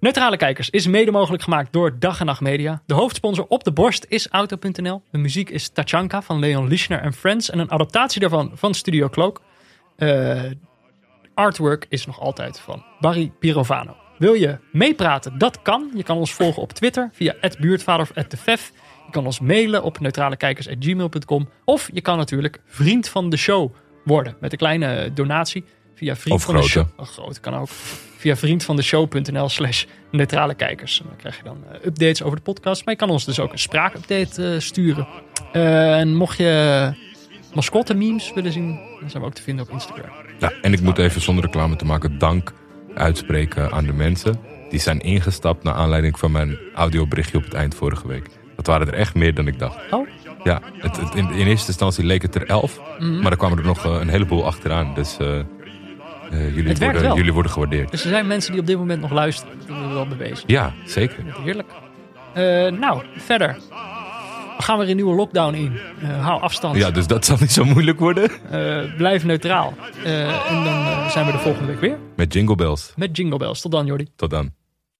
Neutrale Kijkers is mede mogelijk gemaakt door Dag en Nacht Media. De hoofdsponsor op de borst is Auto.nl. De muziek is Tachanka van Leon Lischner en Friends. En een adaptatie daarvan van Studio Cloak. Eh, artwork is nog altijd van Barry Pirovano. Wil je meepraten? Dat kan. Je kan ons volgen op Twitter via @buurtvader of @tefef. Je kan ons mailen op neutralekijkers@gmail.com. Of je kan natuurlijk vriend van de show worden met een kleine donatie via vriend Of van de show. Oh, groot kan ook. Via vriendvandeshow.nl slash neutrale kijkers. En dan krijg je dan eh, updates over de podcast. Maar je kan ons dus ook een spraakupdate eh, sturen. Eh, en mocht je mascotte memes willen zien, dan zijn we ook te vinden op Instagram. Ja, en ik moet even zonder reclame te maken dank uitspreken aan de mensen. Die zijn ingestapt naar aanleiding van mijn audioberichtje op het eind vorige week. Dat waren er echt meer dan ik dacht. Oh, Ja, het, het- in, in eerste instantie leek het er elf. Mhm. Maar er kwamen er nog een heleboel achteraan. Dus eh, jullie, werkt worden, wel. jullie worden gewaardeerd. dus er zijn mensen die op dit moment nog luisteren. Dat hebben we wel bewezen. Ja, zeker. Heerlijk. Eh, nou, verder. We gaan weer een nieuwe lockdown in. Eh, hou afstand. Ja, dus dat zal niet zo moeilijk worden. Blijf neutraal. En dan zijn we de volgende week weer Met Jingle Bells. met Jingle Bells. Tot dan, Jordi. Tot dan.